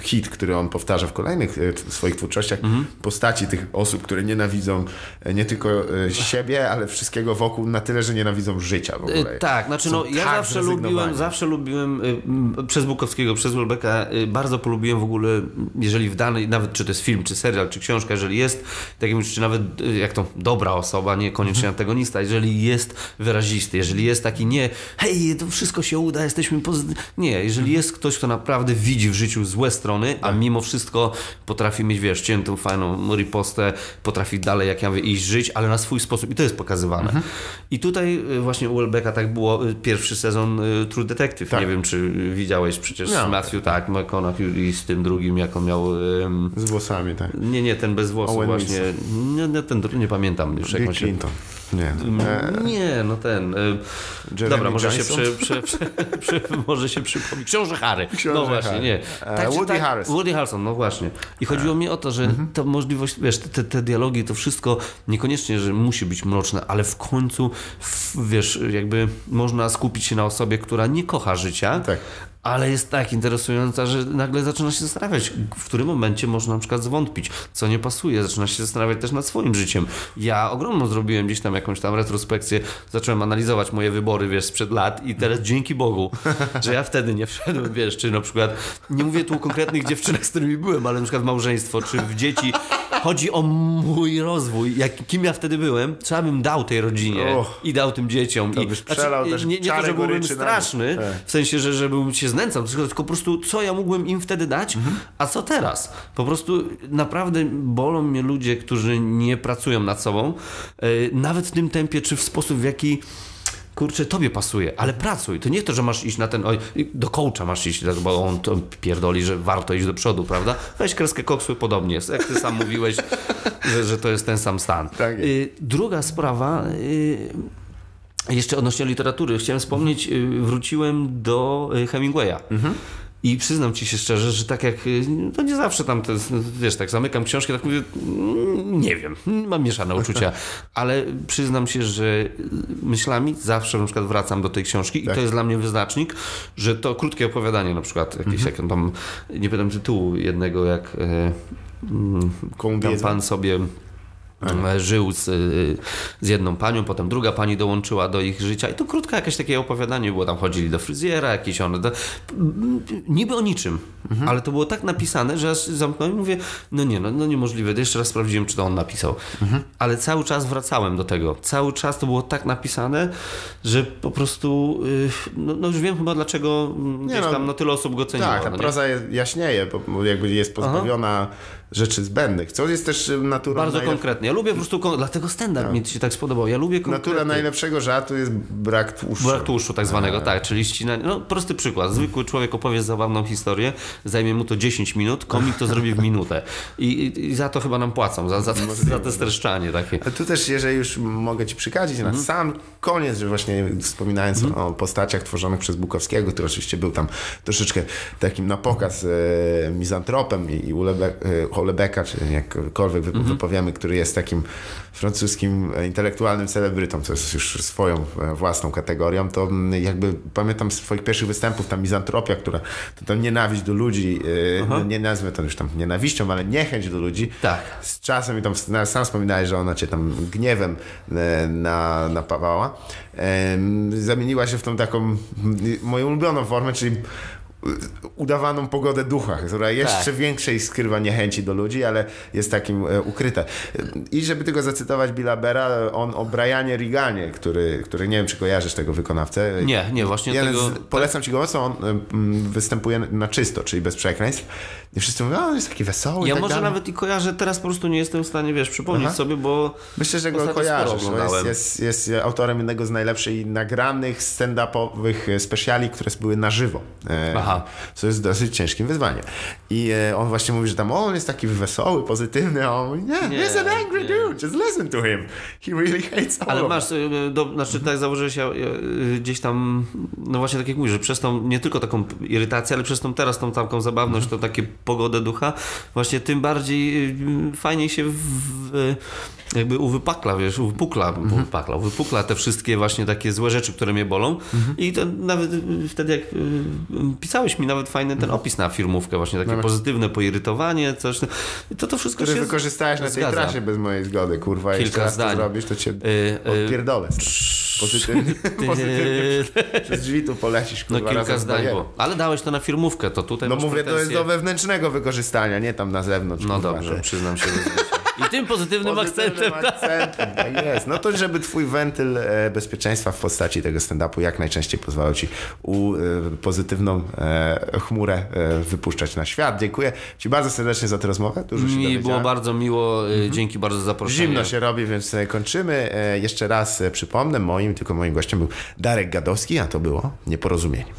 S1: hit, który on powtarza w kolejnych e, w swoich twórczościach,
S2: Mhm.
S1: postaci tych osób, które nienawidzą e, nie tylko e, siebie, ale wszystkiego wokół na tyle, że nienawidzą życia w ogóle.
S2: Tak, znaczy
S1: Są
S2: no, ja
S1: tak
S2: zawsze lubiłem, zawsze lubiłem przez Bukowskiego, przez Welbecka, y, bardzo polubiłem w ogóle, jeżeli w danej, nawet czy to jest film, czy serial, czy książka, jeżeli jest, tak jak mówisz, czy nawet y, jak to dobra osoba, niekoniecznie antagonista, jeżeli jest wyrazisty, jeżeli jest taki nie, hej, to wszystko się uda, jesteśmy pozytywni. Nie, jeżeli jest ktoś, kto naprawdę widzi w życiu złe strony, a mimo wszystko potrafi mieć, wiesz, ciętą, fajną ripostę, potrafi dalej, jak ja mówię, iść żyć, ale na swój sposób i to jest pokazywane. I tutaj y, właśnie u Welbecka tak było y, pierwszy sezon True Detective.
S1: Tak.
S2: Nie wiem, czy widziałeś przecież
S1: No.
S2: z Matthew, tak, McConaughey i z tym drugim, jak on miał...
S1: Z włosami, tak.
S2: nie, nie, ten bez włosów
S1: Owen
S2: właśnie. Nie, nie, ten, nie pamiętam już jak
S1: Bill
S2: on się...
S1: Clinton. Nie. E,
S2: Nie, no ten. y,
S1: Jeremy
S2: Dobra, może się,
S1: Johnson?
S2: przy, przy, przy, przy, może się przypomni. Książę Harry.
S1: Książę
S2: no właśnie,
S1: Harry.
S2: nie.
S1: E, Woody Harrelson.
S2: Woody Harrelson, no właśnie. I chodziło mi o to, że
S1: Mhm.
S2: ta możliwość, wiesz, te, te dialogi, to wszystko niekoniecznie, że musi być mroczne, ale w końcu, wiesz, jakby można skupić się na osobie, która nie kocha życia.
S1: Tak.
S2: Ale jest tak interesująca, że nagle zaczyna się zastanawiać, w którym momencie można na przykład zwątpić, co nie pasuje. Zaczyna się zastanawiać też nad swoim życiem. Ja ogromną zrobiłem gdzieś tam jakąś tam retrospekcję, zacząłem analizować moje wybory, wiesz, sprzed lat i teraz dzięki Bogu, że ja wtedy nie wszedłem, wiesz, czy na przykład, nie mówię tu o konkretnych dziewczynach, z którymi byłem, ale na przykład małżeństwo, czy w dzieci. Chodzi o mój rozwój, jak, kim ja wtedy byłem, co ja bym dał tej rodzinie
S1: Och.
S2: i dał tym dzieciom.
S1: To
S2: I,
S1: byś przelał też
S2: nie, nie to, że byłbym straszny.
S1: Tak.
S2: w sensie, że żebym się znęcał, tylko tylko po prostu co ja mógłbym im wtedy dać, a co teraz? Po prostu naprawdę bolą mnie ludzie, którzy nie pracują nad sobą, yy, nawet w tym tempie, czy w sposób, w jaki kurczę, tobie pasuje, ale pracuj. To nie to, że masz iść na ten, oj, do coacha masz iść, bo on to pierdoli, że warto iść do przodu, prawda? Weź kreskę koksu, podobnie jest. Jak ty sam mówiłeś, że, że to jest ten sam stan.
S1: Tak.
S2: Y, Druga sprawa, y, jeszcze odnośnie literatury, chciałem wspomnieć, y, wróciłem do y, Hemingwaya. I przyznam ci się szczerze, że tak jak, y, to nie zawsze tam, no, wiesz, tak zamykam książkę, tak mówię, mm, nie wiem, mam mieszane uczucia, ale przyznam się, że myślami zawsze na przykład wracam do tej książki i to jest dla mnie wyznacznik, że to krótkie opowiadanie na przykład, jakieś, jak tam, nie pamiętam tytułu jednego, jak
S1: Komu
S2: tam pan sobie e, żył z, y, z jedną panią, potem druga pani dołączyła do ich życia. I to krótkie jakieś takie opowiadanie było, tam chodzili do fryzjera, jakieś one, do, niby o niczym, ale to było tak napisane, że aż zamknąłem i mówię, no nie, no, no niemożliwe, jeszcze raz sprawdziłem, czy to on napisał, ale cały czas wracałem do tego, cały czas to było tak napisane, że po prostu, y, no, no już wiem chyba dlaczego mm, gdzieś
S1: no,
S2: tam no, tyle osób go ceniło.
S1: Tak, ta
S2: no, nie?
S1: je- jaśnieje, bo- bo jakby jest pozbawiona rzeczy zbędnych, co jest też naturą
S2: Bardzo
S1: najlep-
S2: konkretnie. Ja lubię po prostu, kon- dlatego stand-up mi się tak spodobał. Ja lubię
S1: Natura
S2: konkretnie.
S1: najlepszego żartu jest brak tłuszczu.
S2: Brak tłuszczu tak zwanego, tak, czyli ścinanie. No prosty przykład. Zwykły człowiek opowie zabawną historię, zajmie mu to 10 minut, komik to zrobi w minutę. I, i, za to chyba nam płacą, za, za, za te streszczanie takie.
S1: Ale tu też, jeżeli już mogę Ci przykadzić na sam koniec, że właśnie wspominając o postaciach tworzonych przez Bukowskiego, który oczywiście był tam troszeczkę takim na pokaz e, mizantropem i, i Ulebe, e, Holebeka, czy jakkolwiek wy, wypowiemy, który jest takim francuskim e, intelektualnym celebrytą, co jest już swoją e, własną kategorią, to mm, jakby pamiętam z swoich pierwszych występów ta mizantropia, która to tam nienawiść do ludzi, e, nie nazwę to już tam nienawiścią, ale niechęć do ludzi,
S2: Tak.
S1: z czasem i tam sam wspominałeś, że ona cię tam gniewem na, napawała, zamieniła się w tą taką moją ulubioną formę, czyli udawaną pogodę ducha, która jeszcze
S2: Tak.
S1: większej skrywa niechęci do ludzi, ale jest takim e, ukryte. I żeby tylko zacytować Billa Bera, on o Brianie Riganie, który, który nie wiem, czy kojarzysz tego wykonawcę.
S2: Nie, nie, właśnie
S1: Jeden
S2: tego...
S1: polecam ci go mocno, on występuje na czysto, czyli bez przekleństw. I wszyscy mówią, on jest taki wesoły
S2: Ja
S1: tak
S2: może
S1: dalej.
S2: nawet i kojarzę, teraz po prostu nie jestem w stanie, wiesz, przypomnieć
S1: Aha.
S2: sobie, bo
S1: Myślę, że go kojarzysz. Jest, jest, jest autorem jednego z najlepszych nagranych stand-upowych e, speciali, które były na żywo. E,
S2: Aha.
S1: Co jest dosyć ciężkim wyzwaniem. I e, on właśnie mówi, że tam on jest taki wesoły, pozytywny, a on mówi, nie,
S2: Nie,
S1: he's an angry
S2: nie.
S1: dude, just listen to him. He really hates all
S2: Ale masz, y, do, znaczy tak założyłeś ja, y, gdzieś tam, no właśnie tak jak mówisz, że przez tą, nie tylko taką irytację, ale przez tą teraz tą taką zabawność, tą takie pogodę ducha, właśnie tym bardziej fajniej się w, jakby uwypakla, wiesz, uwypukla, uwypakla, uwypukla te wszystkie właśnie takie złe rzeczy, które mnie bolą i to nawet wtedy jak y, y, pisałeś mi nawet fajny ten opis na firmówkę, właśnie takie pozytywne poirytowanie, coś, to to wszystko
S1: który
S2: się
S1: wykorzystałeś na tej
S2: zgadza.
S1: trasie bez mojej zgody, kurwa.
S2: Kilka
S1: Jeszcze raz
S2: zdań.
S1: to zrobisz, to cię
S2: Y, y,
S1: odpierdolę. Pozytywnie, pozytywnie przez drzwi tu polecisz,
S2: No
S1: kurwa,
S2: kilka
S1: razem z
S2: zdań było. Ale dałeś to na firmówkę, to tutaj
S1: No mówię, to jest
S2: pretensje.
S1: do wewnętrznego wykorzystania, nie tam na zewnątrz.
S2: No
S1: kurwa,
S2: dobrze,
S1: ty.
S2: przyznam się. I tym pozytywnym
S1: Pozytywnym
S2: akcentem.
S1: akcentem, tak jest. No to żeby twój wentyl e, bezpieczeństwa w postaci tego stand-upu jak najczęściej pozwalał ci u, e, pozytywną e, chmurę wypuszczać na świat. Dziękuję ci bardzo serdecznie za tę rozmowę. Dużo się
S2: Mi było bardzo miło, y, dzięki bardzo za zaproszenie.
S1: Zimno się robi, więc kończymy. Jeszcze raz przypomnę, moim, tylko moim gościem był Darek Gadowski, a to było Nieporozumienie.